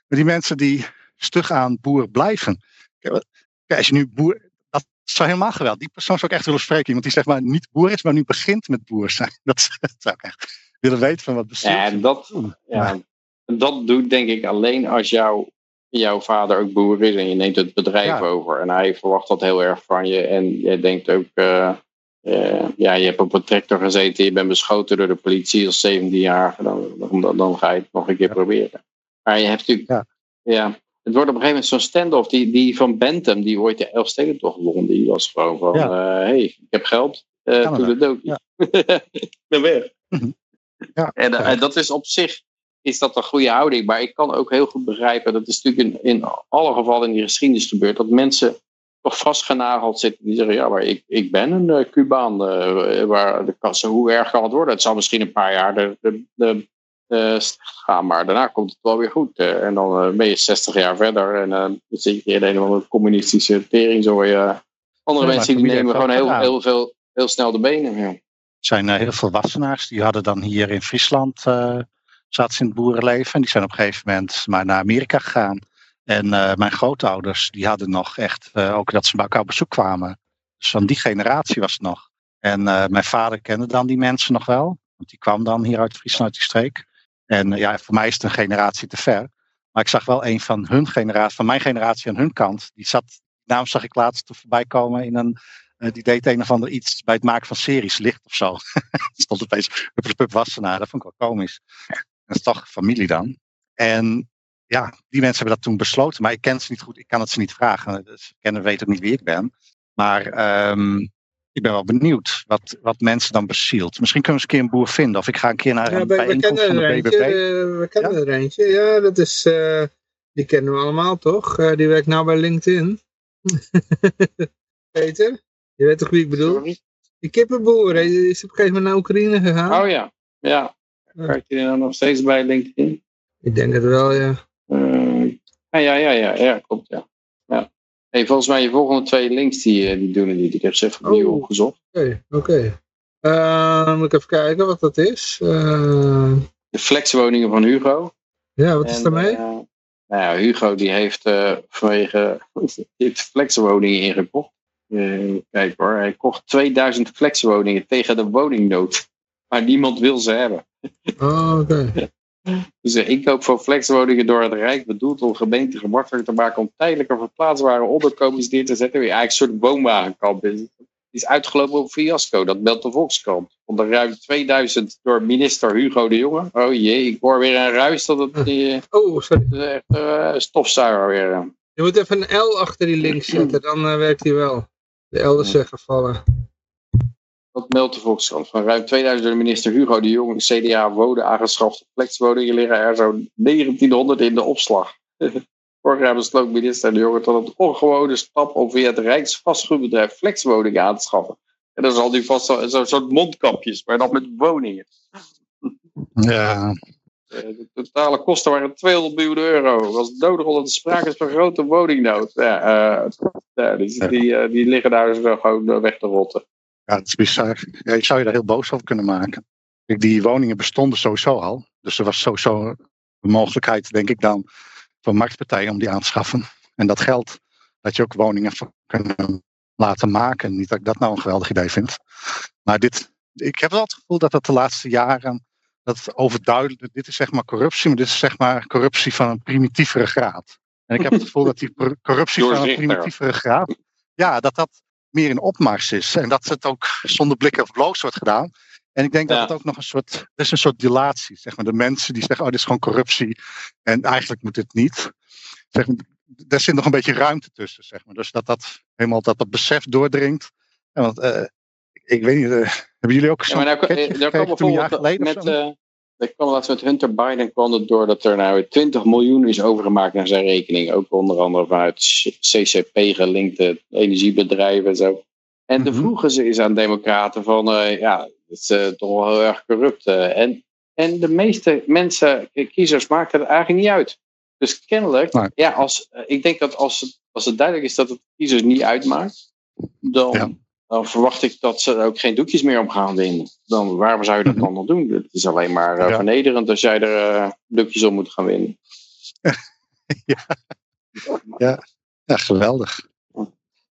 Maar die mensen die stug aan boer blijven. Kijk, als je nu boer. Dat zou helemaal geweldig. Die persoon zou ik echt willen spreken. Iemand die zeg maar niet boer is, maar nu begint met boer zijn. Dat, zou ik echt willen weten van wat bezielt. Ja, dat, ja, dat doet denk ik alleen als jouw, jouw vader ook boer is en je neemt het bedrijf Ja. over. En hij verwacht dat heel erg van je. En je denkt ook, eh, eh, ja, je hebt op een tractor gezeten, je bent beschoten door de politie als 17-jarige. Dan, dan, dan ga je het nog een keer Ja. proberen. Maar je hebt natuurlijk, Ja. ja. het wordt op een gegeven moment zo'n stand-off. Die, die van Bentham, die ooit de Elfstedentocht won, die was gewoon van, Ja. eh, hey, ik heb geld, doe. Ja. ik ben weg. Mhm. En dat is op zich is dat een goede houding. Maar ik kan ook heel goed begrijpen, dat is natuurlijk in, in alle gevallen in die geschiedenis gebeurd, dat mensen toch vastgenageld zitten. Die zeggen, ja, maar ik, ik ben een eh, Cubaan. eh, waar de kassen, hoe erg kan het worden? Het zal misschien een paar jaar de, de, de, eh, slecht gaan, maar daarna komt het wel weer goed. en dan eh, ben je 60 jaar verder en eh, dan zit je in een of andere communistische tering. Zo, eh. Andere mensen die nemen gewoon heel, heel, veel, heel snel de benen. Ja. Er zijn heel veel wassenaars. Die hadden dan hier in Friesland. Zaten ze in het boerenleven. En die zijn op een gegeven moment maar naar Amerika gegaan. En eh, mijn grootouders, die hadden nog echt. eh, ook dat ze bij elkaar op bezoek kwamen. Dus van die generatie was het nog. En eh, mijn vader kende dan die mensen nog wel. Want die kwam dan hier uit Friesland, uit die streek. En ja, voor mij is het een generatie te ver. Maar ik zag wel een van hun generatie, van mijn generatie aan hun kant. Die zat, naam zag ik laatst voorbij komen in een die deed een of ander iets bij het maken van series, licht of zo. stond opeens Huppels Pup Wassenaar. Dat vond ik wel komisch. Dat is toch familie dan. En ja, die mensen hebben dat toen besloten. Maar ik ken ze niet goed. Ik kan het ze niet vragen. Dus ik ken en weet ook niet wie ik ben. Maar ehm, ik ben wel benieuwd wat, wat mensen dan bezielt. Misschien kunnen we eens een keer een boer vinden. Of ik ga een keer naar Ja, een bijeenkomst kennen van er de eentje. BBB. eh, we kennen er eentje. Ja, dat is... eh, die kennen we allemaal, toch? Eh, die werkt nou bij LinkedIn. Peter? Je weet toch wie ik bedoel? Sorry? Die kippenboer, hij is op een gegeven moment naar Oekraïne gegaan. Oh ja, ja. Werkt hij nou nog steeds bij LinkedIn? Ik denk het wel, ja. Eh, ja, ja, ja, ja, ja, klopt, ja. ja. Hey, volgens mij je volgende twee links, die, eh, die doen het niet. Ik heb ze even opnieuw Oh. opgezocht. Oké, oké. Eh, moet ik even kijken wat dat is. De flexwoningen van Hugo. ja, wat is daarmee? nou ja, Hugo die heeft vanwege die heeft flexwoningen ingekocht. Kijk hoor, hij kocht 2000 flexwoningen tegen de woningnood. Maar niemand wil ze hebben. Oh, oké. Dus de inkoop van flexwoningen door het Rijk bedoeld om gemeenten gemakkelijker te maken om tijdelijke verplaatsbare onderkomens neer te zetten. Eigenlijk een soort woonwagenkamp. is. Is uitgelopen op fiasco, dat meldt de Volkskrant. De ruim 2000 door minister Hugo de Jonge. Oh jee, ik hoor weer een ruis dat het die, Oh, sorry. echt eh, stofzuiger weer. eh. Je moet even een L achter die link zetten, dan eh, werkt hij wel. De L is eh, gevallen. Dat meldt de Volkskrant. Van ruim 2000 door minister Hugo de Jonge, CDA, wonen aangeschafte flexwoningen liggen er zo'n 1900 in de opslag. Vorig jaar besloot minister de Jonge tot een ongewone stap om via het Rijksvastgoedbedrijf flexwoningen aan te schaffen. En dan zal nu vast zo'n zo, soort mondkapjes, maar dan met woningen. Ja, Eh, De totale kosten waren 200 miljoen euro. Dat was nodig omdat er sprake is van grote woningnood. Ja, eh, dus die, eh, die liggen daar dus gewoon weg te rotten. Ja, het is bizar. Ja, je zou je daar heel boos over kunnen maken. Kijk, die woningen bestonden sowieso al. Dus er was sowieso een mogelijkheid, denk ik dan, voor marktpartijen om die aan te schaffen. En dat geld dat je ook woningen voor kunnen laten maken. Niet dat ik dat nou een geweldig idee vind. Maar dit, ik heb wel het gevoel dat dat de laatste jaren, dat overduidelijk, dit is zeg maar corruptie, maar dit is zeg maar corruptie van een primitievere graad. En ik heb het gevoel dat die corruptie van een primitievere graad, ja, dat dat meer in opmars is. En dat het ook zonder blikken of bloos wordt gedaan. En ik denk dat Ja. het ook nog een soort, er is een soort dilatie, zeg maar. De mensen die zeggen, oh, dit is gewoon corruptie en eigenlijk moet dit niet. Zeg maar, er zit nog een beetje ruimte tussen, zeg maar. Dus dat dat helemaal dat dat besef doordringt. Ja, want eh, ik weet niet, eh, hebben jullie ook Ja, zo'n maar nou, eh, daar bijvoorbeeld of met, zo? Er kwam laatst met Hunter Biden kwam het door dat er nou 20 miljoen is overgemaakt naar zijn rekening. Ook onder andere vanuit CCP gelinkte energiebedrijven en zo. En dan Mhm. vroegen ze eens aan democraten van, eh, ja, het is eh, toch wel heel erg corrupt. eh. en, en de meeste mensen, kiezers, maakten het eigenlijk niet uit. Dus kennelijk, Nee. ja, als, ik denk dat als het, als het duidelijk is dat het kiezers niet uitmaakt, dan, Ja. Dan verwacht ik dat ze er ook geen doekjes meer om gaan winnen. Dan, waarom zou je dat Mhm. dan nog doen? Het is alleen maar eh, Ja. vernederend als jij er eh, doekjes om moet gaan winnen. Ja, geweldig.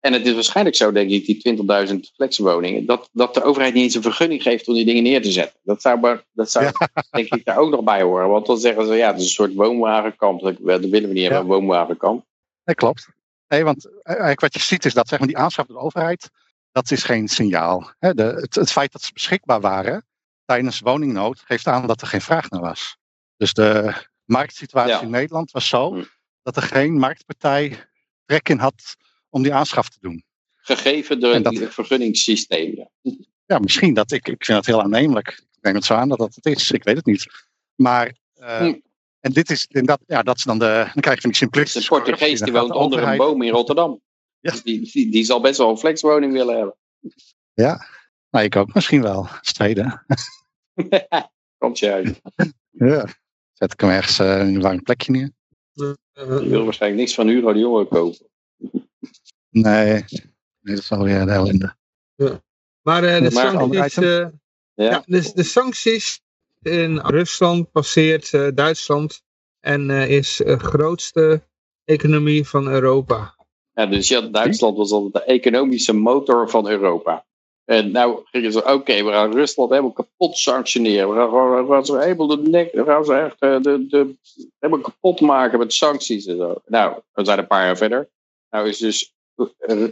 En het is waarschijnlijk zo, denk ik, die 20.000 flexwoningen, dat, dat de overheid niet eens een vergunning geeft om die dingen neer te zetten. Dat zou, dat zou denk ik daar ook nog bij horen. Want dan zeggen ze, ja, het is een soort woonwagenkamp. Dat, dat willen we niet hebben, een woonwagenkamp. Nee, klopt. Nee, want eh, eigenlijk wat je ziet is dat zeg maar, die aanschaf door de overheid, dat is geen signaal. Hè, de, het, het feit dat ze beschikbaar waren tijdens woningnood geeft aan dat er geen vraag naar was. Dus de marktsituatie Ja. in Nederland was zo Hm. dat er geen marktpartij trek in had om die aanschaf te doen. Gegeven door dat- het vergunningssysteem. Ja. Misschien dat ik, ik vind het heel aannemelijk. Ik neem het zo aan dat dat het is. Ik weet het niet. Maar eh, Hm. en dit is en dat, ja, dat is dan de dan krijg je van die Het is simplistische een Portugees die woont de onder een boom in Rotterdam. Ja. Dus die, die, die zal best wel een flexwoning willen hebben. Nou, ik ook misschien wel. Steden. Komt je uit. Ja. Zet ik hem ergens eh, in een warm plekje neer? Die wil waarschijnlijk niks van Hugo de Jonge kopen. Nee, nee dat is alweer de ellende. Maar eh, de sancties, eh, Ja? ja, dus de sancties in Rusland passeert eh, Duitsland en eh, is de grootste economie van Europa. Ja, dus ja, Duitsland was altijd de economische motor van Europa. En nou gingen ze, oké, we gaan Rusland helemaal kapot sanctioneren. We gaan, we gaan ze helemaal de nek, we gaan ze echt eh, de, de, helemaal kapot maken met sancties en zo. Nou, we zijn een paar jaar verder. Nou is dus eh,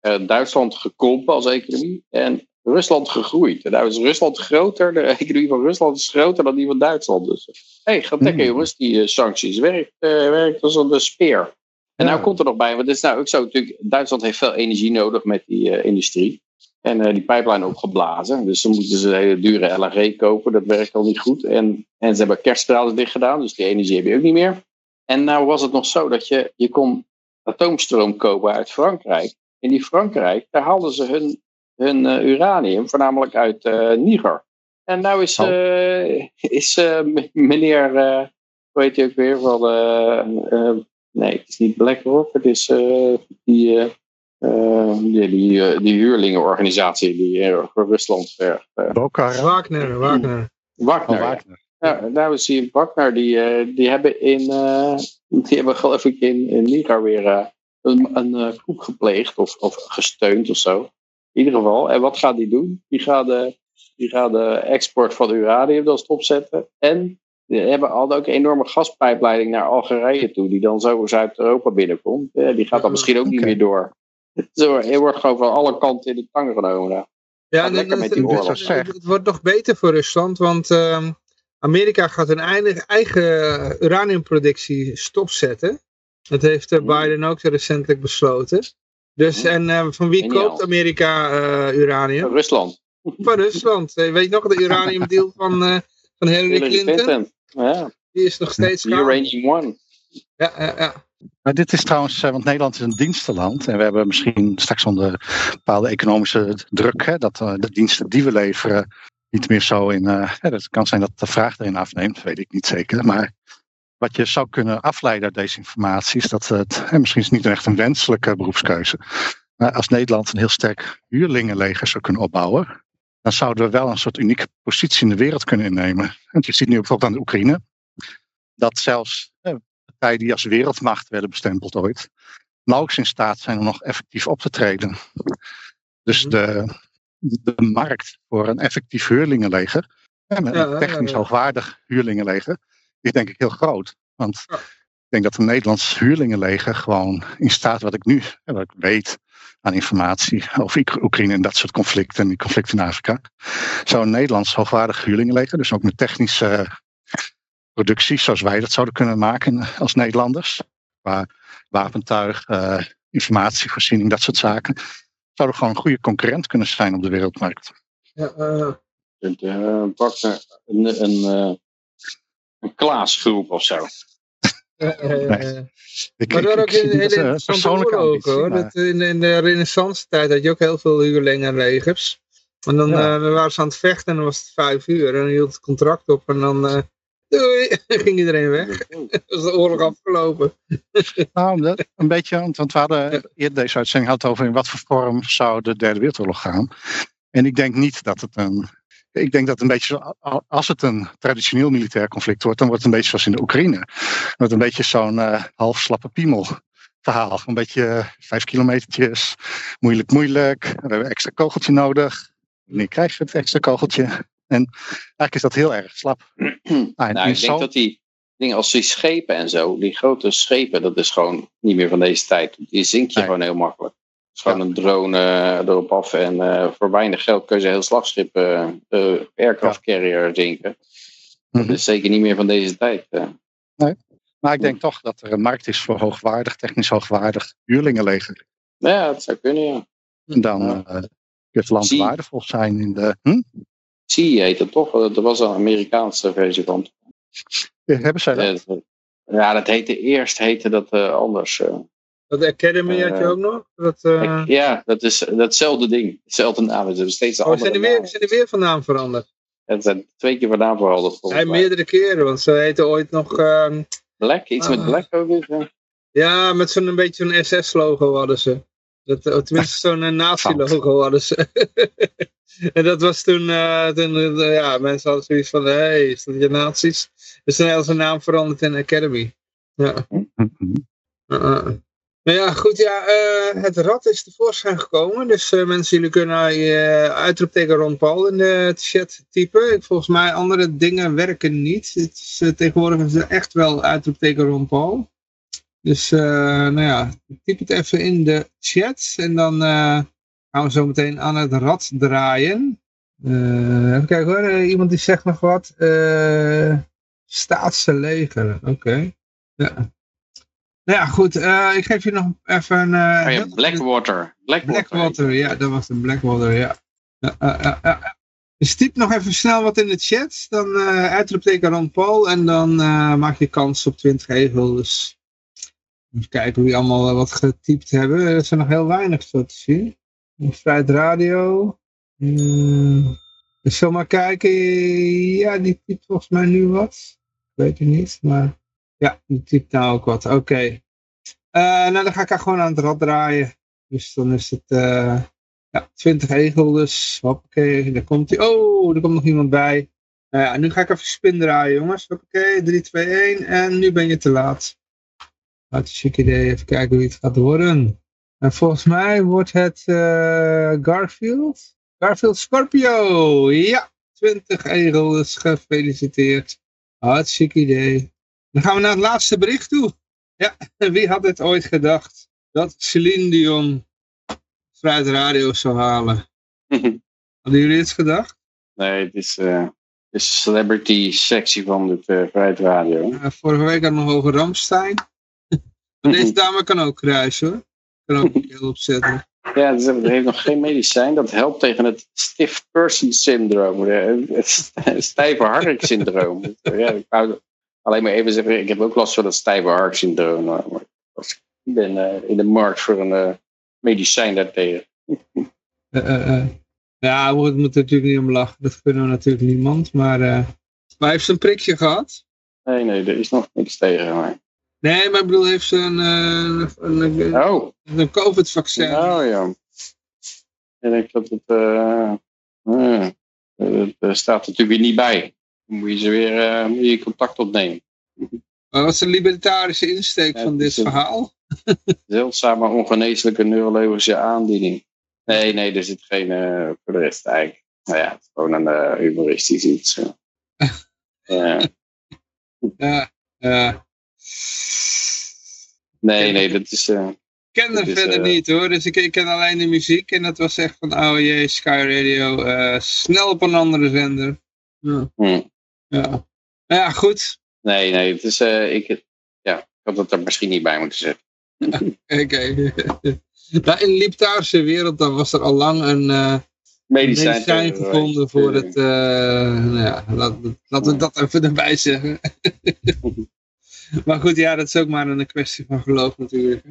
eh, Duitsland gekrompen als economie en Rusland gegroeid. En nou is Rusland groter, de economie van Rusland is groter dan die van Duitsland. Dus hé, hey, ga trekken Hmm. jongens, die sancties. Werkt, werkt als een speer. En nou komt er nog bij, want het is nou ook zo natuurlijk, Duitsland heeft veel energie nodig met die eh, industrie. En eh, die pijplijn opgeblazen. Dus dan moeten ze hele dure LNG kopen. Dat werkt al niet goed. En, en ze hebben kerststralen dicht gedaan. Dus die energie heb je ook niet meer. En nou was het nog zo dat je, je kon atoomstroom kopen uit Frankrijk. In die Frankrijk, daar haalden ze hun, hun eh, uranium, voornamelijk uit Niger. En nou is, Oh. is meneer, hoe heet hij ook weer, van, eh, nee, het is niet BlackRock, het is eh, die, eh, eh, die, die, eh, die huurlingenorganisatie die voor Rusland vergt. Wagner, Wagner. Wagner. Oh, ja. Wagner. Ja, nou is die Wagner, die, eh, die hebben in, eh, die hebben geloof ik in, in Niger weer eh, een, een eh, coup gepleegd of, of gesteund of zo. In ieder geval. En wat gaat die doen? Die gaat de, die gaat de export van uranium dan stopzetten. En die hebben al ook een enorme gaspijpleiding naar Algerije toe, die dan zo Zuid-Europa binnenkomt. Die gaat dan misschien ook niet meer door. Zo, je wordt gewoon van alle kanten in de tang genomen. Ja, en- met die het, het- het wordt nog beter voor Rusland, want ehm, Amerika gaat hun eigen, eigen uraniumproductie stopzetten. Dat heeft eh, Hmm. Biden ook recentelijk besloten. Dus, Hmm. en eh, van wie Geniaal. koopt Amerika eh, uranium? Rusland. Van Rusland. Eh, Weet je nog de uraniumdeal van, van Hillary Hillary Clinton? Clinton. Ja, Die is nog steeds. Uranium One. Ja, ja, ja. Maar dit is trouwens, eh, want Nederland is een dienstenland. En we hebben misschien straks onder bepaalde economische druk. Hè, dat eh, de diensten die we leveren niet meer zo in. eh, hè, het kan zijn dat de vraag erin afneemt, weet ik niet zeker. Maar wat je zou kunnen afleiden uit deze informatie is dat het. En misschien is het niet echt een wenselijke beroepskeuze. Maar als Nederland een heel sterk huurlingenleger zou kunnen opbouwen. Dan zouden we wel een soort unieke positie in de wereld kunnen innemen. En je ziet nu bijvoorbeeld aan de Oekraïne, dat zelfs eh, partijen die als wereldmacht werden bestempeld ooit, nauwelijks in staat zijn om nog effectief op te treden. Dus Mhm. de, de markt voor een effectief huurlingenleger, en een technisch hoogwaardig huurlingenleger, is denk ik heel groot. Want. Ik denk dat een Nederlands huurlingenleger gewoon in staat, wat ik nu wat ik weet aan informatie over Oek- Oekraïne en dat soort conflicten en die conflicten in Afrika, zou een Nederlands hoogwaardig huurlingenleger, dus ook met technische eh, productie, zoals wij dat zouden kunnen maken als Nederlanders, qua wapentuig, eh, informatievoorziening, dat soort zaken, zouden gewoon een goede concurrent kunnen zijn op de wereldmarkt. Ja, pak een, een, eh, een Klaasgroep of zo. Eh, eh, Nee. eh. Ik, Maar ik- ook in interessante persoonlijke ambitie, hoor. maar- Dat in, in de renaissance tijd had je ook heel veel huurlingenlegers. En dan, Ja. eh, dan waren ze aan het vechten en dan was het vijf uur. En dan hield het contract op en dan eh, doei, ging iedereen weg. Dan was de oorlog afgelopen. Nou, dat- een beetje, want we hadden eerder deze uitzending had over in wat voor vorm zou de derde wereldoorlog gaan. En ik denk niet dat het een. Ik denk dat een beetje, als het een traditioneel militair conflict wordt, dan wordt het een beetje zoals in de Oekraïne. Wordt een beetje zo'n eh half slappe piemel verhaal. Een beetje eh, vijf kilometertjes, moeilijk, moeilijk. We hebben een extra kogeltje nodig. Wanneer krijg je het extra kogeltje? En eigenlijk is dat heel erg slap. Ah, nou, ik denk dat die dingen als die schepen en zo, die grote schepen, dat is gewoon niet meer van deze tijd. Die zink je Nee. gewoon heel makkelijk. Is gewoon een drone eh, erop af en eh, voor weinig geld kun je een heel slagschip, eh aircraft carrier zinken. Mhm. Dat is zeker niet meer van deze tijd. eh. Maar ik denk toch dat er een markt is voor hoogwaardig, technisch hoogwaardig huurlingenleger. Ja, dat zou kunnen, ja. En dan Ja. kun je het land waardevol zijn in de. Hm? Sea heet het toch? Dat was een Amerikaanse versie van. Hebben zij dat? Ja, dat heette eerst heette dat anders. eh. Dat Academy had je Eh, ook nog. Dat, eh, ja, dat is datzelfde ding. Hetzelfde naam. Ze hebben steeds een oh, zijn die weer, zijn die weer van naam veranderd? Het zijn twee keer van naam veranderd Ja, meerdere keren, want ze heten ooit nog... ehm, Black, iets met Ah. Black ook weer. ja, met zo'n een beetje zo'n SS-logo hadden ze. Dat, tenminste, zo'n eh, nazi-logo hadden ze. en dat was toen, eh, toen eh, ja, mensen hadden zoiets van, hé, hey, is dat je nazi's? Dus toen hadden ze naam veranderd in Academy. Ja. Mhm. Nou ja, goed, ja, eh, het rad is tevoorschijn gekomen. Dus eh, mensen, jullie kunnen je uitroepteken Ron Paul in de chat typen. Volgens mij andere dingen werken niet. Het is, eh, tegenwoordig is echt wel uitroepteken Ron Paul. Dus, eh, nou ja, typ het even in de chat. En dan eh, gaan we zo meteen aan het rad draaien. Eh, even kijken hoor, eh, iemand die zegt nog wat. Eh staatse leger, oké. Ja. Nou ja, goed. eh, ik geef je nog even... eh, Oh ja, Blackwater. Blackwater. Blackwater, ja, dat was een Blackwater, ja. Ja. Dus typ nog even snel wat in de chat. Dan eh uitroepteken Ron Paul. En dan maak je kans op 20 egel. Dus even kijken wie allemaal wat getypt hebben. Er zijn nog heel weinig zo te zien. Vrijheid Radio. Hmm. Dus zal maar kijken. Ja, die typt volgens mij nu wat. Ik weet het niet, maar... Ja, die typt nou ook wat. Oké. Eh, nou, dan ga ik haar gewoon aan het rad draaien. Dus dan is het eh, ja, 20 egel dus. Hoppakee, daar komt hij. Oh, er komt nog iemand bij. Nou ja, nu ga ik even spin draaien jongens. Hoppakee, 3, 2, 1. En nu ben je te laat. Hartstikke idee. Even kijken wie het gaat worden. En volgens mij wordt het eh, Garfield. Garfield Scorpio. Ja, 20 egel. Dus gefeliciteerd. Hartstikke idee. Dan gaan we naar het laatste bericht toe. Ja, wie had het ooit gedacht dat Celine Dion Vrijheid Radio zou halen? Hadden jullie het gedacht? nee, het is eh, de celebrity sectie van de uh, Vrijheid Radio. Uh, vorige week hadden we nog over Ramstein. maar deze dame kan ook kruisen hoor. Kan ook een keel opzetten. Ja, het heeft nog geen medicijn. Dat helpt tegen het stiff person syndroom. Het stijve hark syndroom. Ja, ik wou alleen maar even zeggen, ik heb ook last van dat stijve hark syndroom. Maar ik ben uh, in de markt voor een uh, medicijn daartegen. Uh, ja, we moeten natuurlijk niet om lachen. Dat kunnen we natuurlijk niemand. Maar, heeft ze een prikje gehad? Nee, nee, er is nog niks tegen mij. Nee, maar ik bedoel, heeft ze een, een, een, oh. een COVID-vaccin? Oh ja. Ik denk dat het. Eh, Er staat natuurlijk weer niet bij. Dan moet je ze weer eh, moet je contact opnemen. Maar wat is de libertarische insteek Ja, van dit verhaal? Zeldzame ongeneeslijke neurologische aandoening. Nee, nee, er zit geen eh, voor de rest eigenlijk. Nou ja, het is gewoon een eh, humoristisch iets. Ja. Ja, ja. nee, nee, dat is. eh, Ik ken is, verder niet hoor, dus ik, ik ken alleen de muziek en dat was echt van, oh jee, Sky Radio, snel op een andere zender. Ja, hm. Ja. Nou ja, goed. Nee, nee, het is. eh, ik, ja, ik had het er misschien niet bij moeten zetten. Oké. nou, in de libertarische wereld dan was er al lang een eh, Medicijn, gevonden voor het, eh, nou ja, laten we dat even erbij zeggen. maar goed, ja, dat is ook maar een kwestie van geloof natuurlijk.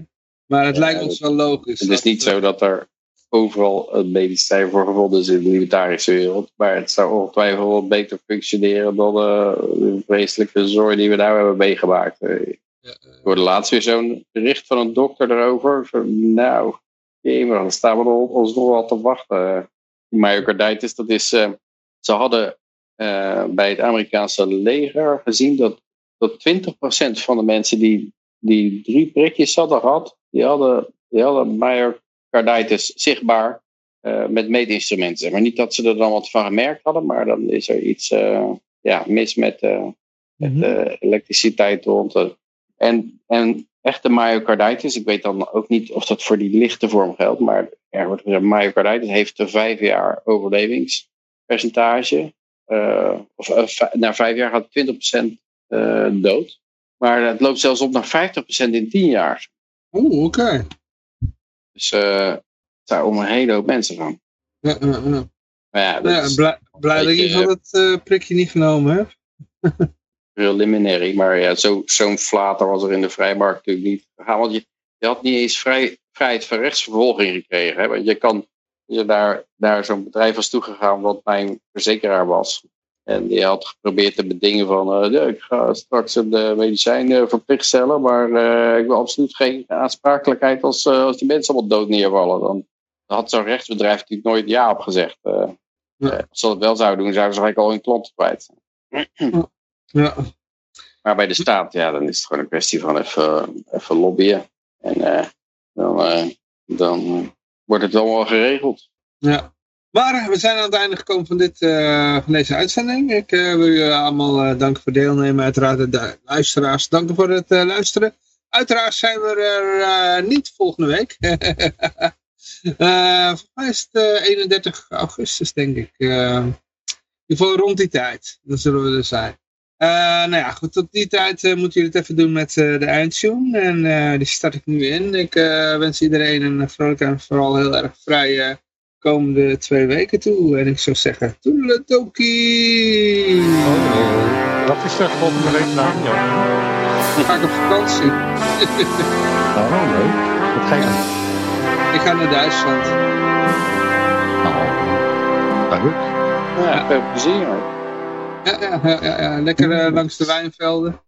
Maar het Ja, lijkt ons wel logisch. Het is niet zo dat er overal een medicijn voor gevonden is in de libertarische wereld. Maar het zou ongetwijfeld wel beter functioneren dan eh, de vreselijke zorg die we daar hebben meegemaakt. Eh, Ja, eh, Ik hoorde laatst weer zo'n bericht van een dokter erover. Van, nou, jemig, dan staan we ons nog wel te wachten. Myocarditis, dat is... eh, ze hadden eh, bij het Amerikaanse leger gezien dat, dat 20% van de mensen die, die drie prikjes hadden gehad, die hadden, die hadden zichtbaar eh, met meetinstrumenten. Maar niet dat ze er dan wat van gemerkt hadden, maar dan is er iets eh, ja, mis met, eh, met mhm. eh, elektriciteit rond. eh. En, en echte myocarditis, ik weet dan ook niet of dat voor die lichte vorm geldt, maar er wordt gezegd, myocarditis heeft een vijf jaar overlevingspercentage. Eh, of eh, na vijf jaar gaat 20% eh, dood. Maar het loopt zelfs op naar 50% in 10 jaar. Oeh, oké. Dus eh het zou om een hele hoop mensen gaan. Ja, ja, ja. Maar ja, dat ja, blij, blij dat je van het eh, prikje niet genomen hebt. preliminary. Maar ja, zo- zo'n flater was er in de vrijmarkt natuurlijk niet gegaan. Want je, je had niet eens vrij, vrijheid van rechtsvervolging gekregen. Hè? Want je kan je daar naar zo'n bedrijf was toegegaan wat mijn verzekeraar was. En die had geprobeerd te bedingen van, eh, ja, ik ga straks een eh, medicijn eh, verplicht stellen, maar ik wil absoluut geen aansprakelijkheid als, als die mensen allemaal dood neervallen. Dan had zo'n rechtsbedrijf natuurlijk nooit ja op gezegd. Ja. als ze dat wel zouden doen, zouden ze eigenlijk al hun klanten kwijt. Ja, Maar bij de staat, ja, dan is het gewoon een kwestie van even, even lobbyen. En dan, dan wordt het wel geregeld. ja. Maar we zijn aan het einde gekomen van, dit, eh, van deze uitzending. Ik eh, wil jullie allemaal eh, danken voor deelnemen. Uiteraard de luisteraars, danken voor het luisteren. Uiteraard zijn we er niet volgende week. Volgens mij is het eh, 31 augustus, denk ik. In ieder geval rond die tijd. Dan zullen we er zijn. Nou ja, goed, tot die tijd moeten jullie het even doen met de eindtune. En die start ik nu in. Ik wens iedereen een vrolijke en vooral heel erg vrije komende twee weken toe. En ik zou zeggen, toedeledokie! Wat is er volgende week nou? Ja. Ga ik op vakantie. Oh, leuk. Wat ga je doen? Ik ga naar Duitsland. Nou, leuk. Ja, veel plezier. hoor. Ja, ja, ja, ja, ja. lekker eh, langs de wijnvelden.